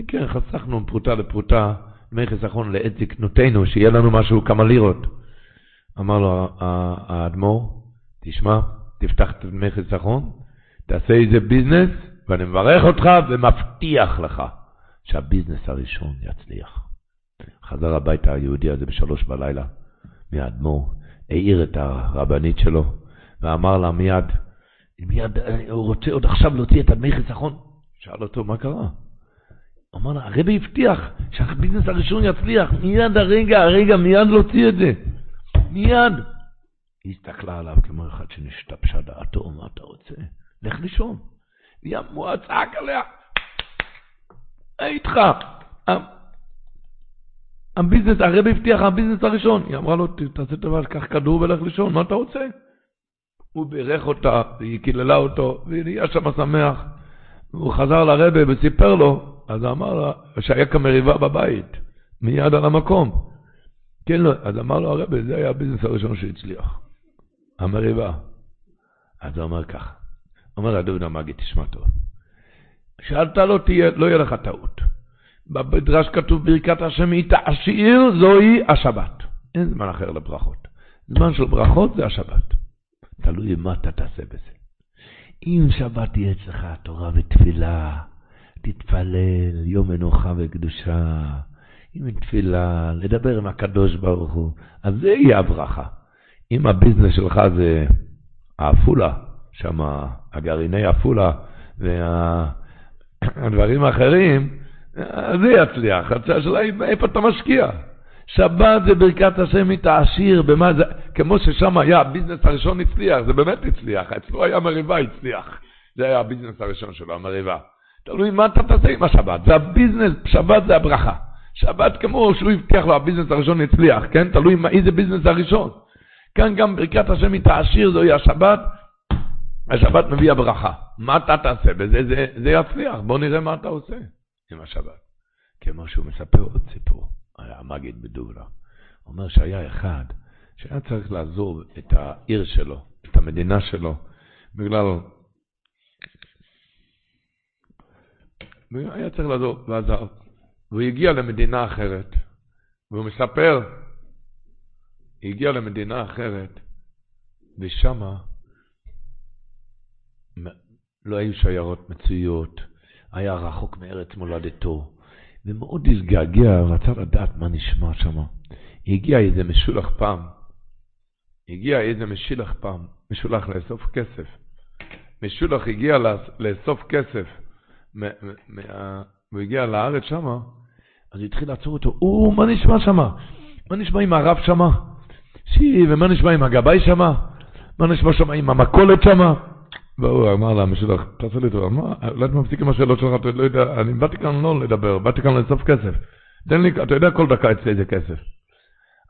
כן, חסכנו פרוטה לפרוטה, דמי חיסכון לעת זקנותינו, שיהיה לנו משהו, כמה לירות. אמר לו האדמו"ר, תשמע, תפתח את דמי חיסכון, תעשה איזה ביזנס, ואני מברך אותך ומבטיח לך שהביזנס הראשון יצליח. חזר הביתה היהודי הזה בשלוש בלילה מהאדמו"ר, העיר את הרבנית שלו, ואמר לה מיד, מיד, הוא רוצה עוד עכשיו להוציא את הדמי חיסכון. שאל אותו, מה קרה? אמר לה, הרבי הבטיח שהביזנס הראשון יצליח, מיד הרגע, הרגע, מיד להוציא את זה. מיד. היא הסתכלה עליו כמו אחד שנשתבשה דעתו, מה אתה רוצה? לך לישון. הוא צעק עליה, איתך. הביזנס, הרבי הבטיח הביזנס הראשון. היא אמרה לו, תעשה דבר, קח כדור ולך לישון, מה אתה רוצה? הוא בירך אותה, והיא קיללה אותו, ונהיה שם שמח. הוא חזר לרבי וסיפר לו, אז אמר לה, שהיה כאן מריבה בבית, מיד על המקום. כן, לא, אז אמר לו הרבי, זה היה הביזנס הראשון שהצליח. המריבה. אז הוא אומר כך, אומר לדוד המאגי, תשמע טוב. שאלת לא תהיה, לא יהיה לך טעות. במדרש כתוב ברכת השם היא תעשיר, זוהי השבת. אין זמן אחר לברכות. זמן של ברכות זה השבת. תלוי מה אתה תעשה בזה. אם שבת תהיה אצלך תורה ותפילה, תתפלל, יום מנוחה וקדושה, עם תפילה, לדבר עם הקדוש ברוך הוא, אז זה יהיה הברכה. אם הביזנס שלך זה העפולה, שם הגרעיני עפולה והדברים האחרים, אז זה יצליח. השאלה היא איפה אתה משקיע. שבת זה ברכת השם מתעשיר, במה זה, כמו ששם היה, הביזנס הראשון הצליח, זה באמת הצליח, אצלו היה מריבה, הצליח. זה היה הביזנס הראשון שלו, המריבה. תלוי מה אתה תעשה עם השבת, זה הביזנס, שבת זה הברכה. שבת כמו שהוא הבטיח לו, הביזנס הראשון הצליח, כן? תלוי מה, איזה ביזנס הראשון. כאן גם ברכת השם היא תעשיר, זוהי השבת, השבת מביא הברכה. מה אתה תעשה בזה? זה, זה יצליח, בוא נראה מה אתה עושה עם השבת. כמו שהוא מספר עוד סיפור. המגיד מדובנה. הוא אומר שהיה אחד שהיה צריך לעזוב את העיר שלו, את המדינה שלו, בגלל... היה צריך לעזוב, ועזב. והוא הגיע למדינה אחרת, והוא מספר, הגיע למדינה אחרת, ושמה לא היו שיירות מצויות, היה רחוק מארץ מולדתו. ומאוד התגעגע, רצה לדעת מה נשמע שם. הגיע איזה משולח פעם, הגיע איזה משילח פעם, משולח לאסוף כסף. משולח הגיע לאסוף כסף, הוא הגיע לארץ שמה, אז הוא התחיל לעצור אותו, או, מה נשמע שמה? מה נשמע עם הרב שמה? שי, ומה נשמע עם הגבאי שמה? מה נשמע שמה עם המכולת שמה? והוא אמר לה, משלח, תעשה לי טובה, מה, אולי אתה מפסיק עם השאלות שלך, אתה לא יודע, אני באתי כאן לא לדבר, באתי כאן לאסוף כסף. תן לי, אתה יודע כל דקה אצלי איזה כסף.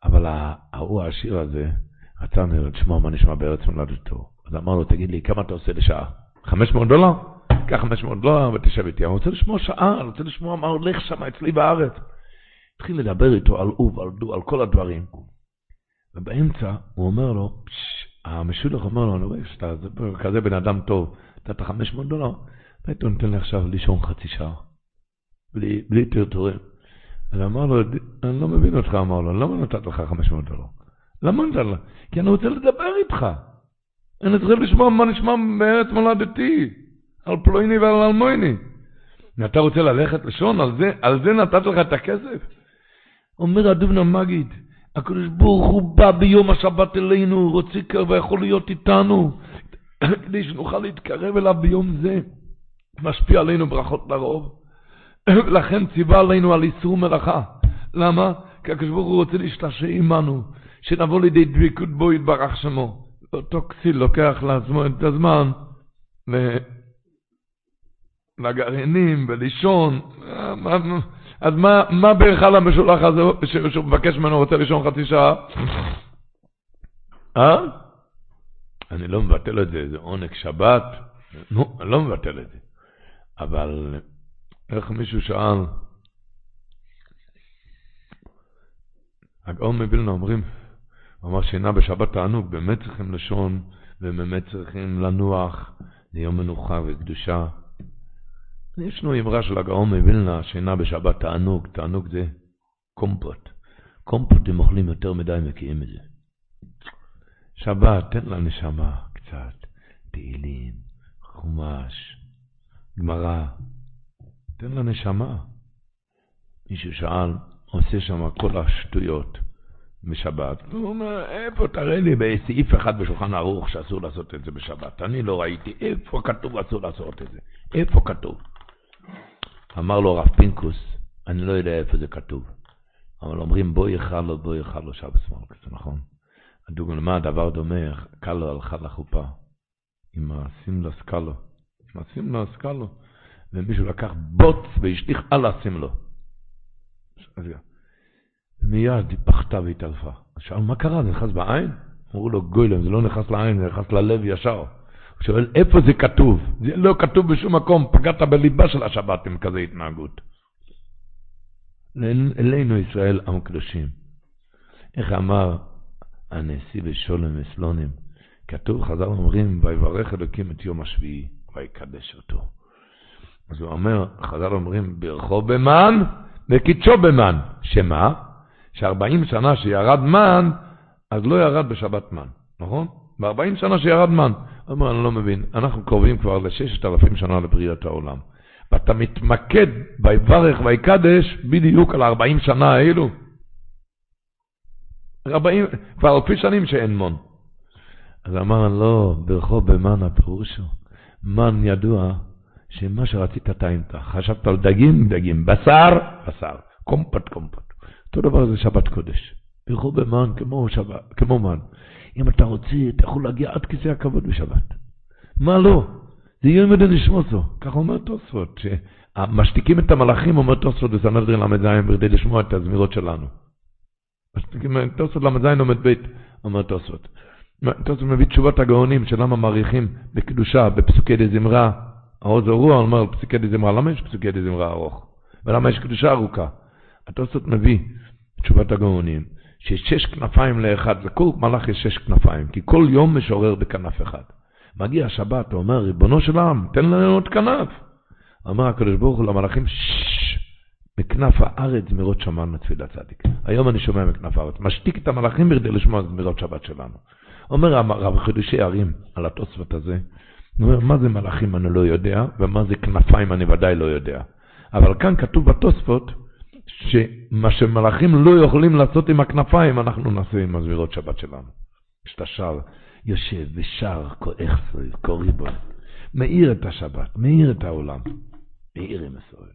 אבל ההוא העשיר הזה, רצה לשמוע מה נשמע בארץ מולדתו. אז אמר לו, תגיד לי, כמה אתה עושה לשעה? 500 דולר? קח 500 דולר ותשב איתי. אני רוצה לשמוע שעה, אני רוצה לשמוע מה הולך שם אצלי בארץ. התחיל לדבר איתו על אוב, על דו, על כל הדברים. ובאמצע הוא אומר לו, המשולח אומר לו, אני רואה שאתה כזה בן אדם טוב, נתת 500 דולר, ואתה נותן לי עכשיו לישון חצי שעה, בלי, בלי טרטורים. אז אמר לו, אני לא מבין אותך, אמר לו, למה נתת לך 500 דולר? למה נתת לך? כי אני רוצה לדבר איתך. אני צריך לשמוע מה נשמע בארץ מולדתי, על פלויני ועל אלמויני. אתה רוצה ללכת לישון? על זה, על זה נתת לך את הכסף? אומר הדובנה מגיד, הקדוש ברוך הוא בא ביום השבת אלינו, רוצה ויכול להיות איתנו, כדי שנוכל להתקרב אליו ביום זה. משפיע עלינו ברכות לרוב. לכן ציווה עלינו על איסור מלאכה. למה? כי הקדוש ברוך הוא רוצה להשתעשע עמנו, שנבוא לידי דבקות בו יתברך שמו. אותו כסיל לוקח לעצמו את הזמן. לגרעינים ולישון. אז מה, מה בהיכל המשולח הזה שהוא מבקש ממנו, רוצה לישון חצי שעה? אה? אני לא מבטל את זה, זה עונג שבת. נו, אני לא מבטל את זה. אבל איך מישהו שאל, הגאון מווילנה אומרים, הוא אמר שינה בשבת תענוג, באמת צריכים לישון, ובאמת צריכים לנוח, זה יום מנוחה וקדושה. יש לנו אמרה של הגאון מווילנה, שינה בשבת תענוג, תענוג זה קומפוט. קומפוט הם אוכלים יותר מדי מקיאים את זה. שבת, תן לנשמה קצת, תהילים, חומש, גמרא, תן לנשמה. מישהו שאל, עושה שם כל השטויות בשבת. הוא אומר, איפה תראה לי בסעיף אחד בשולחן ערוך שאסור לעשות את זה בשבת? אני לא ראיתי, איפה כתוב אסור לעשות את זה? איפה כתוב? אמר לו הרב פינקוס, אני לא יודע איפה זה כתוב, אבל אומרים בוא יאכל לו, בוא יאכל לו שבת מלכוס, נכון? הדוגמה, דבר דומה, קלו הלכה לחופה, עם הסמלו סקלו, עם הסמלו סקלו, ומישהו לקח בוץ והשליך על הסמלו. מיד היא פחתה והתעלפה. שאל, מה קרה? זה נכנס בעין? אמרו לו, גוילם, זה לא נכנס לעין, זה נכנס ללב ישר. הוא שואל, איפה זה כתוב? זה לא כתוב בשום מקום, פגעת בליבה של השבת עם כזה התנהגות. אלינו ישראל עם קדושים. איך אמר הנשיא בשולם וסלונים? כתוב, חז"ל אומרים, ויברך אלוקים את יום השביעי, ויקדש אותו. אז הוא אומר, חז"ל אומרים, ברכו במן וקידשו במן. שמה? ש-40 שנה שירד מן, אז לא ירד בשבת מן, נכון? ב-40 שנה שירד מן. אומר, אני לא מבין, אנחנו קרובים כבר ל-6,000 שנה לבריאת העולם. ואתה מתמקד ויברך ויקדש בדיוק על 40 שנה האלו. 40, כבר אלפי שנים שאין מון. אז אמר, לא, ברכו במן הפירוש הוא. מן ידוע שמה שרצית טעמת. חשבת על דגים, דגים. בשר, בשר. קומפט, קומפט. אותו דבר זה שבת קודש. ברכו במן כמו, שבת, כמו מן. אם אתה רוצה, אתה יכול להגיע עד כיסא הכבוד בשבת. מה לא? זה יום מדן לשמוסו. ככה אומר תוספות, שמשתיקים את המלאכים, אומר תוספות בסנהדרין ל"ז, בכדי לשמוע את הזמירות שלנו. משתיקים תוספות ל"ז עומד בית, אומר תוספות. תוספות מביא תשובת הגאונים, שלמה מעריכים בקדושה, בפסוקי דה זמרה. העוז הרוח אומר פסוקי דה זמרה, למה יש פסוקי דה זמרה ארוך? ולמה יש קדושה ארוכה? התוספות מביא תשובת הגאונים, שיש שש כנפיים לאחד, לכל מלאך יש שש כנפיים, כי כל יום משורר בכנף אחד. מגיע השבת, הוא אומר, ריבונו של עם, תן לנו עוד כנף. אומר הקדוש ברוך הוא למלאכים, ששש, מכנף הארץ זמירות שמענו תפילת צדיק. היום אני שומע מכנף הארץ, משתיק את המלאכים בכדי לשמוע זמירות שבת שלנו. אומר הרב חידושי ערים על התוספות הזה, הוא אומר, מה זה מלאכים אני לא יודע, ומה זה כנפיים אני ודאי לא יודע. אבל כאן כתוב בתוספות, שמה שמלאכים לא יכולים לעשות עם הכנפיים, אנחנו נעשה עם הזמירות שבת שלנו. כשאתה שר, יושב ושר, זה, קורא בו, מאיר את השבת, מאיר את העולם, מאיר עם ישראל.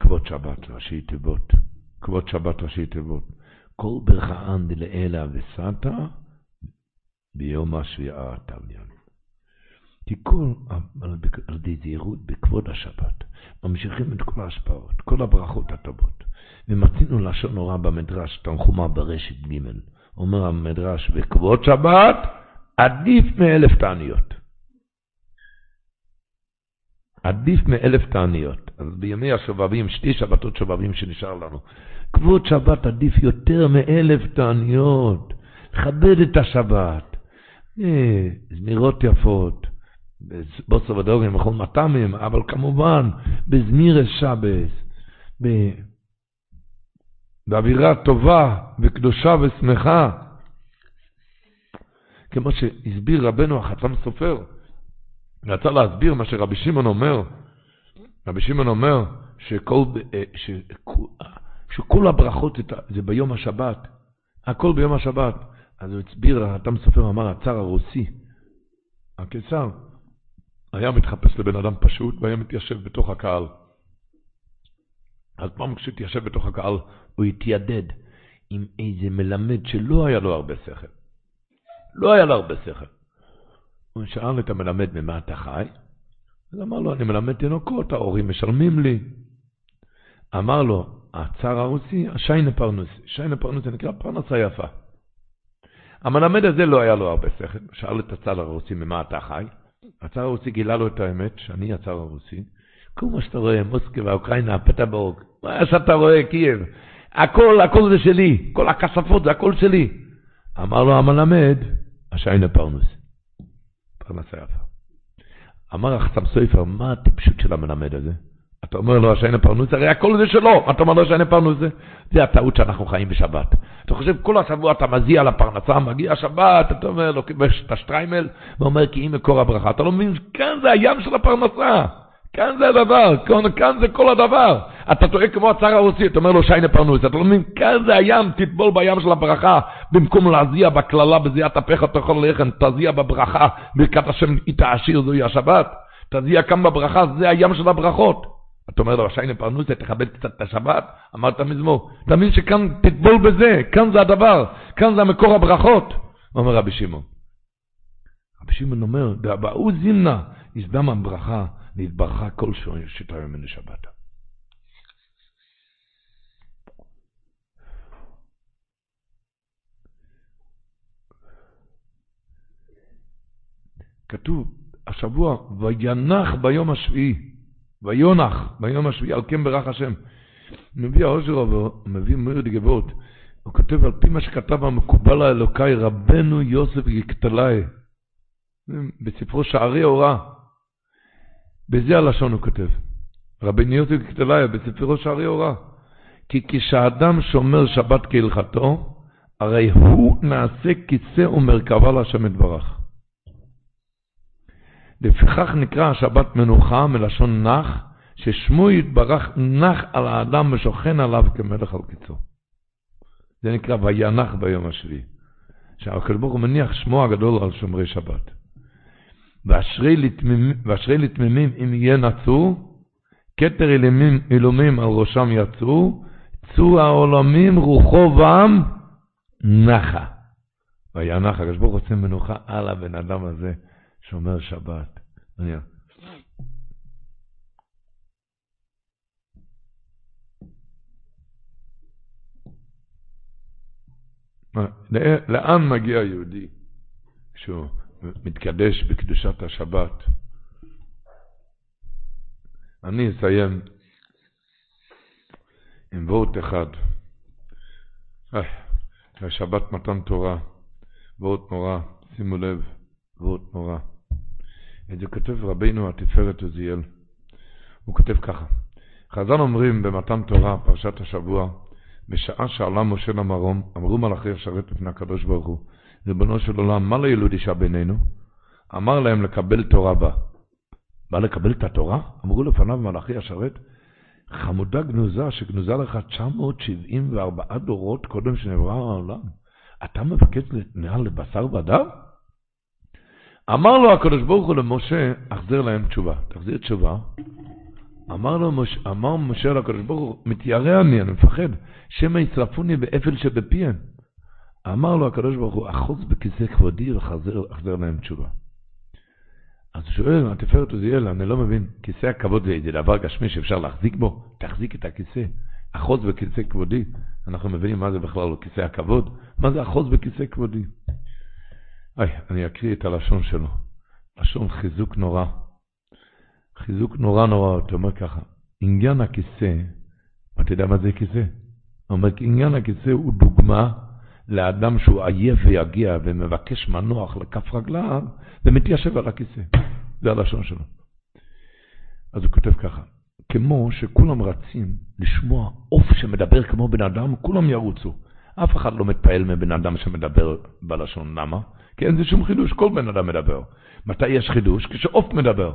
כבוד שבת ראשי תיבות, כבוד שבת ראשי תיבות. כל ברכאן דלאלה וסתא ביום השביעה תמיין. כל, על ידי זהירות בכבוד השבת, ממשיכים את כל ההשפעות, כל הברכות הטובות. ומצינו לשון הוראה במדרש, תנחומה ברשת ג', אומר המדרש, בכבוד שבת עדיף מאלף תעניות. עדיף מאלף תעניות. אז בימי השובבים, שתי שבתות שובבים שנשאר לנו, כבוד שבת עדיף יותר מאלף תעניות. לכבד את השבת. אה, זמירות יפות, בוסו ודוגן וכל מטעמים, אבל כמובן בזמירס שבס, באווירה טובה וקדושה ושמחה. כמו שהסביר רבנו החתם סופר, רצה להסביר מה שרבי שמעון אומר. רבי שמעון אומר שכל, אה, שכל הברכות זה ביום השבת, הכל ביום השבת. אז הוא הסביר, החתם סופר אמר, הצאר הרוסי, הקיסר, היה מתחפש לבן אדם פשוט והיה מתיישב בתוך הקהל. אז פעם כשהתיישב בתוך הקהל, הוא התיידד עם איזה מלמד שלא היה לו הרבה שכל. לא היה לו הרבה שכל. הוא שאל את המלמד, ממה אתה חי? אז אמר לו, אני מלמד תינוקות, ההורים משלמים לי. אמר לו, הצאר הרוסי, השיינה פרנוס. שיינה פרנוס זה נקרא פרנסה יפה. המלמד הזה לא היה לו הרבה שכל, שאל את הצאר הרוסי, ממה אתה חי? הצאר הרוסי גילה לו את האמת, שאני הצאר הרוסי. כל מה שאתה רואה, מוסקבה, אוקראינה, פטאבורג, מה שאתה רואה, קייב, הכל, הכל זה שלי, כל הכספות זה הכל שלי. אמר לו המלמד, א שיינע פרנסה. פרנסה יפה. אמר החתם סופר, מה הטיפשות של המלמד הזה? אתה אומר לו, א שיינע פרנסה, הרי הכל זה שלו. אתה אומר לו, א שיינע פרנסה זה? זה הטעות שאנחנו חיים בשבת. אתה חושב, כל השבוע אתה מזיע לפרנסה, מגיע שבת, אתה אומר לו, את השטריימל, ואומר, כי היא מקור הברכה. אתה לא מבין, כאן זה הים של הפרנסה. כאן זה הדבר, כאן, כאן זה כל הדבר. אתה טועה כמו הצער הרוסי, אתה אומר לו שיינה פרנוס, אתה לא מבין, כאן זה הים, תטבול בים של הברכה, במקום להזיע בקללה בזיעת אפיך תאכל לחם, תזיע בברכה, ברכת השם איתה עשיר זוהי השבת, תזיע כאן בברכה, זה הים של הברכות. אתה אומר לו, שיינה פרנוס, תכבד קצת את השבת, אמרת מזמור, אתה מבין שכאן תטבול בזה, כאן זה הדבר, כאן זה המקור הברכות, אומר רבי שמעון. רבי שמעון אומר, דאבאו זימנה, יזדם הברכה. נתברכה כל שתראה ממנו שבת. כתוב השבוע, וינח ביום השביעי, ויונח ביום השביעי, על כן ברך השם. מביא העוזר רבו, מביא מרד גבות, הוא כותב על פי מה שכתב המקובל האלוקאי, רבנו יוסף יקטלאי, בספרו שערי אורה. בזה הלשון הוא כותב. רבי יוסף קטליה בספרו שערי אורה. כי כשאדם שומר שבת כהלכתו, הרי הוא נעשה כיסא ומרכבה להשם יתברך. לפיכך נקרא השבת מנוחה מלשון נח, ששמו יתברך נח על האדם ושוכן עליו כמלך על קיצו. זה נקרא וינח ביום השביעי. שהקדוש ברוך הוא מניח שמו הגדול על שומרי שבת. ואשרי לתמימים אם יהיה נצו, כתר אילומים על ראשם יצאו, צאו העולמים רוחו בם נחה. וינח, הקדוש ברוך הוא עושה מנוחה על הבן אדם הזה שומר שבת. לאן מגיע יהודי כשהוא מתקדש בקדושת השבת. אני אסיים עם וורט אחד. השבת מתן תורה, וורט נורא, שימו לב, וורט נורא. את זה כותב רבינו התפארת עוזיאל. הוא כותב ככה: חז"ל אומרים במתן תורה, פרשת השבוע, בשעה שעלה משה למרום, אמרו מלאכי השרת לפני הקדוש ברוך הוא, ריבונו של עולם, מה לילוד אישה בינינו? אמר להם לקבל תורה בה. בא לקבל את התורה? אמרו לפניו מלאכי השרת, חמודה גנוזה שגנוזה לך 974 דורות קודם שנברא העולם. אתה מבקש נראה לבשר ודם? אמר לו הקדוש ברוך הוא למשה, החזר להם תשובה. תחזיר תשובה. אמר לו, מש, אמר משה לקדוש ברוך הוא, מתיירא אני, אני מפחד, שמא יצרפוני באפל שבפיהם. אמר לו הקדוש ברוך הוא, אחוז בכיסא כבודי וחזר להם תשובה. אז הוא שואל, התפארת עוזיאל, אני לא מבין, כיסא הכבוד זה דבר גשמי שאפשר להחזיק בו? תחזיק את הכיסא. אחוז בכיסא כבודי. אנחנו מבינים מה זה בכלל לא כיסא הכבוד? מה זה אחוז בכיסא כבודי? איי, אני אקריא את הלשון שלו. לשון חיזוק נורא. חיזוק נורא נורא, אתה אומר ככה, עניין הכיסא, אתה יודע מה זה כיסא? הוא אומר, עניין הכיסא הוא דוגמה לאדם שהוא עייף ויגיע ומבקש מנוח לכף רגליו, ומתיישב על הכיסא. זה הלשון שלו. אז הוא כותב ככה, כמו שכולם רצים לשמוע עוף שמדבר כמו בן אדם, כולם ירוצו. אף אחד לא מתפעל מבן אדם שמדבר בלשון. למה? כי אין זה שום חידוש, כל בן אדם מדבר. מתי יש חידוש? כשעוף מדבר.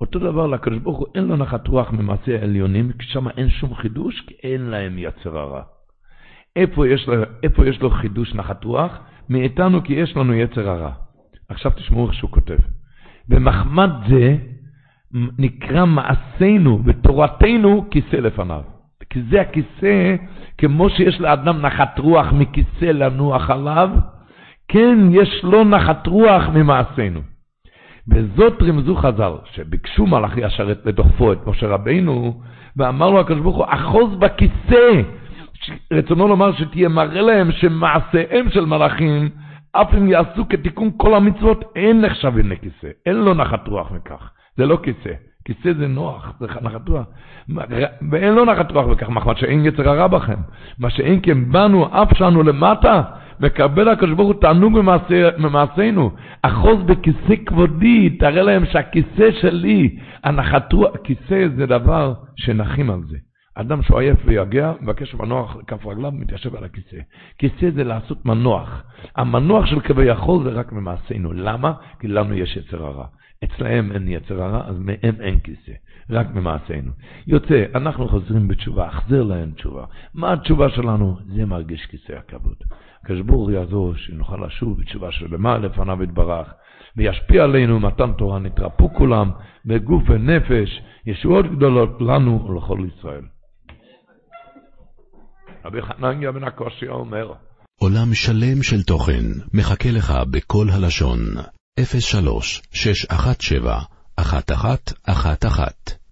אותו דבר לקדוש ברוך הוא, אין לו נחת רוח ממעשי העליונים, כי שם אין שום חידוש, כי אין להם יצר הרע. איפה יש, לו, איפה יש לו חידוש נחת רוח? מאיתנו כי יש לנו יצר הרע. עכשיו תשמעו איך שהוא כותב. במחמד זה נקרא מעשינו ותורתנו כיסא לפניו. כי זה הכיסא, כמו שיש לאדם נחת רוח מכיסא לנוח עליו, כן יש לו נחת רוח ממעשינו. וזאת רמזו חז"ל, שביקשו מלאכי השרת ודוחפו את משה רבינו, ואמר לו הקדוש ברוך הוא, אחוז בכיסא. רצונו לומר שתהיה מראה להם שמעשיהם של מלאכים, אף אם יעשו כתיקון כל המצוות, אין נחשבים לכיסא, אין לו נחת רוח מכך, זה לא כיסא. כיסא זה נוח, זה נחת רוח. ואין לו נחת רוח בכך, מה שאין יצר הרע בכם. מה שאין כן בנו, אף שלנו למטה, מקבל הקדוש ברוך הוא תענוג ממעשינו. אחוז בכיסא כבודי, תראה להם שהכיסא שלי, הנחת רוח, כיסא זה דבר שנחים על זה. אדם שהוא עייף ויגע, מבקש מנוח לכף רגליו, מתיישב על הכיסא. כיסא זה לעשות מנוח. המנוח של כביכול זה רק ממעשינו. למה? כי לנו יש יצר הרע. אצלהם אין יצר הרע, אז מהם אין כיסא. רק ממעשינו. יוצא, אנחנו חוזרים בתשובה, החזר להם תשובה. מה התשובה שלנו? זה מרגיש כיסא הכבוד. הקדוש יעזור שנוכל לשוב בתשובה שלמה לפניו יתברך, וישפיע עלינו מתן תורה, נתרפו כולם, בגוף ונפש, ישועות גדולות לנו ולכל ישראל. רבי חנניה בן הקושי אומר, עולם שלם של תוכן מחכה לך בכל הלשון, 03 617 1111